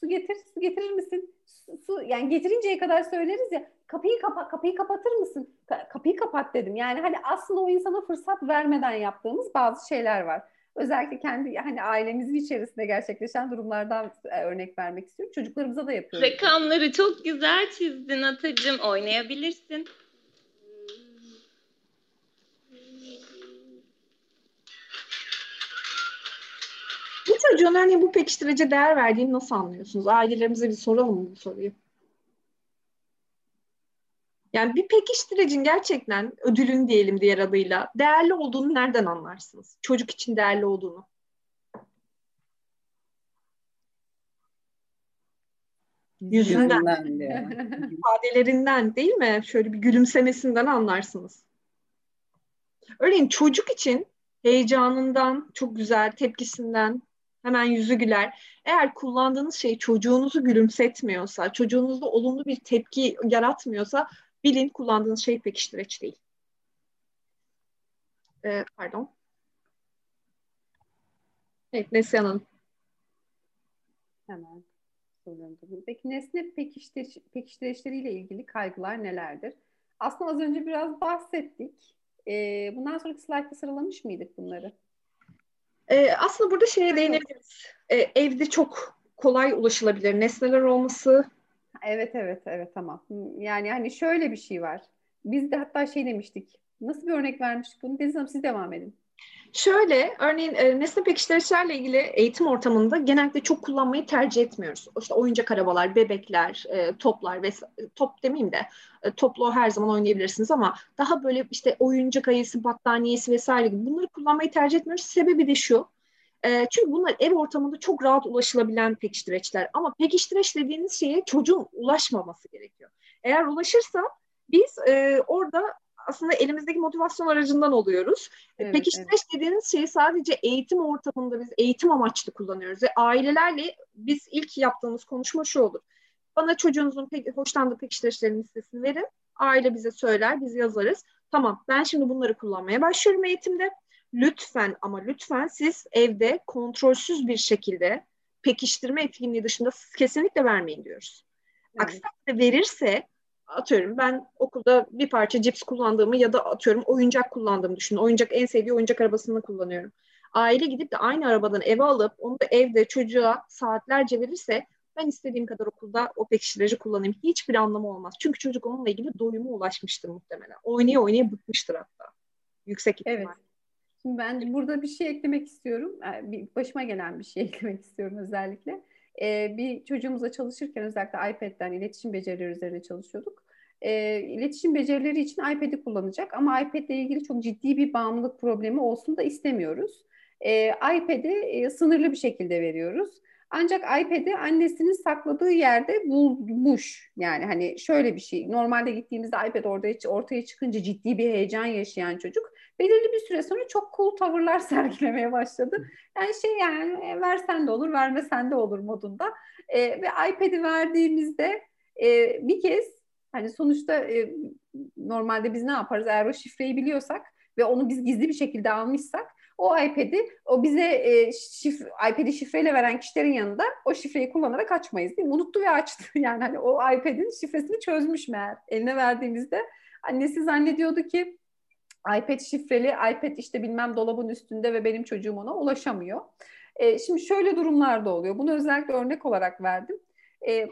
su getir, su getirir misin? Su, su yani getirinceye kadar söyleriz ya kapıyı kapa kapıyı kapatır mısın? Ka- kapıyı kapat dedim. Yani hani aslında o insana fırsat vermeden yaptığımız bazı şeyler var. Özellikle kendi hani ailemizin içerisinde gerçekleşen durumlardan e, örnek vermek istiyorum. Çocuklarımıza da yapıyoruz. Rakamları çok güzel çizdin Atacığım. Oynayabilirsin. Çocuğun hani bu pekiştirici değer verdiğini nasıl anlıyorsunuz? Ailelerimize bir soralım bu soruyu? Yani bir pekiştiricin gerçekten ödülün diyelim diğer adıyla değerli olduğunu nereden anlarsınız? Çocuk için değerli olduğunu. Yüzünden, ifadelerinden değil mi? Şöyle bir gülümsemesinden anlarsınız. Örneğin çocuk için heyecanından, çok güzel tepkisinden hemen yüzü güler. Eğer kullandığınız şey çocuğunuzu gülümsetmiyorsa, çocuğunuzda olumlu bir tepki yaratmıyorsa bilin kullandığınız şey pekiştireç değil. Ee, pardon. Evet Neslihan Hanım. Hemen soruyorum. Peki nesne pekiştiriş, pekiştirişleriyle ilgili kaygılar nelerdir? Aslında az önce biraz bahsettik. Ee, bundan sonraki slaytta sıralamış mıydık bunları? Ee, aslında burada şeye değinebiliriz. Ee, evde çok kolay ulaşılabilir nesneler olması, Evet evet evet tamam. Yani hani şöyle bir şey var. Biz de hatta şey demiştik. Nasıl bir örnek vermiştik bunu? Deniz Hanım siz devam edin. Şöyle, örneğin e, nesne pekiştiricilerle ilgili eğitim ortamında genellikle çok kullanmayı tercih etmiyoruz. İşte oyuncak arabalar, bebekler, e, toplar ve top demeyeyim de e, toplu her zaman oynayabilirsiniz ama daha böyle işte oyuncak ayısı, battaniyesi vesaire gibi bunları kullanmayı tercih etmiyoruz. Sebebi de şu, e, çünkü bunlar ev ortamında çok rahat ulaşılabilen pekiştireçler. Ama pekiştireç dediğiniz şeye çocuğun ulaşmaması gerekiyor. Eğer ulaşırsa biz e, orada aslında elimizdeki motivasyon aracından oluyoruz. E, evet, Pekiştireç evet. dediğiniz şeyi sadece eğitim ortamında biz eğitim amaçlı kullanıyoruz. Ve ailelerle biz ilk yaptığımız konuşma şu olur. Bana çocuğunuzun pek, hoşlandığı pekiştireçlerin listesini verin. Aile bize söyler, biz yazarız. Tamam ben şimdi bunları kullanmaya başlıyorum eğitimde. Lütfen ama lütfen siz evde kontrolsüz bir şekilde pekiştirme etkinliği dışında kesinlikle vermeyin diyoruz. Evet. Aksi verirse atıyorum ben okulda bir parça cips kullandığımı ya da atıyorum oyuncak kullandığımı düşünün. Oyuncak en sevdiği oyuncak arabasını kullanıyorum. Aile gidip de aynı arabadan eve alıp onu da evde çocuğa saatlerce verirse ben istediğim kadar okulda o pekiştirici kullanayım. Hiçbir anlamı olmaz. Çünkü çocuk onunla ilgili doyuma ulaşmıştır muhtemelen. Oynaya oynaya bıkmıştır hatta. Yüksek ihtimal. Evet. Şimdi ben burada bir şey eklemek istiyorum. Bir başıma gelen bir şey eklemek istiyorum özellikle. Ee, bir çocuğumuzla çalışırken özellikle iPad'den iletişim becerileri üzerine çalışıyorduk. Ee, iletişim becerileri için iPad'i kullanacak ama iPad ile ilgili çok ciddi bir bağımlılık problemi olsun da istemiyoruz. Ee, iPad'i e, sınırlı bir şekilde veriyoruz. Ancak iPad'i annesinin sakladığı yerde bulmuş. Yani hani şöyle bir şey. Normalde gittiğimizde iPad orada ortaya çıkınca ciddi bir heyecan yaşayan çocuk belirli bir süre sonra çok cool tavırlar sergilemeye başladı. Yani şey yani e, versen de olur, vermesen de olur modunda. E, ve iPad'i verdiğimizde e, bir kez hani sonuçta e, normalde biz ne yaparız eğer o şifreyi biliyorsak ve onu biz gizli bir şekilde almışsak o iPad'i o bize e, şif, iPad'i şifreyle veren kişilerin yanında o şifreyi kullanarak açmayız değil mi? Unuttu ve açtı. Yani hani o iPad'in şifresini çözmüş meğer. Eline verdiğimizde annesi zannediyordu ki iPad şifreli, iPad işte bilmem dolabın üstünde ve benim çocuğum ona ulaşamıyor. E, şimdi şöyle durumlar da oluyor. Bunu özellikle örnek olarak verdim. E,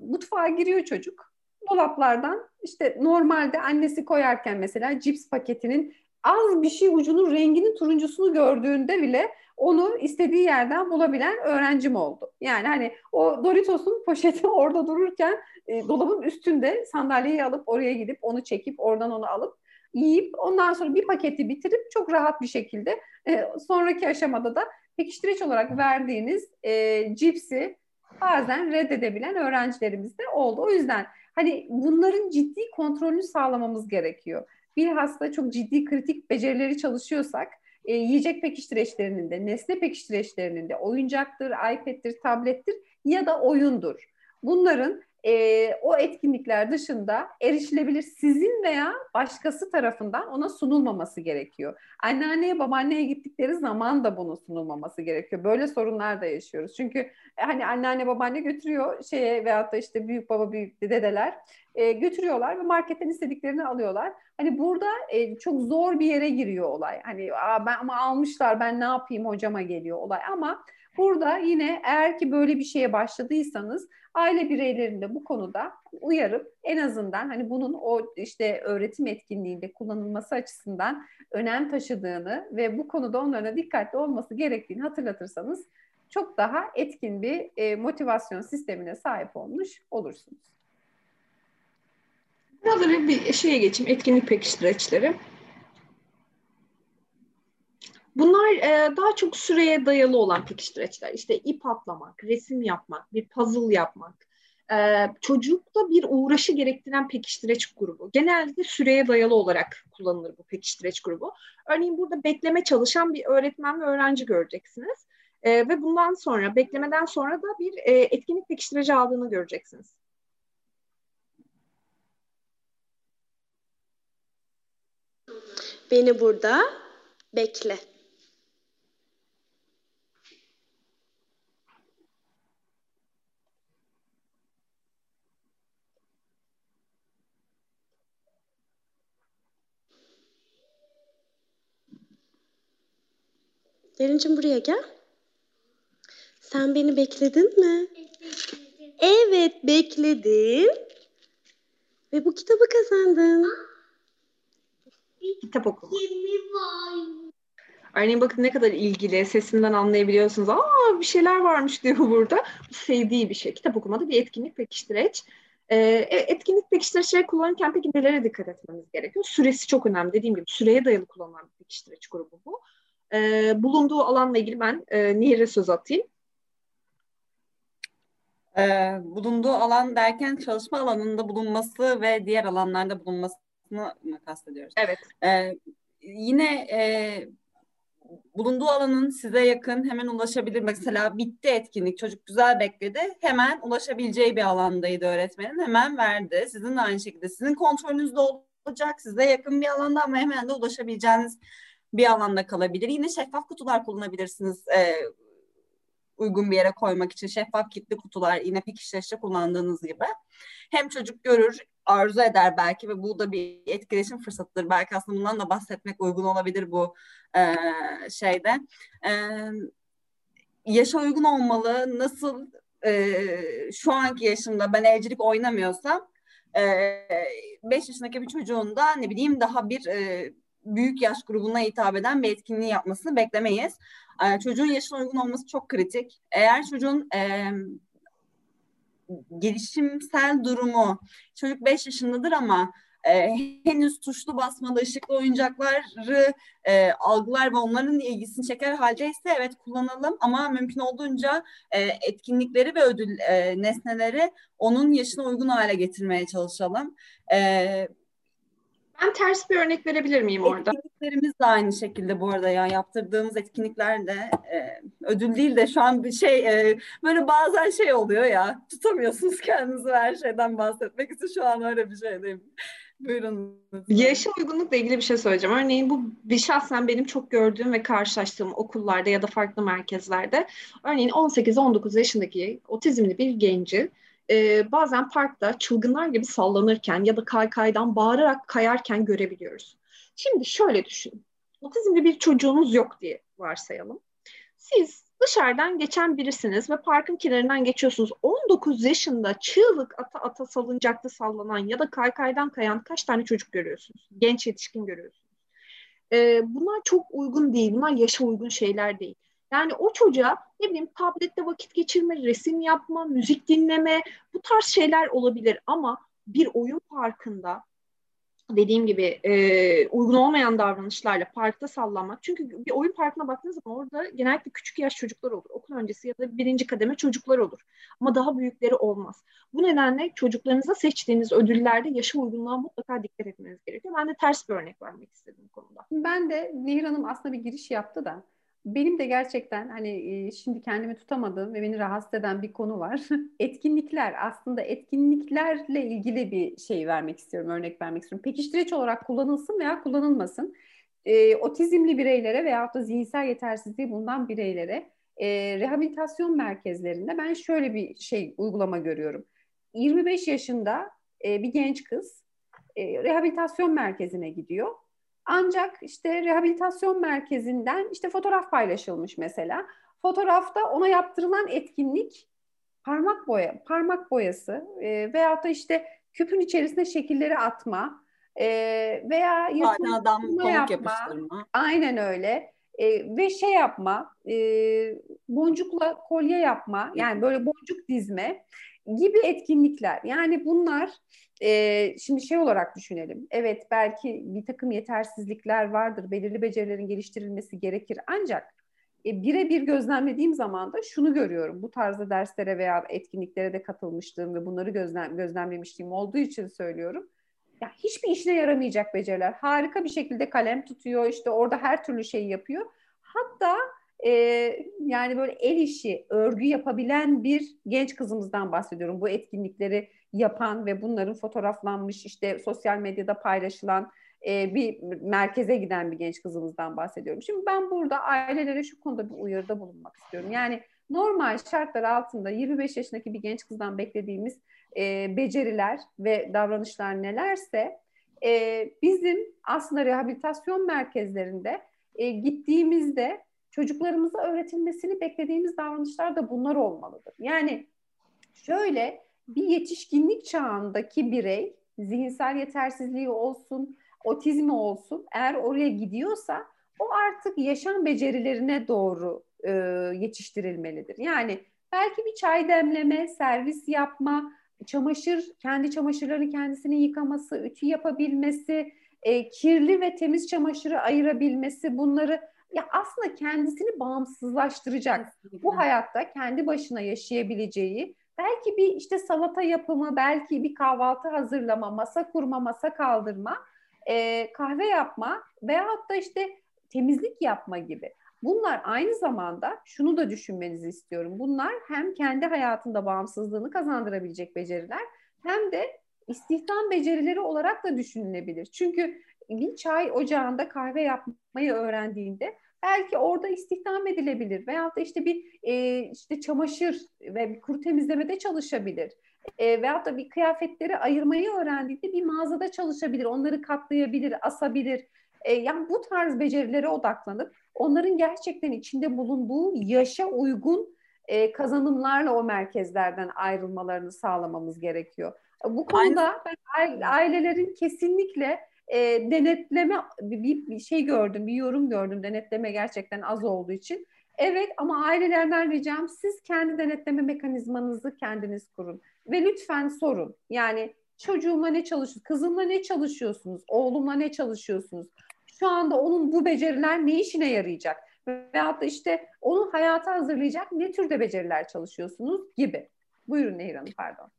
mutfağa giriyor çocuk. Dolaplardan işte normalde annesi koyarken mesela cips paketinin az bir şey ucunun renginin turuncusunu gördüğünde bile onu istediği yerden bulabilen öğrencim oldu. Yani hani o Doritos'un poşeti orada dururken e, dolabın üstünde sandalyeyi alıp oraya gidip onu çekip oradan onu alıp yiyip ondan sonra bir paketi bitirip çok rahat bir şekilde e, sonraki aşamada da pekiştirici olarak verdiğiniz e, cipsi bazen reddedebilen öğrencilerimiz de oldu. O yüzden hani bunların ciddi kontrolünü sağlamamız gerekiyor. Bilhassa çok ciddi kritik becerileri çalışıyorsak e, yiyecek pekiştireçlerinin de, nesne pekiştireçlerinin de, oyuncaktır, iPad'tir, tablettir ya da oyundur. Bunların e, o etkinlikler dışında erişilebilir sizin veya başkası tarafından ona sunulmaması gerekiyor. Anneanneye babaanneye gittikleri zaman da bunun sunulmaması gerekiyor. Böyle sorunlar da yaşıyoruz. Çünkü e, hani anneanne babaanne götürüyor şeye veyahut da işte büyük baba büyük dedeler e, götürüyorlar ve marketten istediklerini alıyorlar. Hani burada e, çok zor bir yere giriyor olay. Hani Aa, ben ama almışlar ben ne yapayım hocama geliyor olay ama Burada yine eğer ki böyle bir şeye başladıysanız aile bireylerini de bu konuda uyarıp en azından hani bunun o işte öğretim etkinliğinde kullanılması açısından önem taşıdığını ve bu konuda onlara dikkatli olması gerektiğini hatırlatırsanız çok daha etkin bir e, motivasyon sistemine sahip olmuş olursunuz. Biraz bir şeye geçeyim, etkinlik pekiştireçleri. Bunlar e, daha çok süreye dayalı olan pekiştireçler. İşte ip atlamak, resim yapmak, bir puzzle yapmak. E, çocukta bir uğraşı gerektiren pekiştireç grubu. Genelde süreye dayalı olarak kullanılır bu pekiştireç grubu. Örneğin burada bekleme çalışan bir öğretmen ve öğrenci göreceksiniz. E, ve bundan sonra, beklemeden sonra da bir e, etkinlik pekiştireci aldığını göreceksiniz. Beni burada bekle. Derincim buraya gel. Sen beni bekledin mi? Evet bekledim. Ve bu kitabı kazandın. Kitap oku. Örneğin bakın ne kadar ilgili, sesinden anlayabiliyorsunuz. Aa bir şeyler varmış diyor burada. Sevdiği bir şey. Kitap okumada bir etkinlik pekiştireç. Ee, e, etkinlik pekiştiricileri kullanırken peki nelere dikkat etmemiz gerekiyor? Süresi çok önemli. Dediğim gibi süreye dayalı kullanılan bir pekiştirici grubu bu. E, bulunduğu alanla ilgili ben e, Nehir'e söz atayım. Ee, bulunduğu alan derken çalışma alanında bulunması ve diğer alanlarda bulunmasını mı kastediyoruz? Evet. Ee, yine e, bulunduğu alanın size yakın hemen ulaşabilir. Mesela bitti etkinlik çocuk güzel bekledi hemen ulaşabileceği bir alandaydı öğretmenin hemen verdi. Sizin de aynı şekilde sizin kontrolünüzde olacak. Size yakın bir alanda ama hemen de ulaşabileceğiniz bir alanda kalabilir. Yine şeffaf kutular kullanabilirsiniz. E, uygun bir yere koymak için şeffaf kilitli kutular yine pekişleşte kullandığınız gibi. Hem çocuk görür, arzu eder belki ve bu da bir etkileşim fırsatıdır. Belki aslında bundan da bahsetmek uygun olabilir bu e, şeyde. E, yaşa uygun olmalı. Nasıl e, şu anki yaşımda ben evcilik oynamıyorsam 5 e, yaşındaki bir çocuğun da ne bileyim daha bir e, büyük yaş grubuna hitap eden bir etkinliği yapmasını beklemeyiz. E, çocuğun yaşına uygun olması çok kritik. Eğer çocuğun e, gelişimsel durumu, çocuk 5 yaşındadır ama e, henüz tuşlu basmalı ışıklı oyuncakları e, algılar ve onların ilgisini çeker haldeyse evet kullanalım ama mümkün olduğunca e, etkinlikleri ve ödül e, nesneleri onun yaşına uygun hale getirmeye çalışalım. E, ben ters bir örnek verebilir miyim orada? Etkinliklerimiz de aynı şekilde bu arada ya yaptırdığımız etkinlikler de e, ödül değil de şu an bir şey e, böyle bazen şey oluyor ya tutamıyorsunuz kendinizi her şeyden bahsetmek için şu an öyle bir şeydeyim. Buyurun. Yaşa uygunlukla ilgili bir şey söyleyeceğim. Örneğin bu bir şahsen benim çok gördüğüm ve karşılaştığım okullarda ya da farklı merkezlerde örneğin 18-19 yaşındaki otizmli bir genci e, bazen parkta çılgınlar gibi sallanırken ya da kaykaydan bağırarak kayarken görebiliyoruz. Şimdi şöyle düşünün. Otizmli bir çocuğunuz yok diye varsayalım. Siz dışarıdan geçen birisiniz ve parkın kenarından geçiyorsunuz. 19 yaşında çığlık ata ata salıncakta sallanan ya da kaykaydan kayan kaç tane çocuk görüyorsunuz? Genç yetişkin görüyorsunuz. Ee, bunlar çok uygun değil. Bunlar yaşa uygun şeyler değil. Yani o çocuğa ne bileyim tablette vakit geçirme, resim yapma, müzik dinleme bu tarz şeyler olabilir ama bir oyun parkında dediğim gibi e, uygun olmayan davranışlarla parkta sallanmak. Çünkü bir oyun parkına baktığınız zaman orada genellikle küçük yaş çocuklar olur. Okul öncesi ya da birinci kademe çocuklar olur. Ama daha büyükleri olmaz. Bu nedenle çocuklarınıza seçtiğiniz ödüllerde yaşa uygunluğa mutlaka dikkat etmeniz gerekiyor. Ben de ters bir örnek vermek istedim bu konuda. Ben de Nehir Hanım aslında bir giriş yaptı da benim de gerçekten hani şimdi kendimi tutamadığım ve beni rahatsız eden bir konu var. etkinlikler aslında etkinliklerle ilgili bir şey vermek istiyorum, örnek vermek istiyorum. Pekiştirici olarak kullanılsın veya kullanılmasın. E, otizmli bireylere veya da zihinsel yetersizliği bulunan bireylere e, rehabilitasyon merkezlerinde ben şöyle bir şey uygulama görüyorum. 25 yaşında e, bir genç kız e, rehabilitasyon merkezine gidiyor ancak işte rehabilitasyon merkezinden işte fotoğraf paylaşılmış mesela. Fotoğrafta ona yaptırılan etkinlik parmak boya, parmak boyası e, veyahut da işte küpün içerisine şekilleri atma e, veya yırtma yapma. Aynen öyle. E, ve şey yapma, e, boncukla kolye yapma, yani böyle boncuk dizme gibi etkinlikler. Yani bunlar e, şimdi şey olarak düşünelim. Evet belki bir takım yetersizlikler vardır. Belirli becerilerin geliştirilmesi gerekir. Ancak e, birebir gözlemlediğim zaman da şunu görüyorum. Bu tarzda derslere veya etkinliklere de katılmıştım ve bunları gözlem, gözlemlemişliğim olduğu için söylüyorum. Ya hiçbir işine yaramayacak beceriler. Harika bir şekilde kalem tutuyor. işte orada her türlü şeyi yapıyor. Hatta e, yani böyle el işi, örgü yapabilen bir genç kızımızdan bahsediyorum. Bu etkinlikleri yapan ve bunların fotoğraflanmış işte sosyal medyada paylaşılan e, bir merkeze giden bir genç kızımızdan bahsediyorum. Şimdi ben burada ailelere şu konuda bir uyarıda bulunmak istiyorum. Yani normal şartlar altında 25 yaşındaki bir genç kızdan beklediğimiz e, beceriler ve davranışlar nelerse e, bizim aslında rehabilitasyon merkezlerinde e, gittiğimizde çocuklarımıza öğretilmesini beklediğimiz davranışlar da bunlar olmalıdır. Yani şöyle bir yetişkinlik çağındaki birey zihinsel yetersizliği olsun, otizmi olsun eğer oraya gidiyorsa o artık yaşam becerilerine doğru e, yetiştirilmelidir. Yani belki bir çay demleme, servis yapma, çamaşır, kendi çamaşırlarını kendisinin yıkaması, ütü yapabilmesi, e, kirli ve temiz çamaşırı ayırabilmesi bunları ya aslında kendisini bağımsızlaştıracak. Bu hayatta kendi başına yaşayabileceği belki bir işte salata yapımı, belki bir kahvaltı hazırlama, masa kurma, masa kaldırma, e, kahve yapma veyahut da işte temizlik yapma gibi. Bunlar aynı zamanda şunu da düşünmenizi istiyorum. Bunlar hem kendi hayatında bağımsızlığını kazandırabilecek beceriler hem de istihdam becerileri olarak da düşünülebilir. Çünkü bir çay ocağında kahve yapmayı öğrendiğinde belki orada istihdam edilebilir veyahut da işte bir e, işte çamaşır ve bir kuru temizlemede çalışabilir. E, veyahut da bir kıyafetleri ayırmayı öğrendiğinde bir mağazada çalışabilir, onları katlayabilir, asabilir. E, yani bu tarz becerilere odaklanıp onların gerçekten içinde bulunduğu yaşa uygun e, kazanımlarla o merkezlerden ayrılmalarını sağlamamız gerekiyor. Bu konuda ben ailelerin kesinlikle e, denetleme bir, bir şey gördüm, bir yorum gördüm. Denetleme gerçekten az olduğu için. Evet ama ailelerden ricam siz kendi denetleme mekanizmanızı kendiniz kurun ve lütfen sorun. Yani çocuğumla ne çalışıyorsunuz, kızımla ne çalışıyorsunuz, oğlumla ne çalışıyorsunuz? Şu anda onun bu beceriler ne işine yarayacak? Veyahut da işte onu hayata hazırlayacak ne türde beceriler çalışıyorsunuz gibi. Buyurun Nehir Hanım pardon.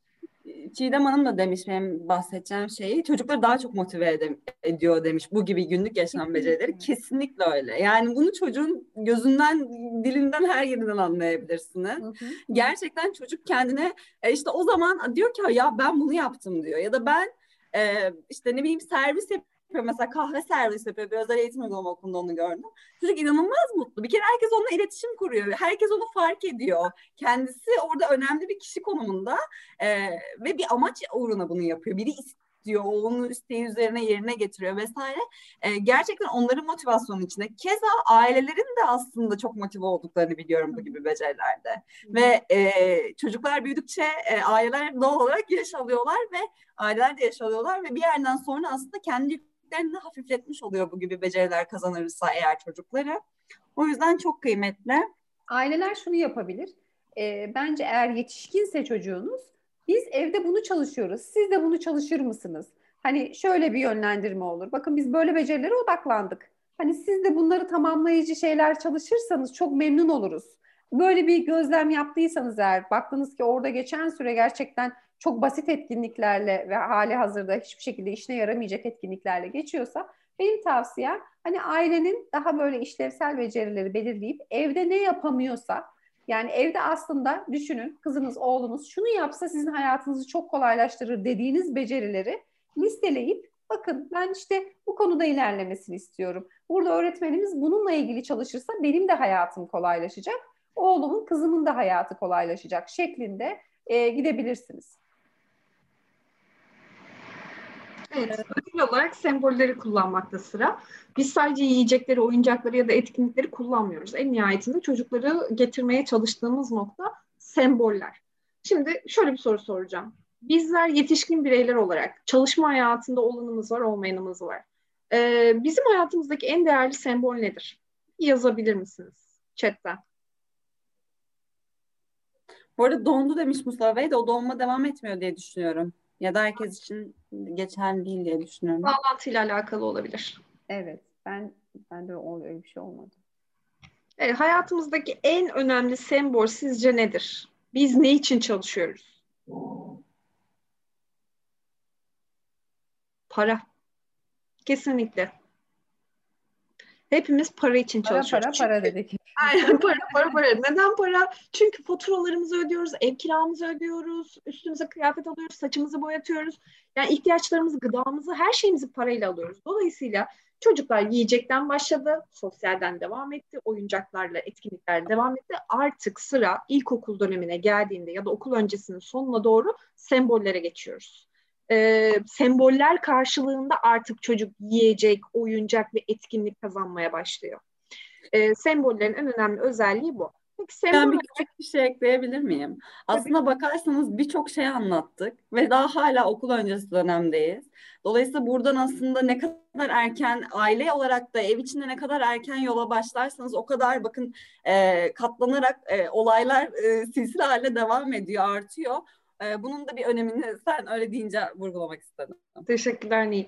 Çiğdem Hanım da demiş benim bahsedeceğim şeyi çocukları daha çok motive ed- ediyor demiş bu gibi günlük yaşam becerileri kesinlikle öyle yani bunu çocuğun gözünden dilinden her yerinden anlayabilirsiniz hı hı. gerçekten çocuk kendine e, işte o zaman diyor ki ya ben bunu yaptım diyor ya da ben e, işte ne bileyim servis yap yapıyor. Mesela kahve servis yapıyor. Bir özel eğitim uygulama okulunda onu gördüm. Çocuk inanılmaz mutlu. Bir kere herkes onunla iletişim kuruyor. Herkes onu fark ediyor. Kendisi orada önemli bir kişi konumunda e, ve bir amaç uğruna bunu yapıyor. Biri istiyor, onun isteği üzerine yerine getiriyor vesaire. E, gerçekten onların motivasyonu içinde. Keza ailelerin de aslında çok motive olduklarını biliyorum bu gibi becerilerde. Hı. Ve e, çocuklar büyüdükçe e, aileler doğal olarak yaş alıyorlar ve aileler de yaş alıyorlar ve bir yerden sonra aslında kendi yüklerini hafifletmiş oluyor bu gibi beceriler kazanırsa eğer çocukları. O yüzden çok kıymetli. Aileler şunu yapabilir. E, bence eğer yetişkinse çocuğunuz biz evde bunu çalışıyoruz. Siz de bunu çalışır mısınız? Hani şöyle bir yönlendirme olur. Bakın biz böyle becerilere odaklandık. Hani siz de bunları tamamlayıcı şeyler çalışırsanız çok memnun oluruz. Böyle bir gözlem yaptıysanız eğer baktınız ki orada geçen süre gerçekten çok basit etkinliklerle ve hali hazırda hiçbir şekilde işine yaramayacak etkinliklerle geçiyorsa benim tavsiyem hani ailenin daha böyle işlevsel becerileri belirleyip evde ne yapamıyorsa yani evde aslında düşünün kızınız oğlunuz şunu yapsa sizin hayatınızı çok kolaylaştırır dediğiniz becerileri listeleyip bakın ben işte bu konuda ilerlemesini istiyorum. Burada öğretmenimiz bununla ilgili çalışırsa benim de hayatım kolaylaşacak. Oğlumun kızımın da hayatı kolaylaşacak şeklinde e, gidebilirsiniz. Evet, ödül olarak sembolleri kullanmakta sıra. Biz sadece yiyecekleri, oyuncakları ya da etkinlikleri kullanmıyoruz. En nihayetinde çocukları getirmeye çalıştığımız nokta semboller. Şimdi şöyle bir soru soracağım. Bizler yetişkin bireyler olarak çalışma hayatında olanımız var, olmayanımız var. Ee, bizim hayatımızdaki en değerli sembol nedir? Yazabilir misiniz chatten? Bu arada dondu demiş Mustafa Bey de o donma devam etmiyor diye düşünüyorum. Ya da herkes için geçerli değil diye düşünüyorum. Bağlantıyla alakalı olabilir. Evet. Ben ben de öyle bir şey olmadı. Evet, hayatımızdaki en önemli sembol sizce nedir? Biz ne için çalışıyoruz? Para. Kesinlikle. Hepimiz para için para, çalışıyoruz. Para para dedik. Aynen para para para. Neden para? Çünkü faturalarımızı ödüyoruz, ev kiramızı ödüyoruz, üstümüze kıyafet alıyoruz, saçımızı boyatıyoruz. Yani ihtiyaçlarımızı, gıdamızı, her şeyimizi parayla alıyoruz. Dolayısıyla çocuklar yiyecekten başladı, sosyalden devam etti, oyuncaklarla, etkinliklerle devam etti. Artık sıra ilkokul dönemine geldiğinde ya da okul öncesinin sonuna doğru sembollere geçiyoruz e, semboller karşılığında artık çocuk yiyecek, oyuncak ve etkinlik kazanmaya başlıyor. E, sembollerin en önemli özelliği bu. Peki sembol ben bir küçük bir şey ekleyebilir miyim? Aslında bakarsanız birçok şey anlattık ve daha hala okul öncesi dönemdeyiz. Dolayısıyla buradan aslında ne kadar erken aile olarak da ev içinde ne kadar erken yola başlarsanız o kadar bakın e, katlanarak e, olaylar e, silsile haline devam ediyor, artıyor. E, bunun da bir önemini sen öyle deyince vurgulamak istedim. Teşekkürler Nil.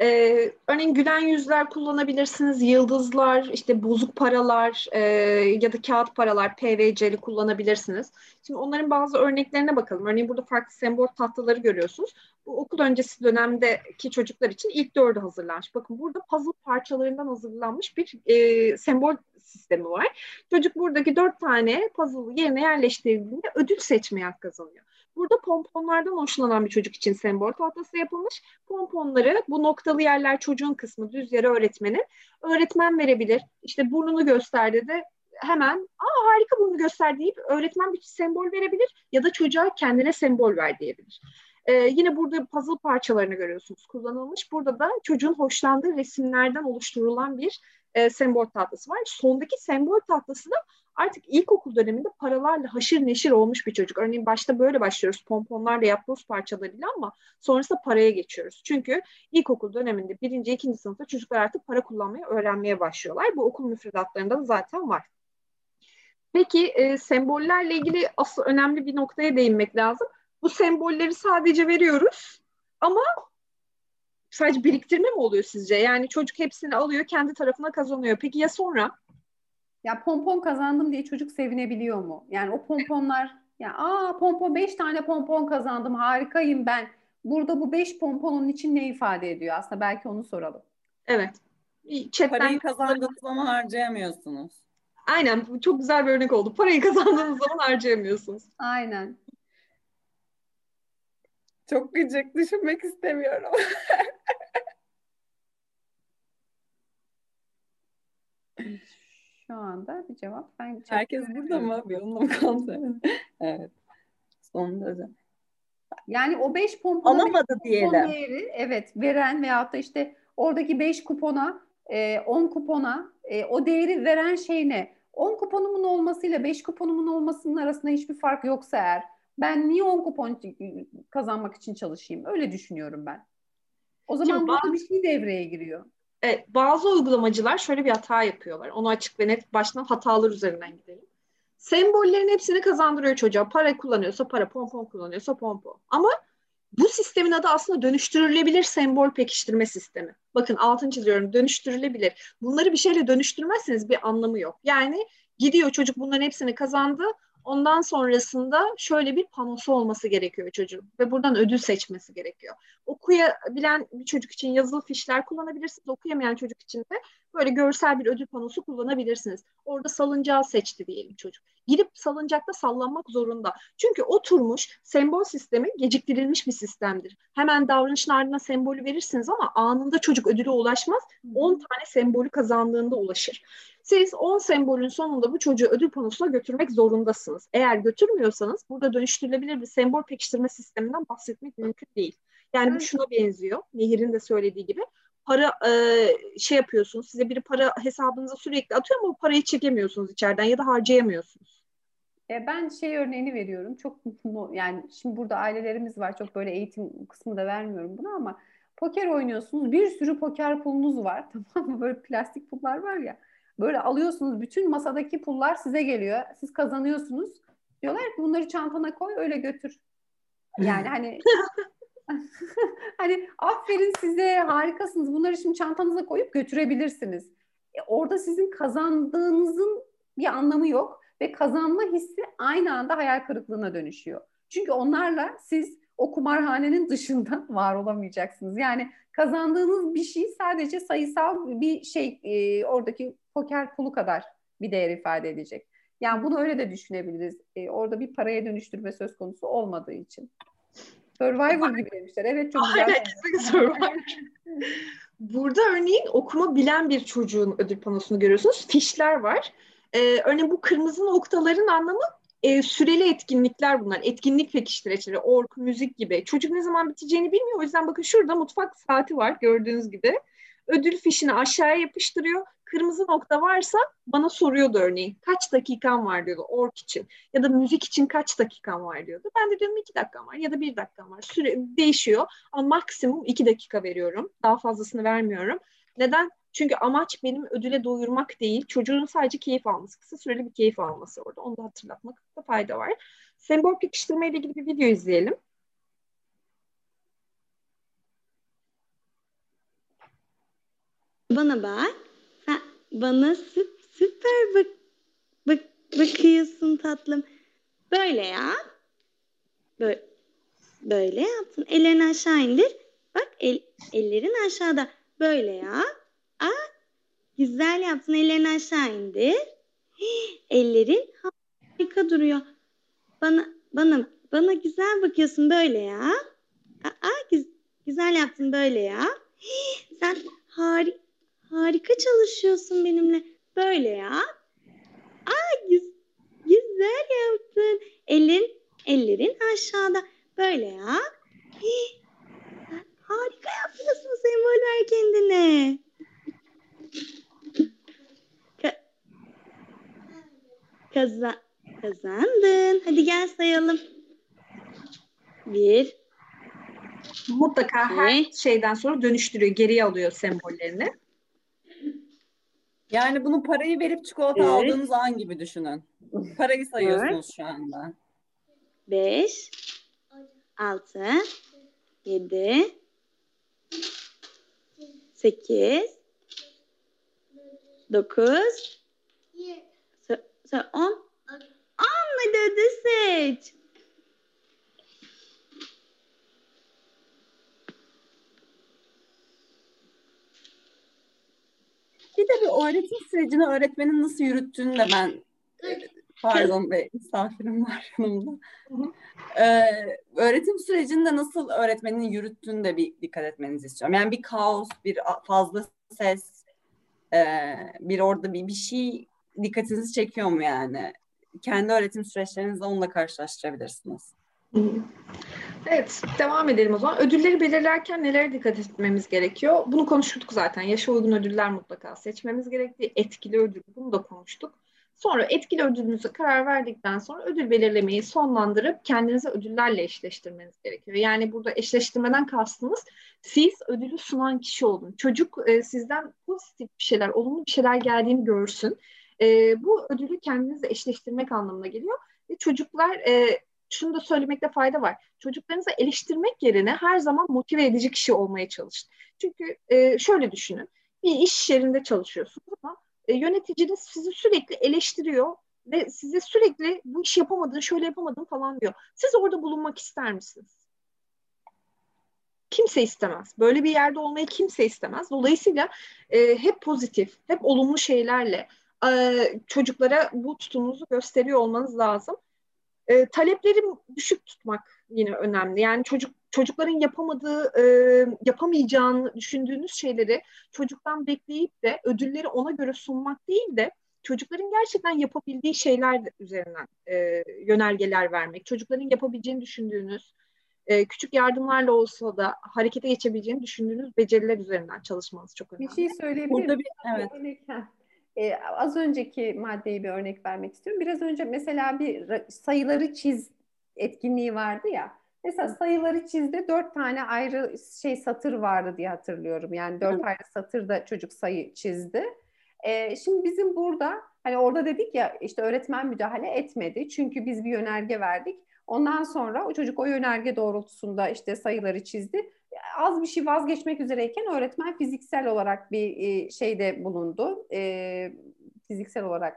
Ee, örneğin gülen yüzler kullanabilirsiniz, yıldızlar, işte bozuk paralar e, ya da kağıt paralar, PVC'li kullanabilirsiniz. Şimdi onların bazı örneklerine bakalım. Örneğin burada farklı sembol tahtaları görüyorsunuz. Bu okul öncesi dönemdeki çocuklar için ilk dördü hazırlanmış. Bakın burada puzzle parçalarından hazırlanmış bir e, sembol sistemi var. Çocuk buradaki dört tane puzzle yerine yerleştirdiğinde ödül seçmeye hak kazanıyor. Burada pomponlardan hoşlanan bir çocuk için sembol tahtası yapılmış. Pomponları bu noktalı yerler çocuğun kısmı düz yere öğretmenin. Öğretmen verebilir. İşte burnunu gösterdi de hemen aa harika burnu göster deyip öğretmen bir sembol verebilir ya da çocuğa kendine sembol ver diyebilir. Ee, yine burada puzzle parçalarını görüyorsunuz kullanılmış. Burada da çocuğun hoşlandığı resimlerden oluşturulan bir e, sembol tahtası var. Sondaki sembol tahtası da artık ilkokul döneminde paralarla haşır neşir olmuş bir çocuk. Örneğin başta böyle başlıyoruz pomponlarla yapboz parçalarıyla ama sonrasında paraya geçiyoruz. Çünkü ilkokul döneminde birinci, ikinci sınıfta çocuklar artık para kullanmayı öğrenmeye başlıyorlar. Bu okul müfredatlarında da zaten var. Peki e, sembollerle ilgili asıl önemli bir noktaya değinmek lazım. Bu sembolleri sadece veriyoruz ama sadece biriktirme mi oluyor sizce? Yani çocuk hepsini alıyor kendi tarafına kazanıyor. Peki ya sonra? Ya pompon kazandım diye çocuk sevinebiliyor mu? Yani o pomponlar ya aa pompon beş tane pompon kazandım harikayım ben. Burada bu beş pomponun için ne ifade ediyor? Aslında belki onu soralım. Evet. Chatten Parayı kazandığınız zaman harcayamıyorsunuz. Aynen bu çok güzel bir örnek oldu. Parayı kazandığınız zaman harcayamıyorsunuz. Aynen. Çok gıcık düşünmek istemiyorum. Şu anda bir cevap ben Herkes burada mı? Bir onunla mı evet. Sonunda Yani o beş pompona alamadı diyelim. Değeri, evet veren veyahut da işte oradaki beş kupona 10 e, kupona e, o değeri veren şey ne? 10 kuponumun olmasıyla 5 kuponumun olmasının arasında hiçbir fark yoksa eğer ben niye 10 kupon kazanmak için çalışayım? Öyle düşünüyorum ben. O zaman Şimdi burada bazı, bir şey devreye giriyor. Evet, bazı uygulamacılar şöyle bir hata yapıyorlar. Onu açık ve net baştan hatalar üzerinden gidelim. Sembollerin hepsini kazandırıyor çocuğa. Para kullanıyorsa para, pompon kullanıyorsa pompon. Ama bu sistemin adı aslında dönüştürülebilir sembol pekiştirme sistemi. Bakın altını çiziyorum dönüştürülebilir. Bunları bir şeyle dönüştürmezseniz bir anlamı yok. Yani gidiyor çocuk bunların hepsini kazandı. Ondan sonrasında şöyle bir panosu olması gerekiyor çocuğun ve buradan ödül seçmesi gerekiyor. Okuyabilen bir çocuk için yazılı fişler kullanabilirsiniz. Okuyamayan çocuk için de böyle görsel bir ödül panosu kullanabilirsiniz. Orada salıncağı seçti diyelim çocuk. Gidip salıncakta sallanmak zorunda. Çünkü oturmuş sembol sistemi geciktirilmiş bir sistemdir. Hemen davranışın ardına sembolü verirsiniz ama anında çocuk ödüle ulaşmaz. 10 tane sembolü kazandığında ulaşır. Siz 10 sembolün sonunda bu çocuğu ödül panosuna götürmek zorundasınız. Eğer götürmüyorsanız burada dönüştürülebilir bir sembol pekiştirme sisteminden bahsetmek mümkün değil. Yani bu şuna benziyor. Nehir'in de söylediği gibi. Para e, şey yapıyorsunuz. Size biri para hesabınıza sürekli atıyor ama o parayı çekemiyorsunuz içeriden ya da harcayamıyorsunuz. E, ben şey örneğini veriyorum. Çok yani şimdi burada ailelerimiz var. Çok böyle eğitim kısmı da vermiyorum bunu ama poker oynuyorsunuz. Bir sürü poker pulunuz var. Tamam mı? Böyle plastik pullar var ya. Böyle alıyorsunuz bütün masadaki pullar size geliyor. Siz kazanıyorsunuz. Diyorlar ki bunları çantana koy öyle götür. Yani hani hani aferin size harikasınız. Bunları şimdi çantanıza koyup götürebilirsiniz. E, orada sizin kazandığınızın bir anlamı yok ve kazanma hissi aynı anda hayal kırıklığına dönüşüyor. Çünkü onlarla siz o kumarhanenin dışında var olamayacaksınız. Yani kazandığınız bir şey sadece sayısal bir şey e, oradaki poker pulu kadar bir değer ifade edecek. Yani bunu öyle de düşünebiliriz. E, orada bir paraya dönüştürme söz konusu olmadığı için. Survivor gibi demişler. Evet çok güzel. Aynen Survivor. Burada örneğin okuma bilen bir çocuğun ödül panosunu görüyorsunuz. Fişler var. Ee, örneğin bu kırmızı noktaların anlamı e, süreli etkinlikler bunlar. Etkinlik pekiştiricileri, ork, müzik gibi. Çocuk ne zaman biteceğini bilmiyor. O yüzden bakın şurada mutfak saati var gördüğünüz gibi. Ödül fişini aşağıya yapıştırıyor. Kırmızı nokta varsa bana soruyordu örneğin. Kaç dakikan var diyordu ork için. Ya da müzik için kaç dakikan var diyordu. Ben de diyorum iki dakikam var ya da bir dakikam var. Süre değişiyor. Ama maksimum iki dakika veriyorum. Daha fazlasını vermiyorum. Neden? Çünkü amaç benim ödüle doyurmak değil, çocuğun sadece keyif alması, kısa süreli bir keyif alması orada. Onu da hatırlatmakta fayda var. Sembol pekiştirme ile ilgili bir video izleyelim. Bana bak. Sen bana süp, süper bak, bak bakıyorsun tatlım. Böyle ya. Böyle, böyle yaptın. Ellerini aşağı indir. Bak el, ellerin aşağıda. Böyle ya. Aa, güzel yaptın. Ellerini aşağı indir. Ellerin harika duruyor. Bana bana bana güzel bakıyorsun böyle ya. Aa, güz- güzel yaptın böyle ya. Sen hari harika çalışıyorsun benimle böyle ya. Aa, güz- güzel yaptın. Elin ellerin aşağıda böyle ya. Harika yapıyorsun sembol ver kendine. Ka- kaza kazandın. Hadi gel sayalım. Bir, Mutlaka her iki, şeyden sonra dönüştürüyor, geriye alıyor sembollerini. Yani bunu parayı verip çikolata Evet. aldığınız an gibi düşünün. Parayı sayıyorsunuz şu anda. beş, altı, yedi, sekiz, dokuz, so- so- on. On hadi ödül seç. Bir de bir öğretim sürecini öğretmenin nasıl yürüttüğünü de ben pardon be misafirim var yanımda. Ee, öğretim sürecini de nasıl öğretmenin yürüttüğünü de bir dikkat etmenizi istiyorum. Yani bir kaos, bir fazla ses, e, bir orada bir, bir şey dikkatinizi çekiyor mu yani? Kendi öğretim süreçlerinizle onunla karşılaştırabilirsiniz. Evet, devam edelim o zaman. Ödülleri belirlerken nelere dikkat etmemiz gerekiyor? Bunu konuştuk zaten. Yaşa uygun ödüller mutlaka seçmemiz gerektiği etkili ödül. Bunu da konuştuk. Sonra etkili ödülünüze karar verdikten sonra ödül belirlemeyi sonlandırıp kendinize ödüllerle eşleştirmeniz gerekiyor. Yani burada eşleştirmeden kastımız siz ödülü sunan kişi olun. Çocuk e, sizden pozitif bir şeyler, olumlu bir şeyler geldiğini görsün. E, bu ödülü kendinizle eşleştirmek anlamına geliyor. Ve çocuklar e, şunu da söylemekte fayda var. Çocuklarınızı eleştirmek yerine her zaman motive edici kişi olmaya çalışın. Çünkü e, şöyle düşünün. Bir iş yerinde çalışıyorsunuz ama e, yöneticiniz sizi sürekli eleştiriyor ve size sürekli bu iş yapamadın, şöyle yapamadın falan diyor. Siz orada bulunmak ister misiniz? Kimse istemez. Böyle bir yerde olmayı kimse istemez. Dolayısıyla e, hep pozitif, hep olumlu şeylerle e, çocuklara bu tutumunuzu gösteriyor olmanız lazım. E, talepleri düşük tutmak yine önemli. Yani çocuk çocukların yapamadığı, e, yapamayacağını düşündüğünüz şeyleri çocuktan bekleyip de ödülleri ona göre sunmak değil de çocukların gerçekten yapabildiği şeyler üzerinden e, yönergeler vermek. Çocukların yapabileceğini düşündüğünüz, e, küçük yardımlarla olsa da harekete geçebileceğini düşündüğünüz beceriler üzerinden çalışmanız çok önemli. Bir şey söyleyebilir Burada bir evet. Ee, az önceki maddeye bir örnek vermek istiyorum. Biraz önce mesela bir sayıları çiz etkinliği vardı ya. Mesela sayıları çizde dört tane ayrı şey satır vardı diye hatırlıyorum. Yani dört Hı. ayrı satırda çocuk sayı çizdi. Ee, şimdi bizim burada hani orada dedik ya işte öğretmen müdahale etmedi. Çünkü biz bir yönerge verdik. Ondan sonra o çocuk o yönerge doğrultusunda işte sayıları çizdi. Az bir şey vazgeçmek üzereyken öğretmen fiziksel olarak bir e, şeyde bulundu. E, fiziksel olarak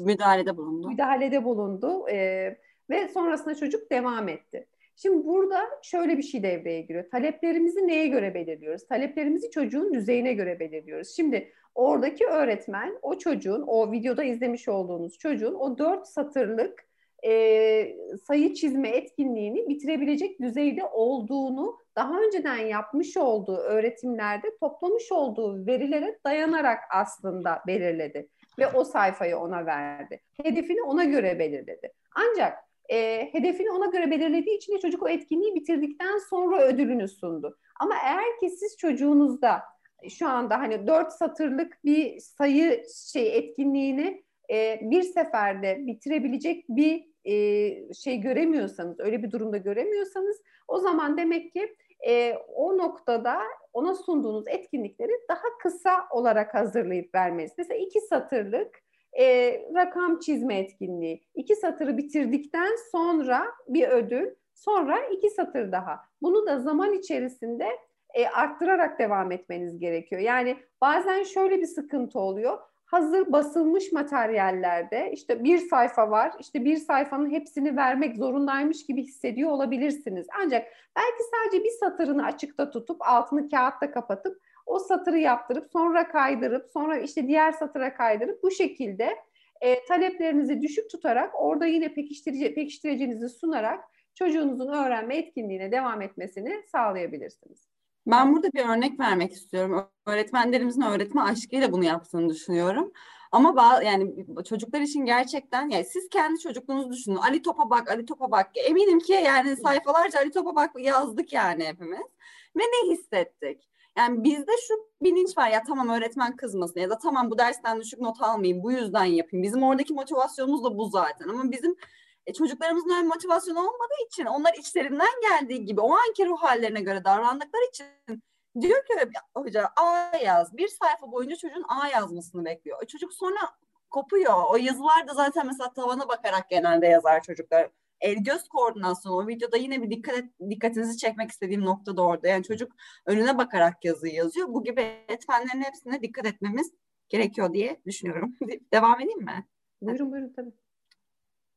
Müdahalede bulundu. müdahalede bulundu e, ve sonrasında çocuk devam etti. Şimdi burada şöyle bir şey devreye giriyor. Taleplerimizi neye göre belirliyoruz? Taleplerimizi çocuğun düzeyine göre belirliyoruz. Şimdi oradaki öğretmen o çocuğun, o videoda izlemiş olduğunuz çocuğun o dört satırlık e, sayı çizme etkinliğini bitirebilecek düzeyde olduğunu daha önceden yapmış olduğu öğretimlerde toplamış olduğu verilere dayanarak aslında belirledi ve o sayfayı ona verdi. Hedefini ona göre belirledi. Ancak e, hedefini ona göre belirlediği için de çocuk o etkinliği bitirdikten sonra ödülünü sundu. Ama eğer ki siz çocuğunuzda şu anda hani dört satırlık bir sayı şey etkinliğini e, bir seferde bitirebilecek bir e, şey göremiyorsanız, öyle bir durumda göremiyorsanız o zaman demek ki e, o noktada ona sunduğunuz etkinlikleri daha kısa olarak hazırlayıp vermeniz. Mesela iki satırlık e, rakam çizme etkinliği. İki satırı bitirdikten sonra bir ödül, sonra iki satır daha. Bunu da zaman içerisinde e, arttırarak devam etmeniz gerekiyor. Yani bazen şöyle bir sıkıntı oluyor. Hazır basılmış materyallerde işte bir sayfa var, işte bir sayfanın hepsini vermek zorundaymış gibi hissediyor olabilirsiniz. Ancak belki sadece bir satırını açıkta tutup altını kağıtta kapatıp o satırı yaptırıp sonra kaydırıp sonra işte diğer satıra kaydırıp bu şekilde e, taleplerinizi düşük tutarak orada yine pekiştirici, pekiştiricinizi sunarak çocuğunuzun öğrenme etkinliğine devam etmesini sağlayabilirsiniz. Ben burada bir örnek vermek istiyorum. Öğretmenlerimizin öğretme aşkıyla bunu yaptığını düşünüyorum. Ama yani çocuklar için gerçekten yani siz kendi çocukluğunuzu düşünün. Ali Top'a bak, Ali Top'a bak. Eminim ki yani sayfalarca Ali Top'a bak yazdık yani hepimiz. Ve ne hissettik? Yani bizde şu bilinç var ya tamam öğretmen kızmasın ya da tamam bu dersten düşük not almayayım bu yüzden yapayım. Bizim oradaki motivasyonumuz da bu zaten ama bizim e, çocuklarımızın öyle motivasyonu olmadığı için onlar içlerinden geldiği gibi o anki ruh hallerine göre davrandıkları için diyor ki hoca A yaz. Bir sayfa boyunca çocuğun A yazmasını bekliyor. E, çocuk sonra kopuyor. O yazılar da zaten mesela tavana bakarak genelde yazar çocuklar. El göz koordinasyonu o videoda yine bir dikkat et, dikkatinizi çekmek istediğim nokta da orada. Yani çocuk önüne bakarak yazıyı yazıyor. Bu gibi etmenlerin hepsine dikkat etmemiz gerekiyor diye düşünüyorum. Devam edeyim mi? Buyurun buyurun tabii.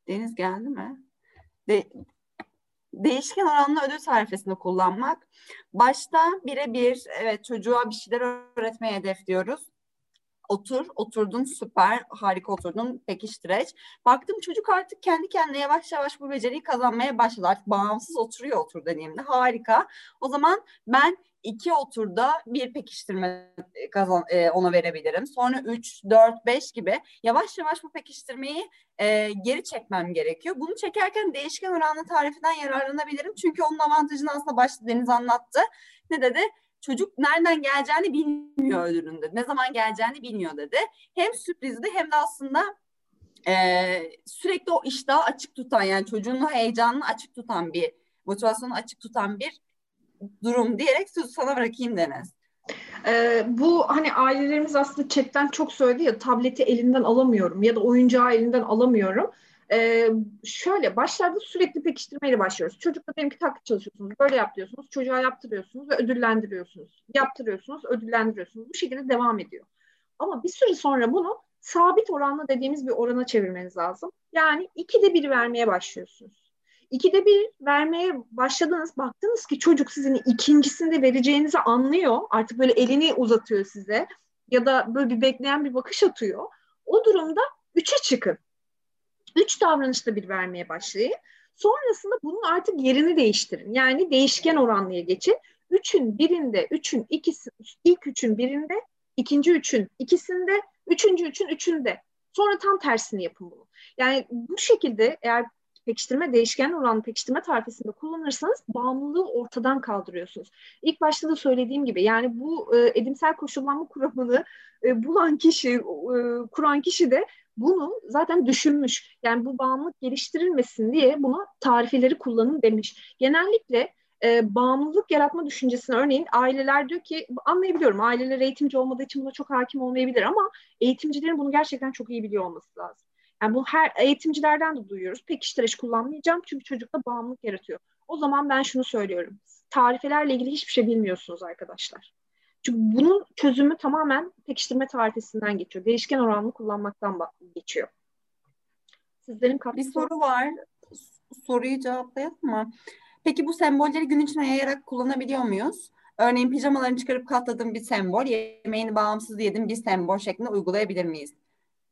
Deniz geldi mi? De, değişken oranlı ödül tarifesini kullanmak. Başta birebir evet çocuğa bir şeyler öğretmeye hedefliyoruz. Otur, oturdun süper, harika oturdun, pekiştireç. Baktım çocuk artık kendi kendine yavaş yavaş bu beceriyi kazanmaya başladı. Artık bağımsız oturuyor otur dediğimde harika. O zaman ben iki oturda bir pekiştirme e, kazan, e, ona verebilirim. Sonra üç, dört, beş gibi yavaş yavaş bu pekiştirmeyi e, geri çekmem gerekiyor. Bunu çekerken değişken oranlı tarifinden yararlanabilirim. Çünkü onun avantajını aslında başta Deniz anlattı. Ne dedi? Çocuk nereden geleceğini bilmiyor ödülünde. Ne zaman geleceğini bilmiyor dedi. Hem sürprizdi hem de aslında e, sürekli o iştahı açık tutan yani çocuğun heyecanını açık tutan bir motivasyonu açık tutan bir durum diyerek sözü sana bırakayım Deniz. Ee, bu hani ailelerimiz aslında chatten çok söyledi ya tableti elinden alamıyorum ya da oyuncağı elinden alamıyorum. Ee, şöyle başlarda sürekli pekiştirmeyle başlıyoruz. Çocukla benimki taklit çalışıyorsunuz. Böyle yap diyorsunuz. Çocuğa yaptırıyorsunuz ve ödüllendiriyorsunuz. Yaptırıyorsunuz, ödüllendiriyorsunuz. Bu şekilde devam ediyor. Ama bir süre sonra bunu sabit oranla dediğimiz bir orana çevirmeniz lazım. Yani ikide bir vermeye başlıyorsunuz. İkide bir vermeye başladınız, baktınız ki çocuk sizin ikincisinde vereceğinizi anlıyor. Artık böyle elini uzatıyor size ya da böyle bir bekleyen bir bakış atıyor. O durumda üçe çıkın. Üç davranışta bir vermeye başlayın. Sonrasında bunun artık yerini değiştirin. Yani değişken oranlıya geçin. Üçün birinde, üçün ikisi, ilk üçün birinde, ikinci üçün ikisinde, üçüncü üçün üçünde. Sonra tam tersini yapın bunu. Yani bu şekilde eğer pekiştirme değişken oranlı pekiştirme tarifesinde kullanırsanız bağımlılığı ortadan kaldırıyorsunuz. İlk başta da söylediğim gibi yani bu e, edimsel koşullanma kuramını e, bulan kişi, e, kuran kişi de bunu zaten düşünmüş. Yani bu bağımlılık geliştirilmesin diye bunu tarifeleri kullanın demiş. Genellikle e, bağımlılık yaratma düşüncesine örneğin aileler diyor ki anlayabiliyorum aileler eğitimci olmadığı için buna çok hakim olmayabilir ama eğitimcilerin bunu gerçekten çok iyi biliyor olması lazım. Yani bu her eğitimcilerden de duyuyoruz. Pekiştireç kullanmayacağım çünkü çocukta bağımlılık yaratıyor. O zaman ben şunu söylüyorum. Tarifelerle ilgili hiçbir şey bilmiyorsunuz arkadaşlar. Çünkü bunun çözümü tamamen pekiştirme tarifesinden geçiyor. Değişken oranlı kullanmaktan geçiyor. Sizlerin katkısı... Bir soru var. Soruyu cevaplayalım mı? Peki bu sembolleri gün içine yayarak kullanabiliyor muyuz? Örneğin pijamalarını çıkarıp katladığım bir sembol, yemeğini bağımsız yedim bir sembol şeklinde uygulayabilir miyiz?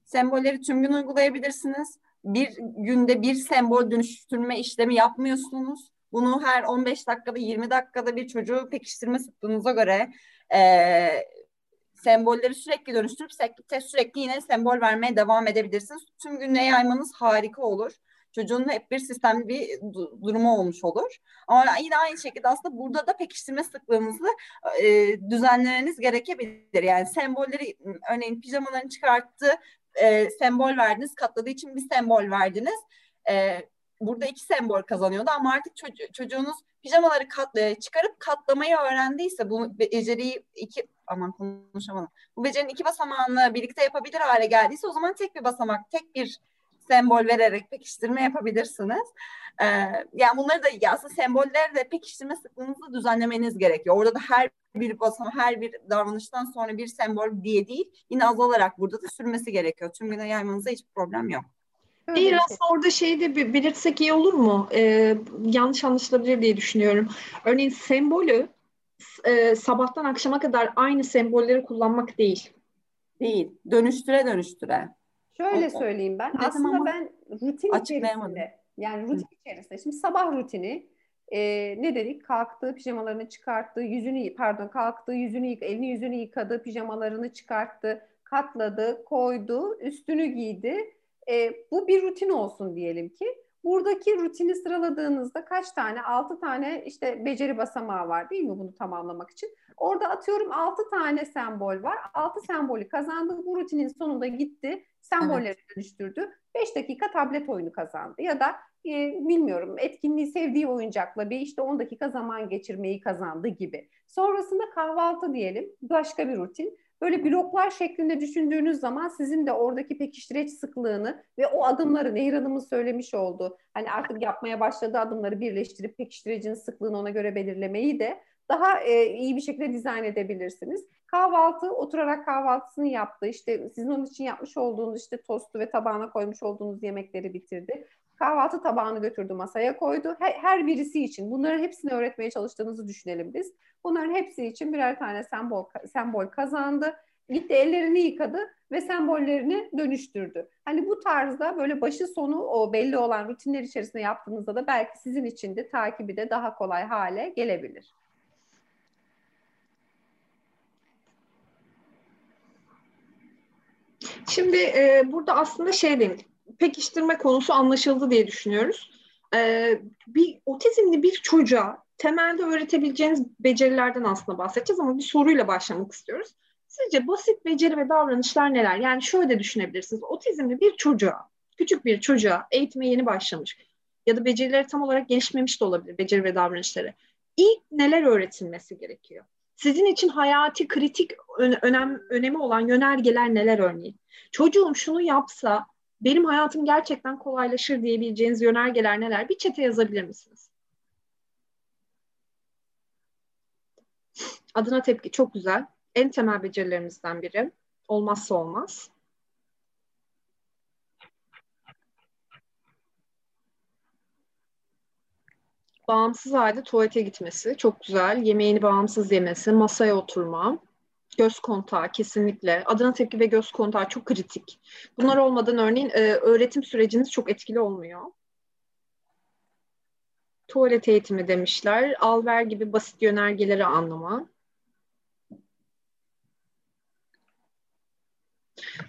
Sembolleri tüm gün uygulayabilirsiniz. Bir günde bir sembol dönüştürme işlemi yapmıyorsunuz. Bunu her 15 dakikada 20 dakikada bir çocuğu pekiştirme sıklığınıza göre e, sembolleri sürekli dönüştürüp sürekli, yine sembol vermeye devam edebilirsiniz. Tüm güne yaymanız harika olur. Çocuğun hep bir sistemli bir durumu olmuş olur. Ama yine aynı şekilde aslında burada da pekiştirme sıklığınızı e, düzenlemeniz gerekebilir. Yani sembolleri örneğin pijamalarını çıkarttı e, sembol verdiniz. Katladığı için bir sembol verdiniz. E, burada iki sembol kazanıyordu ama artık çocuğ, çocuğunuz pijamaları katla, çıkarıp katlamayı öğrendiyse bu beceriyi iki aman konuşamadım. Bu becerinin iki basamağını birlikte yapabilir hale geldiyse o zaman tek bir basamak, tek bir sembol vererek pekiştirme yapabilirsiniz. Ee, yani bunları da aslında sembolleri de pekiştirme sıklığınızı düzenlemeniz gerekiyor. Orada da her bir basama, her bir davranıştan sonra bir sembol diye değil, yine azalarak burada da sürmesi gerekiyor. Tüm güne yaymanıza hiçbir problem yok. Değil aslında orada şeyi de belirtsek iyi olur mu? Ee, yanlış anlaşılabilir diye düşünüyorum. Örneğin sembolü e, sabahtan akşama kadar aynı sembolleri kullanmak değil. Değil. Dönüştüre dönüştüre. Şöyle söyleyeyim ben. Aslında ben rutin içerisinde yani rutin Hı. içerisinde. Şimdi sabah rutini e, ne dedik? Kalktı, pijamalarını çıkarttı, yüzünü pardon kalktı, yüzünü yık, elini yüzünü yıkadı, pijamalarını çıkarttı, katladı, koydu, üstünü giydi. E, bu bir rutin olsun diyelim ki. Buradaki rutini sıraladığınızda kaç tane? Altı tane işte beceri basamağı var değil mi bunu tamamlamak için? Orada atıyorum altı tane sembol var. Altı sembolü kazandı. Bu rutinin sonunda gitti. Sembolleri evet. dönüştürdü. Beş dakika tablet oyunu kazandı. Ya da e, bilmiyorum etkinliği sevdiği oyuncakla bir işte 10 dakika zaman geçirmeyi kazandı gibi. Sonrasında kahvaltı diyelim. Başka bir rutin. Böyle bloklar şeklinde düşündüğünüz zaman sizin de oradaki pekiştireç sıklığını ve o adımları Nehir Hanım'ın söylemiş olduğu hani artık yapmaya başladığı adımları birleştirip pekiştirecin sıklığını ona göre belirlemeyi de daha e, iyi bir şekilde dizayn edebilirsiniz. Kahvaltı, oturarak kahvaltısını yaptı. İşte sizin onun için yapmış olduğunuz işte tostu ve tabağına koymuş olduğunuz yemekleri bitirdi. Kahvaltı tabağını götürdü masaya koydu. Her, her birisi için bunların hepsini öğretmeye çalıştığınızı düşünelim biz. Bunların hepsi için birer tane sembol, sembol kazandı. Gitti ellerini yıkadı ve sembollerini dönüştürdü. Hani bu tarzda böyle başı sonu o belli olan rutinler içerisinde yaptığınızda da belki sizin için de takibi de daha kolay hale gelebilir. Şimdi e, burada aslında şey demiş, pekiştirme konusu anlaşıldı diye düşünüyoruz. E, bir otizmli bir çocuğa temelde öğretebileceğiniz becerilerden aslında bahsedeceğiz ama bir soruyla başlamak istiyoruz. Sizce basit beceri ve davranışlar neler? Yani şöyle düşünebilirsiniz. Otizmli bir çocuğa, küçük bir çocuğa eğitime yeni başlamış ya da becerileri tam olarak gelişmemiş de olabilir beceri ve davranışları. İlk neler öğretilmesi gerekiyor? Sizin için hayati kritik önem önemi olan yönergeler neler örneğin? Çocuğum şunu yapsa benim hayatım gerçekten kolaylaşır diyebileceğiniz yönergeler neler? Bir çete yazabilir misiniz? Adına tepki çok güzel. En temel becerilerimizden biri. Olmazsa olmaz. Bağımsız halde tuvalete gitmesi çok güzel. Yemeğini bağımsız yemesi, masaya oturma, göz kontağı kesinlikle. Adına tepki ve göz kontağı çok kritik. Bunlar olmadan örneğin e, öğretim süreciniz çok etkili olmuyor. Tuvalet eğitimi demişler. Alver gibi basit yönergeleri anlama.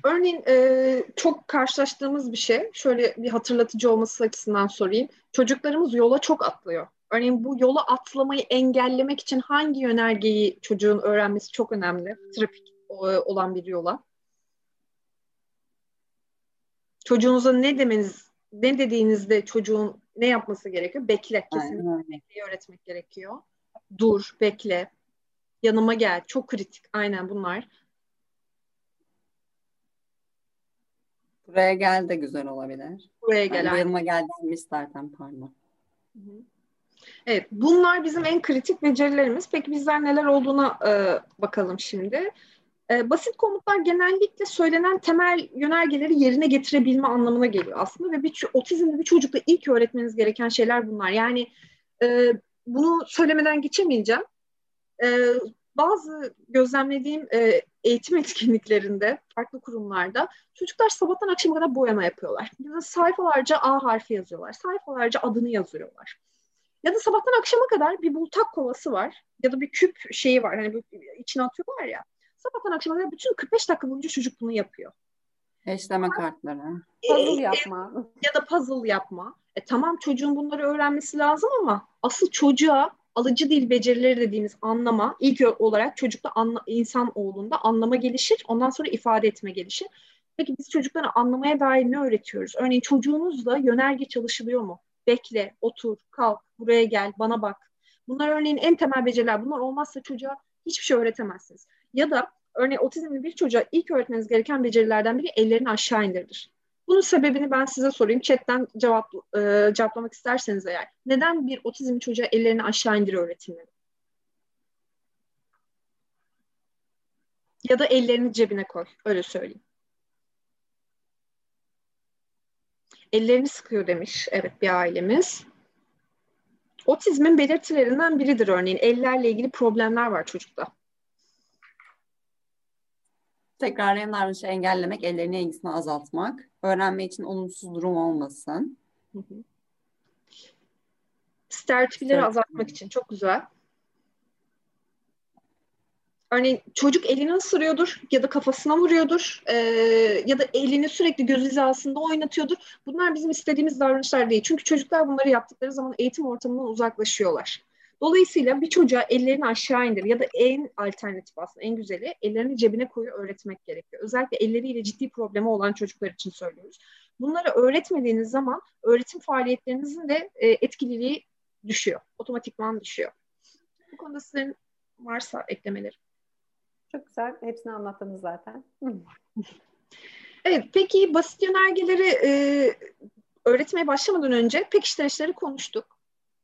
Örneğin e, çok karşılaştığımız bir şey, şöyle bir hatırlatıcı olması açısından sorayım. Çocuklarımız yola çok atlıyor. Örneğin bu yola atlamayı engellemek için hangi yönergeyi çocuğun öğrenmesi çok önemli? Trafik e, olan bir yola. Çocuğunuza ne demeniz, ne dediğinizde çocuğun ne yapması gerekiyor? Bekle. Kesinlikle bekleyi öğretmek gerekiyor. Dur, bekle. Yanıma gel. Çok kritik. Aynen bunlar. Buraya gel de güzel olabilir. Buraya gel. Yani yanıma gel denmiş zaten pardon. Evet, bunlar bizim en kritik becerilerimiz. Peki bizler neler olduğuna e, bakalım şimdi. E, basit komutlar genellikle söylenen temel yönergeleri yerine getirebilme anlamına geliyor aslında ve bir otizmli bir çocukta ilk öğretmeniz gereken şeyler bunlar. Yani e, bunu söylemeden geçemeyeceğim. E, bazı gözlemlediğim e, eğitim etkinliklerinde, farklı kurumlarda çocuklar sabahtan akşama kadar boyama yapıyorlar. Ya da sayfalarca A harfi yazıyorlar. Sayfalarca adını yazıyorlar. Ya da sabahtan akşama kadar bir bultak kovası var. Ya da bir küp şeyi var. Hani içine atıyorlar ya. Sabahtan akşama kadar bütün 45 dakika boyunca çocuk bunu yapıyor. Eşleme kartları. Puzzle yapma. Ya da puzzle yapma. E, tamam çocuğun bunları öğrenmesi lazım ama asıl çocuğa alıcı dil becerileri dediğimiz anlama ilk olarak çocukta anla, insan olduğunda anlama gelişir. Ondan sonra ifade etme gelişir. Peki biz çocuklara anlamaya dair ne öğretiyoruz? Örneğin çocuğunuzla yönerge çalışılıyor mu? Bekle, otur, kalk, buraya gel, bana bak. Bunlar örneğin en temel beceriler. Bunlar olmazsa çocuğa hiçbir şey öğretemezsiniz. Ya da örneğin otizmli bir çocuğa ilk öğretmeniz gereken becerilerden biri ellerini aşağı indirdir. Bunun sebebini ben size sorayım. Chatten cevap e, cevaplamak isterseniz eğer. Neden bir otizmli çocuğa ellerini aşağı indir öğretilmeli? Ya da ellerini cebine koy. Öyle söyleyeyim. Ellerini sıkıyor demiş. Evet bir ailemiz. Otizmin belirtilerinden biridir örneğin. Ellerle ilgili problemler var çocukta. Tekrarlayan davranışı engellemek, ellerine ilgisini azaltmak, öğrenme için olumsuz durum olmasın. Hı hı. Stereotipleri azaltmak için çok güzel. Örneğin çocuk elini ısırıyordur ya da kafasına vuruyordur e, ya da elini sürekli göz hizasında oynatıyordur. Bunlar bizim istediğimiz davranışlar değil. Çünkü çocuklar bunları yaptıkları zaman eğitim ortamından uzaklaşıyorlar. Dolayısıyla bir çocuğa ellerini aşağı indir ya da en alternatif aslında en güzeli ellerini cebine koyu öğretmek gerekiyor. Özellikle elleriyle ciddi problemi olan çocuklar için söylüyoruz. Bunları öğretmediğiniz zaman öğretim faaliyetlerinizin de e, etkililiği düşüyor. Otomatikman düşüyor. Bu konuda sizin varsa eklemeleri. Çok güzel. Hepsini anlattınız zaten. evet. Peki basit yönergeleri e, öğretmeye başlamadan önce pekiştirişleri konuştuk.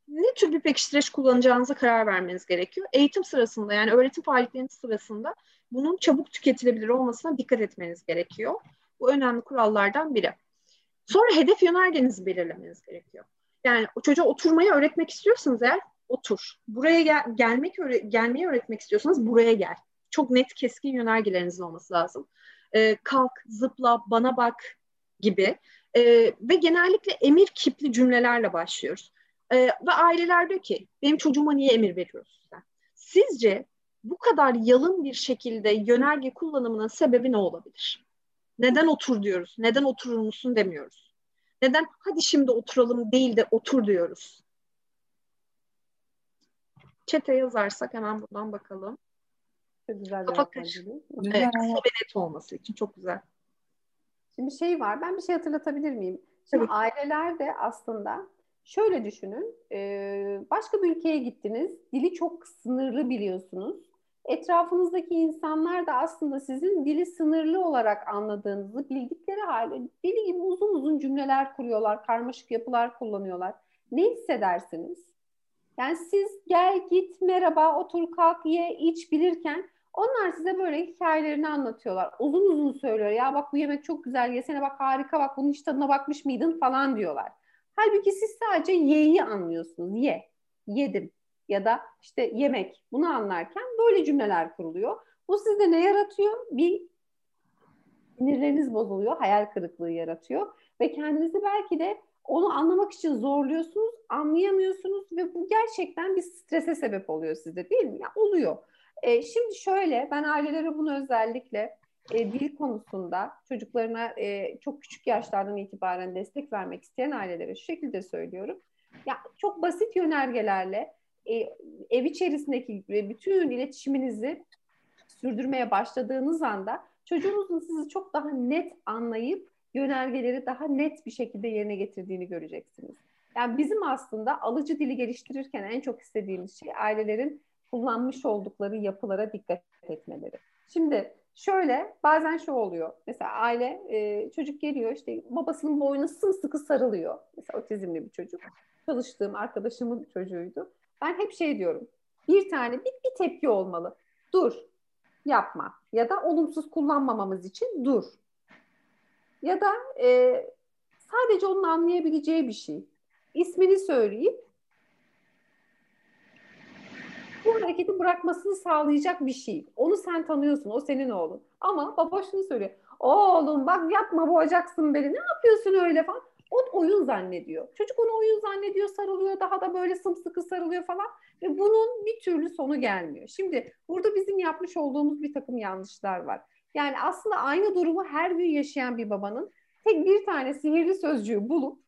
Ne tür bir pekiştiriş kullanacağınıza karar vermeniz gerekiyor. Eğitim sırasında yani öğretim faaliyetlerinin sırasında bunun çabuk tüketilebilir olmasına dikkat etmeniz gerekiyor. Bu önemli kurallardan biri. Sonra hedef yönergenizi belirlemeniz gerekiyor. Yani o çocuğa oturmayı öğretmek istiyorsanız eğer otur. Buraya gel, gelmek öğre, gelmeyi öğretmek istiyorsanız buraya gel çok net keskin yönergelerinizin olması lazım. E, kalk, zıpla, bana bak gibi e, ve genellikle emir kipli cümlelerle başlıyoruz. E, ve aileler diyor ki benim çocuğuma niye emir veriyorsun sen? Sizce bu kadar yalın bir şekilde yönerge kullanımının sebebi ne olabilir? Neden otur diyoruz? Neden oturur musun demiyoruz. Neden hadi şimdi oturalım değil de otur diyoruz. Çete yazarsak hemen buradan bakalım. Çok güzel Kafa karışık. Evet, kısa ve net olması için çok güzel. Şimdi şey var, ben bir şey hatırlatabilir miyim? Şimdi Tabii. aileler de aslında şöyle düşünün, başka bir ülkeye gittiniz, dili çok sınırlı biliyorsunuz. Etrafınızdaki insanlar da aslında sizin dili sınırlı olarak anladığınızı bildikleri halde deli gibi uzun uzun cümleler kuruyorlar, karmaşık yapılar kullanıyorlar. Ne hissedersiniz? Yani siz gel, git, merhaba, otur, kalk, ye, iç bilirken onlar size böyle hikayelerini anlatıyorlar. Uzun uzun söylüyor. Ya bak bu yemek çok güzel yesene bak harika bak bunun hiç tadına bakmış mıydın falan diyorlar. Halbuki siz sadece ye'yi anlıyorsunuz. Ye, yedim ya da işte yemek bunu anlarken böyle cümleler kuruluyor. Bu sizde ne yaratıyor? Bir sinirleriniz bozuluyor, hayal kırıklığı yaratıyor ve kendinizi belki de onu anlamak için zorluyorsunuz, anlayamıyorsunuz ve bu gerçekten bir strese sebep oluyor sizde değil mi? Ya oluyor. E, şimdi şöyle ben ailelere bunu özellikle e, dil konusunda çocuklarına e, çok küçük yaşlardan itibaren destek vermek isteyen ailelere şu şekilde söylüyorum. Ya çok basit yönergelerle e, ev içerisindeki bütün iletişiminizi sürdürmeye başladığınız anda çocuğunuzun sizi çok daha net anlayıp yönergeleri daha net bir şekilde yerine getirdiğini göreceksiniz. Yani bizim aslında alıcı dili geliştirirken en çok istediğimiz şey ailelerin kullanmış oldukları yapılara dikkat etmeleri. Şimdi şöyle bazen şu oluyor. Mesela aile e, çocuk geliyor işte babasının boynuna sımsıkı sarılıyor. Mesela otizmli bir çocuk. Çalıştığım arkadaşımın çocuğuydu. Ben hep şey diyorum. Bir tane bir, bir tepki olmalı. Dur. Yapma. Ya da olumsuz kullanmamamız için dur. Ya da e, sadece onun anlayabileceği bir şey. İsmini söyleyip bu hareketi bırakmasını sağlayacak bir şey. Onu sen tanıyorsun, o senin oğlun. Ama baba şunu söylüyor. Oğlum bak yapma boğacaksın beni. Ne yapıyorsun öyle falan. O oyun zannediyor. Çocuk onu oyun zannediyor, sarılıyor, daha da böyle sımsıkı sarılıyor falan. Ve bunun bir türlü sonu gelmiyor. Şimdi burada bizim yapmış olduğumuz bir takım yanlışlar var. Yani aslında aynı durumu her gün yaşayan bir babanın tek bir tane sihirli sözcüğü bulup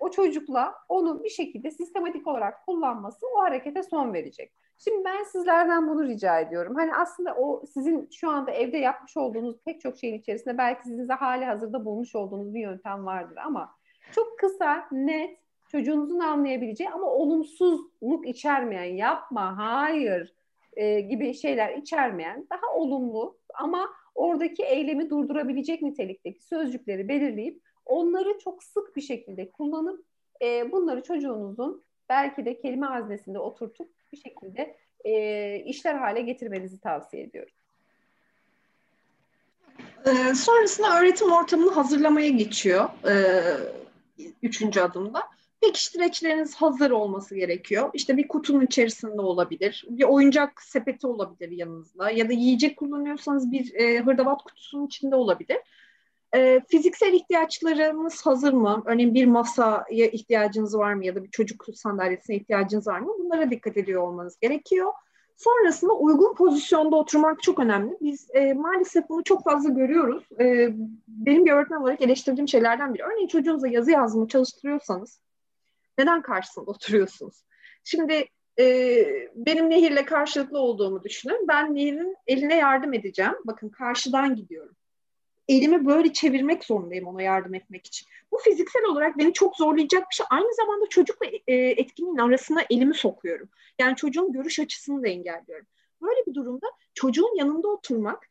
o çocukla onu bir şekilde sistematik olarak kullanması o harekete son verecek. Şimdi ben sizlerden bunu rica ediyorum. Hani aslında o sizin şu anda evde yapmış olduğunuz pek çok şeyin içerisinde belki sizin de hali hazırda bulmuş olduğunuz bir yöntem vardır ama çok kısa, net, çocuğunuzun anlayabileceği ama olumsuzluk içermeyen, yapma, hayır e, gibi şeyler içermeyen, daha olumlu ama oradaki eylemi durdurabilecek nitelikteki sözcükleri belirleyip onları çok sık bir şekilde kullanıp e, bunları çocuğunuzun belki de kelime haznesinde oturtup bir şekilde e, işler hale getirmenizi tavsiye ediyorum. Ee, sonrasında öğretim ortamını hazırlamaya geçiyor. Ee, üçüncü adımda. pekiştireçleriniz hazır olması gerekiyor. İşte bir kutunun içerisinde olabilir, bir oyuncak sepeti olabilir yanınızda ya da yiyecek kullanıyorsanız bir e, hırdavat kutusunun içinde olabilir. E, fiziksel ihtiyaçlarınız hazır mı? Örneğin bir masaya ihtiyacınız var mı ya da bir çocuk sandalyesine ihtiyacınız var mı? Bunlara dikkat ediyor olmanız gerekiyor. Sonrasında uygun pozisyonda oturmak çok önemli. Biz e, maalesef bunu çok fazla görüyoruz. E, benim bir öğretmen olarak eleştirdiğim şeylerden biri. Örneğin çocuğunuza yazı yazımı çalıştırıyorsanız neden karşısında oturuyorsunuz? Şimdi e, benim Nehir'le karşılıklı olduğumu düşünün. Ben Nehir'in eline yardım edeceğim. Bakın karşıdan gidiyorum. Elimi böyle çevirmek zorundayım ona yardım etmek için. Bu fiziksel olarak beni çok zorlayacak bir şey. Aynı zamanda çocukla e, etkinliğin arasına elimi sokuyorum. Yani çocuğun görüş açısını da engelliyorum. Böyle bir durumda çocuğun yanında oturmak,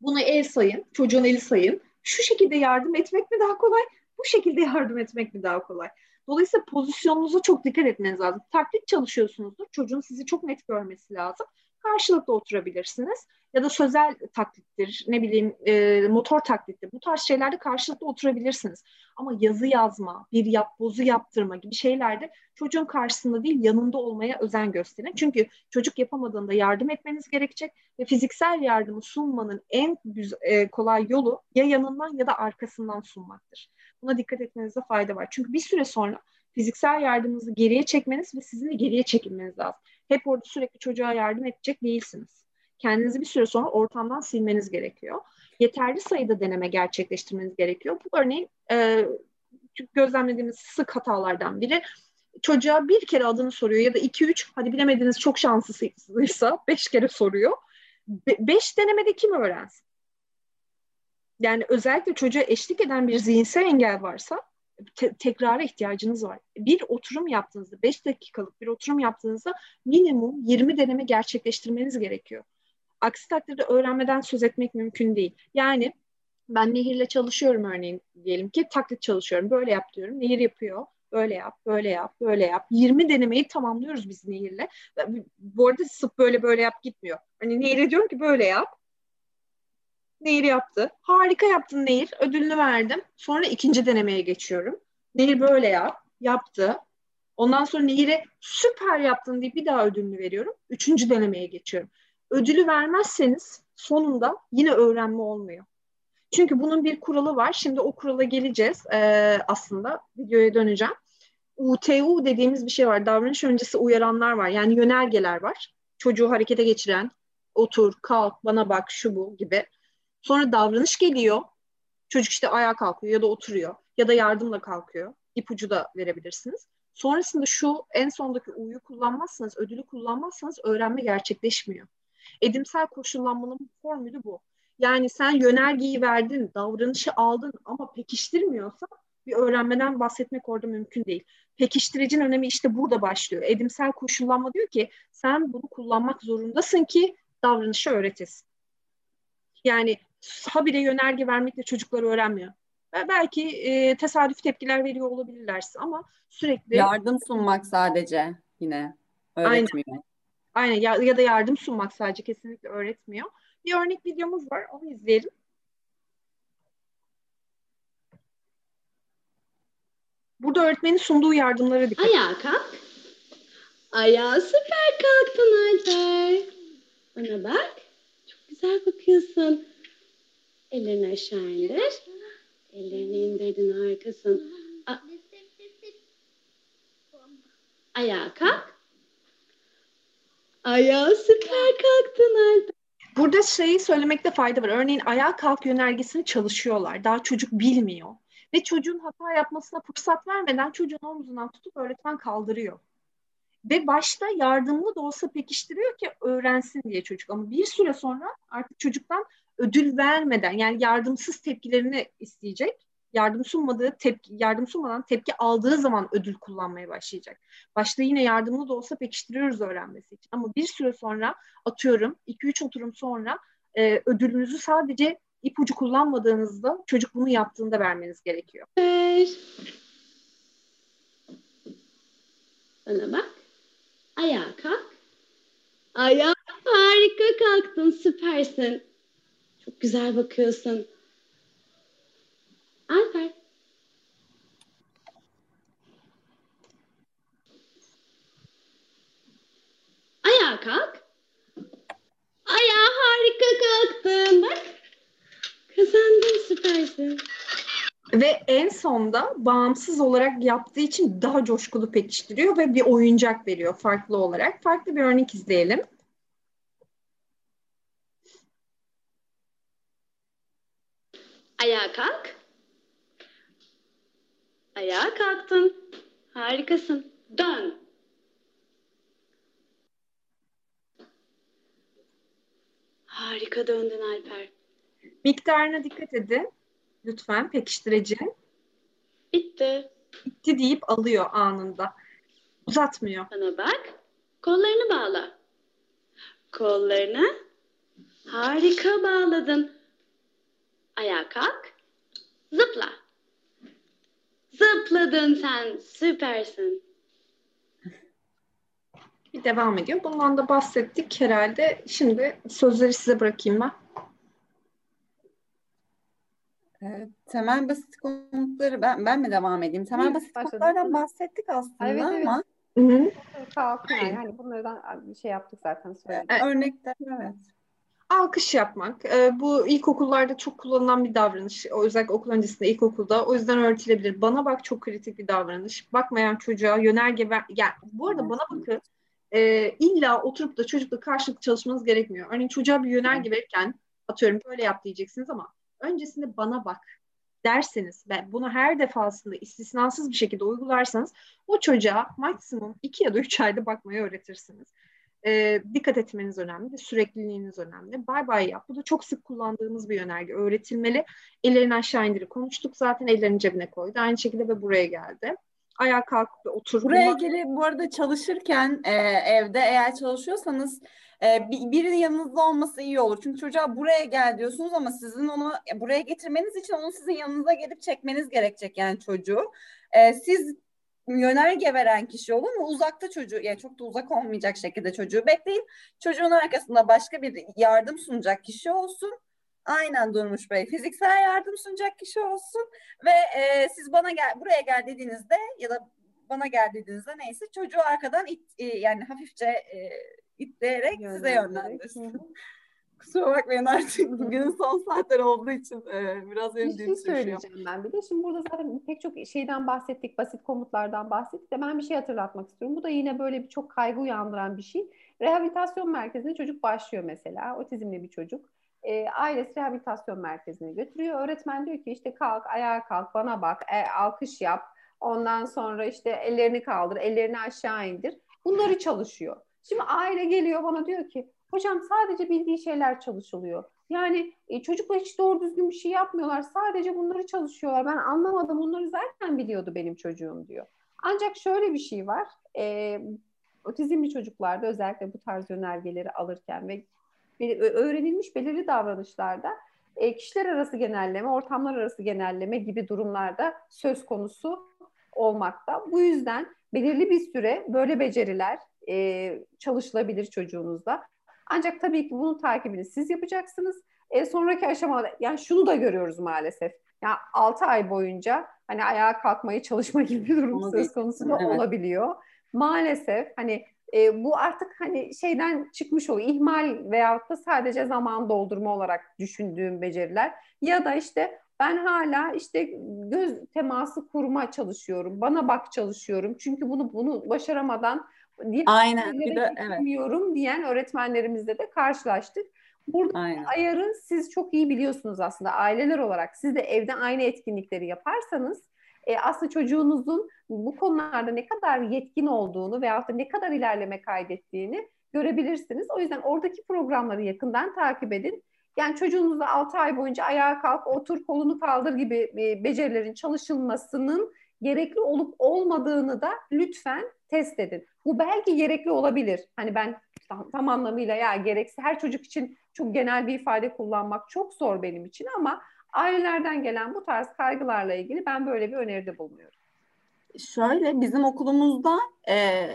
buna el sayın, çocuğun eli sayın. Şu şekilde yardım etmek mi daha kolay, bu şekilde yardım etmek mi daha kolay? Dolayısıyla pozisyonunuza çok dikkat etmeniz lazım. Taklit çalışıyorsunuzdur. Çocuğun sizi çok net görmesi lazım. Karşılıklı oturabilirsiniz. Ya da sözel taklittir, ne bileyim e, motor taklittir. Bu tarz şeylerde karşılıklı oturabilirsiniz. Ama yazı yazma, bir yap, bozu yaptırma gibi şeylerde çocuğun karşısında değil yanında olmaya özen gösterin. Çünkü çocuk yapamadığında yardım etmeniz gerekecek ve fiziksel yardımı sunmanın en güzel, e, kolay yolu ya yanından ya da arkasından sunmaktır. Buna dikkat etmenizde fayda var. Çünkü bir süre sonra fiziksel yardımınızı geriye çekmeniz ve sizin de geriye çekilmeniz lazım. Hep orada sürekli çocuğa yardım edecek değilsiniz. Kendinizi bir süre sonra ortamdan silmeniz gerekiyor. Yeterli sayıda deneme gerçekleştirmeniz gerekiyor. Bu örneğin e, gözlemlediğimiz sık hatalardan biri çocuğa bir kere adını soruyor ya da iki üç hadi bilemediğiniz çok şanslıysa beş kere soruyor. Be- beş denemede kim öğrensin? yani özellikle çocuğa eşlik eden bir zihinsel engel varsa te- tekrara ihtiyacınız var. Bir oturum yaptığınızda, 5 dakikalık bir oturum yaptığınızda minimum 20 deneme gerçekleştirmeniz gerekiyor. Aksi takdirde öğrenmeden söz etmek mümkün değil. Yani ben Nehir'le çalışıyorum örneğin diyelim ki taklit çalışıyorum. Böyle yap diyorum. Nehir yapıyor. Böyle yap, böyle yap, böyle yap. 20 denemeyi tamamlıyoruz biz Nehir'le. Bu arada sıp böyle böyle yap gitmiyor. Hani Nehir'e diyorum ki böyle yap. Nehir yaptı. Harika yaptın Nehir. Ödülünü verdim. Sonra ikinci denemeye geçiyorum. Nehir böyle yap. Yaptı. Ondan sonra Nehir'e süper yaptın diye bir daha ödülünü veriyorum. Üçüncü denemeye geçiyorum. Ödülü vermezseniz sonunda yine öğrenme olmuyor. Çünkü bunun bir kuralı var. Şimdi o kurala geleceğiz ee, aslında. Videoya döneceğim. UTU dediğimiz bir şey var. Davranış öncesi uyaranlar var. Yani yönergeler var. Çocuğu harekete geçiren, otur, kalk, bana bak, şu bu gibi. Sonra davranış geliyor. Çocuk işte ayağa kalkıyor ya da oturuyor ya da yardımla kalkıyor. İpucu da verebilirsiniz. Sonrasında şu en sondaki uyu kullanmazsanız, ödülü kullanmazsanız öğrenme gerçekleşmiyor. Edimsel koşullanmanın formülü bu. Yani sen yönergeyi verdin, davranışı aldın ama pekiştirmiyorsa bir öğrenmeden bahsetmek orada mümkün değil. Pekiştiricinin önemi işte burada başlıyor. Edimsel koşullanma diyor ki sen bunu kullanmak zorundasın ki davranışı öğretesin. Yani habire yönerge vermekle çocuklar öğrenmiyor. Belki e, tesadüf tepkiler veriyor olabilirlerse ama sürekli... Yardım sunmak sadece yine öğretmiyor. Aynen, Aynen. Ya, ya da yardım sunmak sadece kesinlikle öğretmiyor. Bir örnek videomuz var onu izleyelim. Burada öğretmenin sunduğu yardımlara dikkat Ayağa kalk. Ayağa süper kalktın Alper. Bana bak. Çok güzel bakıyorsun. Ellerini aşağı indir. Ellerini indirdin harikasın. A- Ayağa kalk. Ayağa süper kalktın Alper. Burada şeyi söylemekte fayda var. Örneğin ayağa kalk yönergesini çalışıyorlar. Daha çocuk bilmiyor. Ve çocuğun hata yapmasına fırsat vermeden çocuğun omzundan tutup öğretmen kaldırıyor. Ve başta yardımlı da olsa pekiştiriyor ki öğrensin diye çocuk. Ama bir süre sonra artık çocuktan ödül vermeden yani yardımsız tepkilerini isteyecek. Yardım sunmadığı tepki, yardım sunmadan tepki aldığı zaman ödül kullanmaya başlayacak. Başta yine yardımlı da olsa pekiştiriyoruz öğrenmesi için. Ama bir süre sonra atıyorum 2-3 oturum sonra e, ödülünüzü sadece ipucu kullanmadığınızda çocuk bunu yaptığında vermeniz gerekiyor. Bana bak. Ayağa kalk. Ayağa harika kalktın süpersin. Çok güzel bakıyorsun. Alper. Ayağa kalk. Ayağa harika kalktın. Bak. Kazandın süpersin. Ve en sonda bağımsız olarak yaptığı için daha coşkulu pekiştiriyor ve bir oyuncak veriyor farklı olarak. Farklı bir örnek izleyelim. Ayağa kalk. Ayağa kalktın. Harikasın. Dön. Harika döndün Alper. Miktarına dikkat edin. Lütfen pekiştireceğim. Bitti. Bitti deyip alıyor anında. Uzatmıyor. Bana bak. Kollarını bağla. Kollarını harika bağladın. Ayağa kalk. Zıpla. Zıpladın sen. Süpersin. Bir devam ediyor. Bundan da bahsettik herhalde. Şimdi sözleri size bırakayım ben. Evet, temel basit komutları ben ben mi devam edeyim? Temel Hı, basit başladım. komutlardan bahsettik aslında Evet, evet. ama Hı-hı. Kalkın yani. Hani bunlardan bir şey yaptık zaten söyledik. Evet. örnekler evet. Alkış yapmak. Ee, bu ilkokullarda çok kullanılan bir davranış. Özellikle okul öncesinde ilkokulda. O yüzden öğretilebilir. Bana bak çok kritik bir davranış. Bakmayan çocuğa yönerge ver. Yani bu arada bana bakın e, illa oturup da çocukla karşılıklı çalışmanız gerekmiyor. Örneğin çocuğa bir yönerge verirken atıyorum böyle yap diyeceksiniz ama öncesinde bana bak derseniz ve bunu her defasında istisnasız bir şekilde uygularsanız o çocuğa maksimum iki ya da üç ayda bakmayı öğretirsiniz. Ee, dikkat etmeniz önemli sürekliliğiniz önemli. Bay bay yap. Bu da çok sık kullandığımız bir yönerge. Öğretilmeli. Ellerini aşağı indirip konuştuk. Zaten ellerini cebine koydu. Aynı şekilde ve buraya geldi. Ayağa kalkıp ve otur. Buraya ilgili bu arada çalışırken e, evde eğer çalışıyorsanız e, bir, birinin yanınızda olması iyi olur. Çünkü çocuğa buraya gel diyorsunuz ama sizin onu e, buraya getirmeniz için onu sizin yanınıza gelip çekmeniz gerekecek yani çocuğu. E, siz yönerge veren kişi olun ama uzakta çocuğu yani çok da uzak olmayacak şekilde çocuğu bekleyin. Çocuğun arkasında başka bir yardım sunacak kişi olsun. Aynen Durmuş Bey. Fiziksel yardım sunacak kişi olsun ve e, siz bana gel buraya gel dediğinizde ya da bana gel dediğinizde neyse çocuğu arkadan it, e, yani hafifçe e, itleyerek size yönlendirsin. Kusura bakmayın artık günün son saatleri olduğu için e, biraz benim Bir şey söyleyeceğim ben bir de. Şimdi burada zaten pek çok şeyden bahsettik, basit komutlardan bahsettik de ben bir şey hatırlatmak istiyorum. Bu da yine böyle bir çok kaygı uyandıran bir şey. Rehabilitasyon merkezine çocuk başlıyor mesela, otizmli bir çocuk. E, ailesi rehabilitasyon merkezine götürüyor. Öğretmen diyor ki işte kalk, ayağa kalk, bana bak, e, alkış yap. Ondan sonra işte ellerini kaldır, ellerini aşağı indir. Bunları çalışıyor. Şimdi aile geliyor bana diyor ki hocam sadece bildiği şeyler çalışılıyor. Yani e, çocuklar hiç doğru düzgün bir şey yapmıyorlar. Sadece bunları çalışıyorlar. Ben anlamadım. Bunları zaten biliyordu benim çocuğum diyor. Ancak şöyle bir şey var. E, otizmli çocuklarda özellikle bu tarz yönergeleri alırken ve öğrenilmiş belirli davranışlarda e, kişiler arası genelleme, ortamlar arası genelleme gibi durumlarda söz konusu olmakta. Bu yüzden belirli bir süre böyle beceriler e, çalışılabilir çocuğunuzda. Ancak tabii ki bunun takibini siz yapacaksınız. E, sonraki aşamada yani şunu da görüyoruz maalesef. Ya 6 ay boyunca hani ayağa kalkmayı çalışma gibi bir durum Onu söz konusu da Evet. olabiliyor. Maalesef hani e, bu artık hani şeyden çıkmış oluyor. İhmal veyahut da sadece zaman doldurma olarak düşündüğüm beceriler. Ya da işte ben hala işte göz teması kurma çalışıyorum. Bana bak çalışıyorum. Çünkü bunu bunu başaramadan diğer Aynen. Bir de evet. diyen öğretmenlerimizle de karşılaştık. Burada Aynen. ayarı siz çok iyi biliyorsunuz aslında aileler olarak. Siz de evde aynı etkinlikleri yaparsanız e, aslında çocuğunuzun bu konularda ne kadar yetkin olduğunu veyahut da ne kadar ilerleme kaydettiğini görebilirsiniz. O yüzden oradaki programları yakından takip edin. Yani çocuğunuzla 6 ay boyunca ayağa kalk, otur, kolunu kaldır gibi e, becerilerin çalışılmasının gerekli olup olmadığını da lütfen test edin. Bu belki gerekli olabilir. Hani ben tam, tam anlamıyla ya gereksiz her çocuk için çok genel bir ifade kullanmak çok zor benim için ama ailelerden gelen bu tarz kaygılarla ilgili ben böyle bir öneride bulunuyorum. Şöyle bizim okulumuzda e,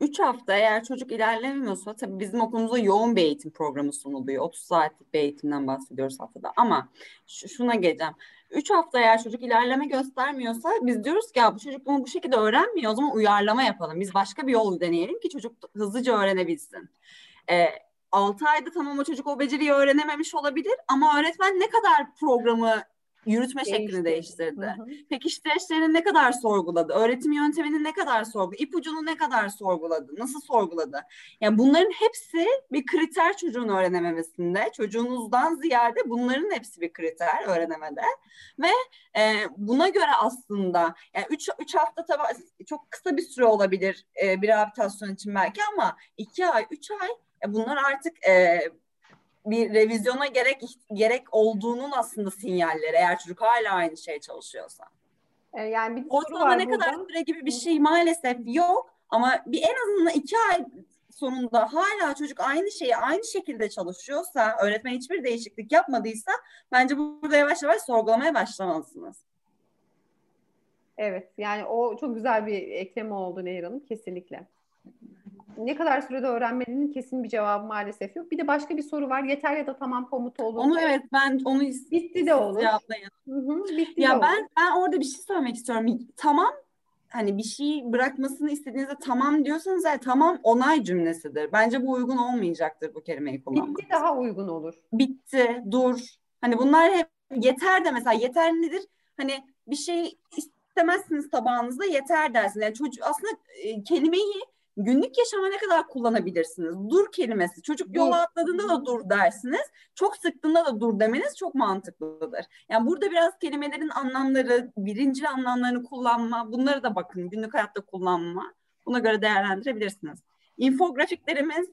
3 hafta eğer çocuk ilerlemiyorsa tabii bizim okulumuzda yoğun bir eğitim programı sunuluyor. 30 saatlik bir eğitimden bahsediyoruz haftada. Ama şu- şuna geleceğim. 3 hafta eğer çocuk ilerleme göstermiyorsa biz diyoruz ki ya bu çocuk bunu bu şekilde öğrenmiyor o zaman uyarlama yapalım. Biz başka bir yol deneyelim ki çocuk hızlıca öğrenebilsin. E, 6 ayda tamam o çocuk o beceriyi öğrenememiş olabilir ama öğretmen ne kadar programı yürütme Değişti. şeklini değiştirdi. Hı hı. Pekiştireçlerini ne kadar sorguladı? Öğretim yöntemini ne kadar sorguladı? İpucunu ne kadar sorguladı? Nasıl sorguladı? Yani bunların hepsi bir kriter çocuğun öğrenememesinde. Çocuğunuzdan ziyade bunların hepsi bir kriter öğrenemede. Ve e, buna göre aslında yani 3 3 hafta tabii çok kısa bir süre olabilir e, bir rehabilitasyon için belki ama 2 ay, 3 ay e, bunlar artık e, bir revizyona gerek gerek olduğunun aslında sinyalleri eğer çocuk hala aynı şeye çalışıyorsa. E, yani bir Ortalama ne burada. kadar süre gibi bir şey maalesef yok ama bir en azından iki ay sonunda hala çocuk aynı şeyi aynı şekilde çalışıyorsa, öğretmen hiçbir değişiklik yapmadıysa bence burada yavaş yavaş sorgulamaya başlamalısınız. Evet, yani o çok güzel bir ekleme oldu Nehir Hanım, kesinlikle ne kadar sürede öğrenmenin kesin bir cevabı maalesef yok. Bir de başka bir soru var. Yeter ya da tamam komutu olur. Onu evet ben onu bitti de olur. Cevaplayın. Hı hı, bitti ya de ben olur. ben orada bir şey söylemek istiyorum. Tamam hani bir şey bırakmasını istediğinizde tamam diyorsanız yani tamam onay cümlesidir. Bence bu uygun olmayacaktır bu kelimeyi kullanmak. Bitti daha uygun olur. Bitti, dur. Hani bunlar hep yeter de mesela yeter nedir? Hani bir şey istemezsiniz tabağınızda yeter dersiniz. Yani çocuk aslında e, kelimeyi günlük yaşama ne kadar kullanabilirsiniz? Dur kelimesi. Çocuk yola atladığında da dur dersiniz. Çok sıktığında da dur demeniz çok mantıklıdır. Yani burada biraz kelimelerin anlamları, birinci anlamlarını kullanma, bunları da bakın günlük hayatta kullanma. Buna göre değerlendirebilirsiniz. İnfografiklerimiz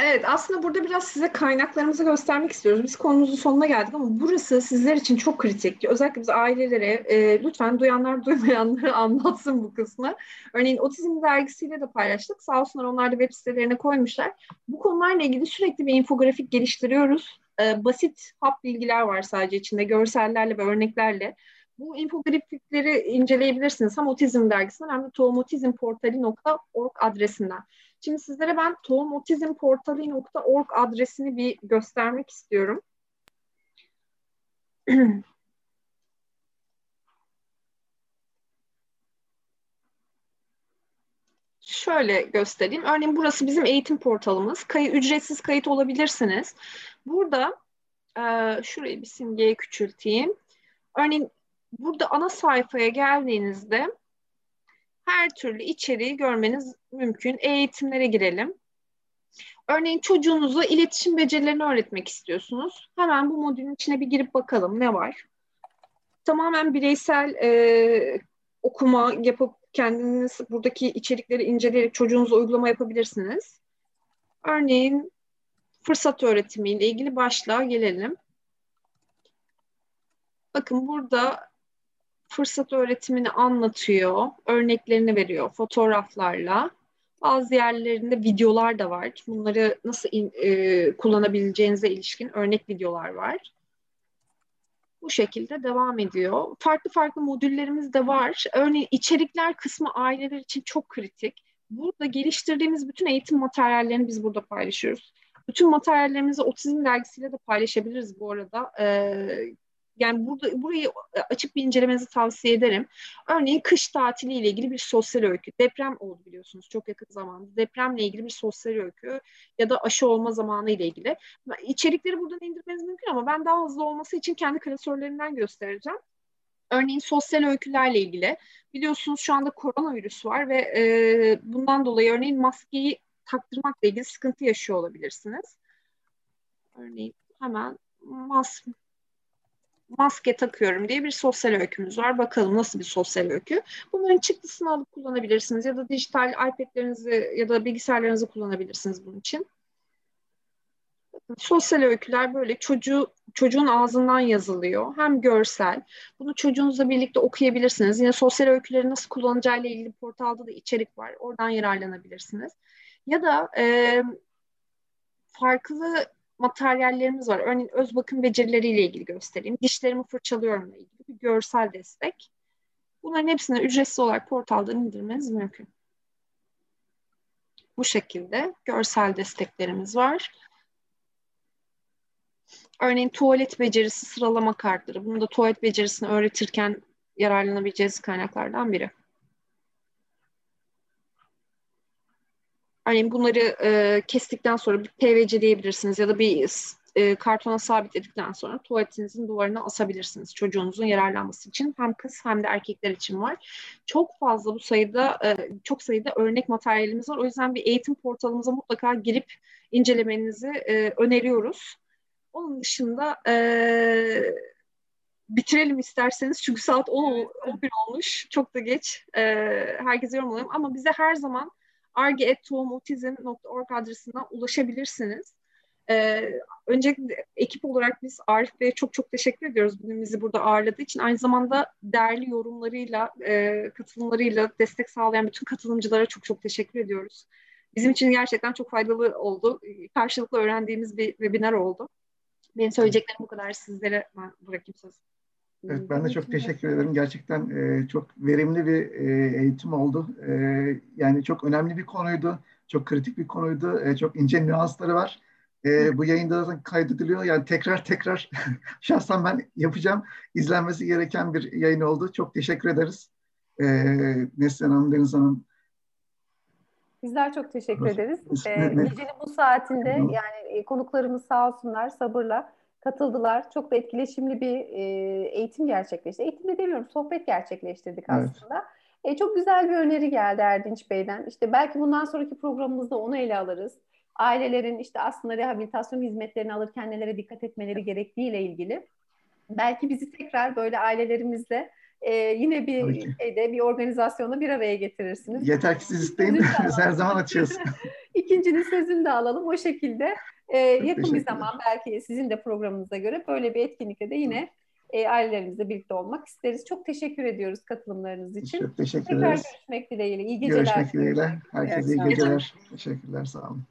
Evet aslında burada biraz size kaynaklarımızı göstermek istiyoruz. Biz konumuzun sonuna geldik ama burası sizler için çok kritik. Özellikle biz ailelere e, lütfen duyanlar duymayanları anlatsın bu kısmı. Örneğin Otizm dergisiyle de paylaştık. Sağ olsunlar onlar da web sitelerine koymuşlar. Bu konularla ilgili sürekli bir infografik geliştiriyoruz. E, basit hap bilgiler var sadece içinde görsellerle ve örneklerle. Bu infografikleri inceleyebilirsiniz. Hem Otizm dergisinden hem de tohumotizmportali.org adresinden. Şimdi sizlere ben tohumotizmportali.org adresini bir göstermek istiyorum. Şöyle göstereyim. Örneğin burası bizim eğitim portalımız. Kayı, ücretsiz kayıt olabilirsiniz. Burada e, şurayı bir simgeye küçülteyim. Örneğin burada ana sayfaya geldiğinizde her türlü içeriği görmeniz mümkün. Eğitimlere girelim. Örneğin çocuğunuza iletişim becerilerini öğretmek istiyorsunuz. Hemen bu modülün içine bir girip bakalım ne var. Tamamen bireysel e, okuma yapıp kendiniz buradaki içerikleri inceleyerek çocuğunuza uygulama yapabilirsiniz. Örneğin fırsat öğretimiyle ilgili başlığa gelelim. Bakın burada fırsat öğretimini anlatıyor, örneklerini veriyor fotoğraflarla. Bazı yerlerinde videolar da var. Bunları nasıl in, e, kullanabileceğinize ilişkin örnek videolar var. Bu şekilde devam ediyor. Farklı farklı modüllerimiz de var. Örneğin içerikler kısmı aileler için çok kritik. Burada geliştirdiğimiz bütün eğitim materyallerini biz burada paylaşıyoruz. Bütün materyallerimizi Otizm dergisiyle de paylaşabiliriz bu arada. Ee, yani burada burayı e, açıp bir incelemenizi tavsiye ederim. Örneğin kış tatili ile ilgili bir sosyal öykü. Deprem oldu biliyorsunuz çok yakın zamanda. Depremle ilgili bir sosyal öykü ya da aşı olma zamanı ile ilgili. İçerikleri buradan indirmeniz mümkün ama ben daha hızlı olması için kendi klasörlerinden göstereceğim. Örneğin sosyal öykülerle ilgili. Biliyorsunuz şu anda koronavirüs var ve e, bundan dolayı örneğin maskeyi taktırmakla ilgili sıkıntı yaşıyor olabilirsiniz. Örneğin hemen mas maske takıyorum diye bir sosyal öykümüz var. Bakalım nasıl bir sosyal öykü. Bunların çıktısını alıp kullanabilirsiniz ya da dijital iPad'lerinizi ya da bilgisayarlarınızı kullanabilirsiniz bunun için. Sosyal öyküler böyle çocuğu, çocuğun ağzından yazılıyor. Hem görsel. Bunu çocuğunuzla birlikte okuyabilirsiniz. Yine sosyal öyküleri nasıl kullanacağıyla ilgili portalda da içerik var. Oradan yararlanabilirsiniz. Ya da e, farklı materyallerimiz var. Örneğin öz bakım becerileriyle ilgili göstereyim. Dişlerimi fırçalıyorumla ilgili bir görsel destek. Bunların hepsini ücretsiz olarak portaldan indirmeniz mümkün. Bu şekilde görsel desteklerimiz var. Örneğin tuvalet becerisi sıralama kartları. Bunu da tuvalet becerisini öğretirken yararlanabileceğiniz kaynaklardan biri. Örneğin bunları e, kestikten sonra bir PVC diyebilirsiniz ya da bir e, kartona sabitledikten sonra tuvaletinizin duvarına asabilirsiniz. Çocuğunuzun yararlanması için hem kız hem de erkekler için var. Çok fazla bu sayıda e, çok sayıda örnek materyalimiz var. O yüzden bir eğitim portalımıza mutlaka girip incelemenizi e, öneriyoruz. Onun dışında e, bitirelim isterseniz çünkü saat 10, 11 olmuş. Çok da geç. E, herkese yorumlayalım ama bize her zaman arge.tohumotizm.org adresinden ulaşabilirsiniz. Ee, öncelikle ekip olarak biz Arif Bey'e çok çok teşekkür ediyoruz bugün bizi burada ağırladığı için. Aynı zamanda değerli yorumlarıyla, e, katılımlarıyla destek sağlayan bütün katılımcılara çok çok teşekkür ediyoruz. Bizim için gerçekten çok faydalı oldu. Karşılıklı öğrendiğimiz bir webinar oldu. Benim söyleyeceklerim bu kadar. Sizlere bırakayım sözü. Evet, ben de çok teşekkür ederim. Gerçekten e, çok verimli bir e, eğitim oldu. E, yani çok önemli bir konuydu. Çok kritik bir konuydu. E, çok ince nüansları var. E, bu yayında zaten kaydediliyor. Yani tekrar tekrar şahsen ben yapacağım. İzlenmesi gereken bir yayın oldu. Çok teşekkür ederiz. E, Neslihan Hanım, Deniz Hanım. Bizler çok teşekkür ederiz. E, gecenin bu saatinde yani konuklarımız sağ olsunlar sabırla katıldılar. Çok da etkileşimli bir e, eğitim gerçekleşti. Eğitim de demiyorum, sohbet gerçekleştirdik aslında. Evet. E, çok güzel bir öneri geldi Erdinç Bey'den. İşte belki bundan sonraki programımızda onu ele alırız. Ailelerin işte aslında rehabilitasyon hizmetlerini alırken nelere dikkat etmeleri gerektiğiyle ilgili. Belki bizi tekrar böyle ailelerimizle e, yine bir şeyde bir organizasyonda bir araya getirirsiniz. Yeter ki siz isteyin. Biz her zaman açıyoruz. İkincinin sözünü de alalım. O şekilde e, yakın bir zaman belki sizin de programınıza göre böyle bir etkinlikte de yine e, ailelerimizle birlikte olmak isteriz. Çok teşekkür ediyoruz katılımlarınız için. Çok teşekkür Tekrar ederiz. görüşmek dileğiyle. İyi geceler. Görüşmek dileğiyle. Herkese iyi geceler. Teşekkürler. Sağ olun.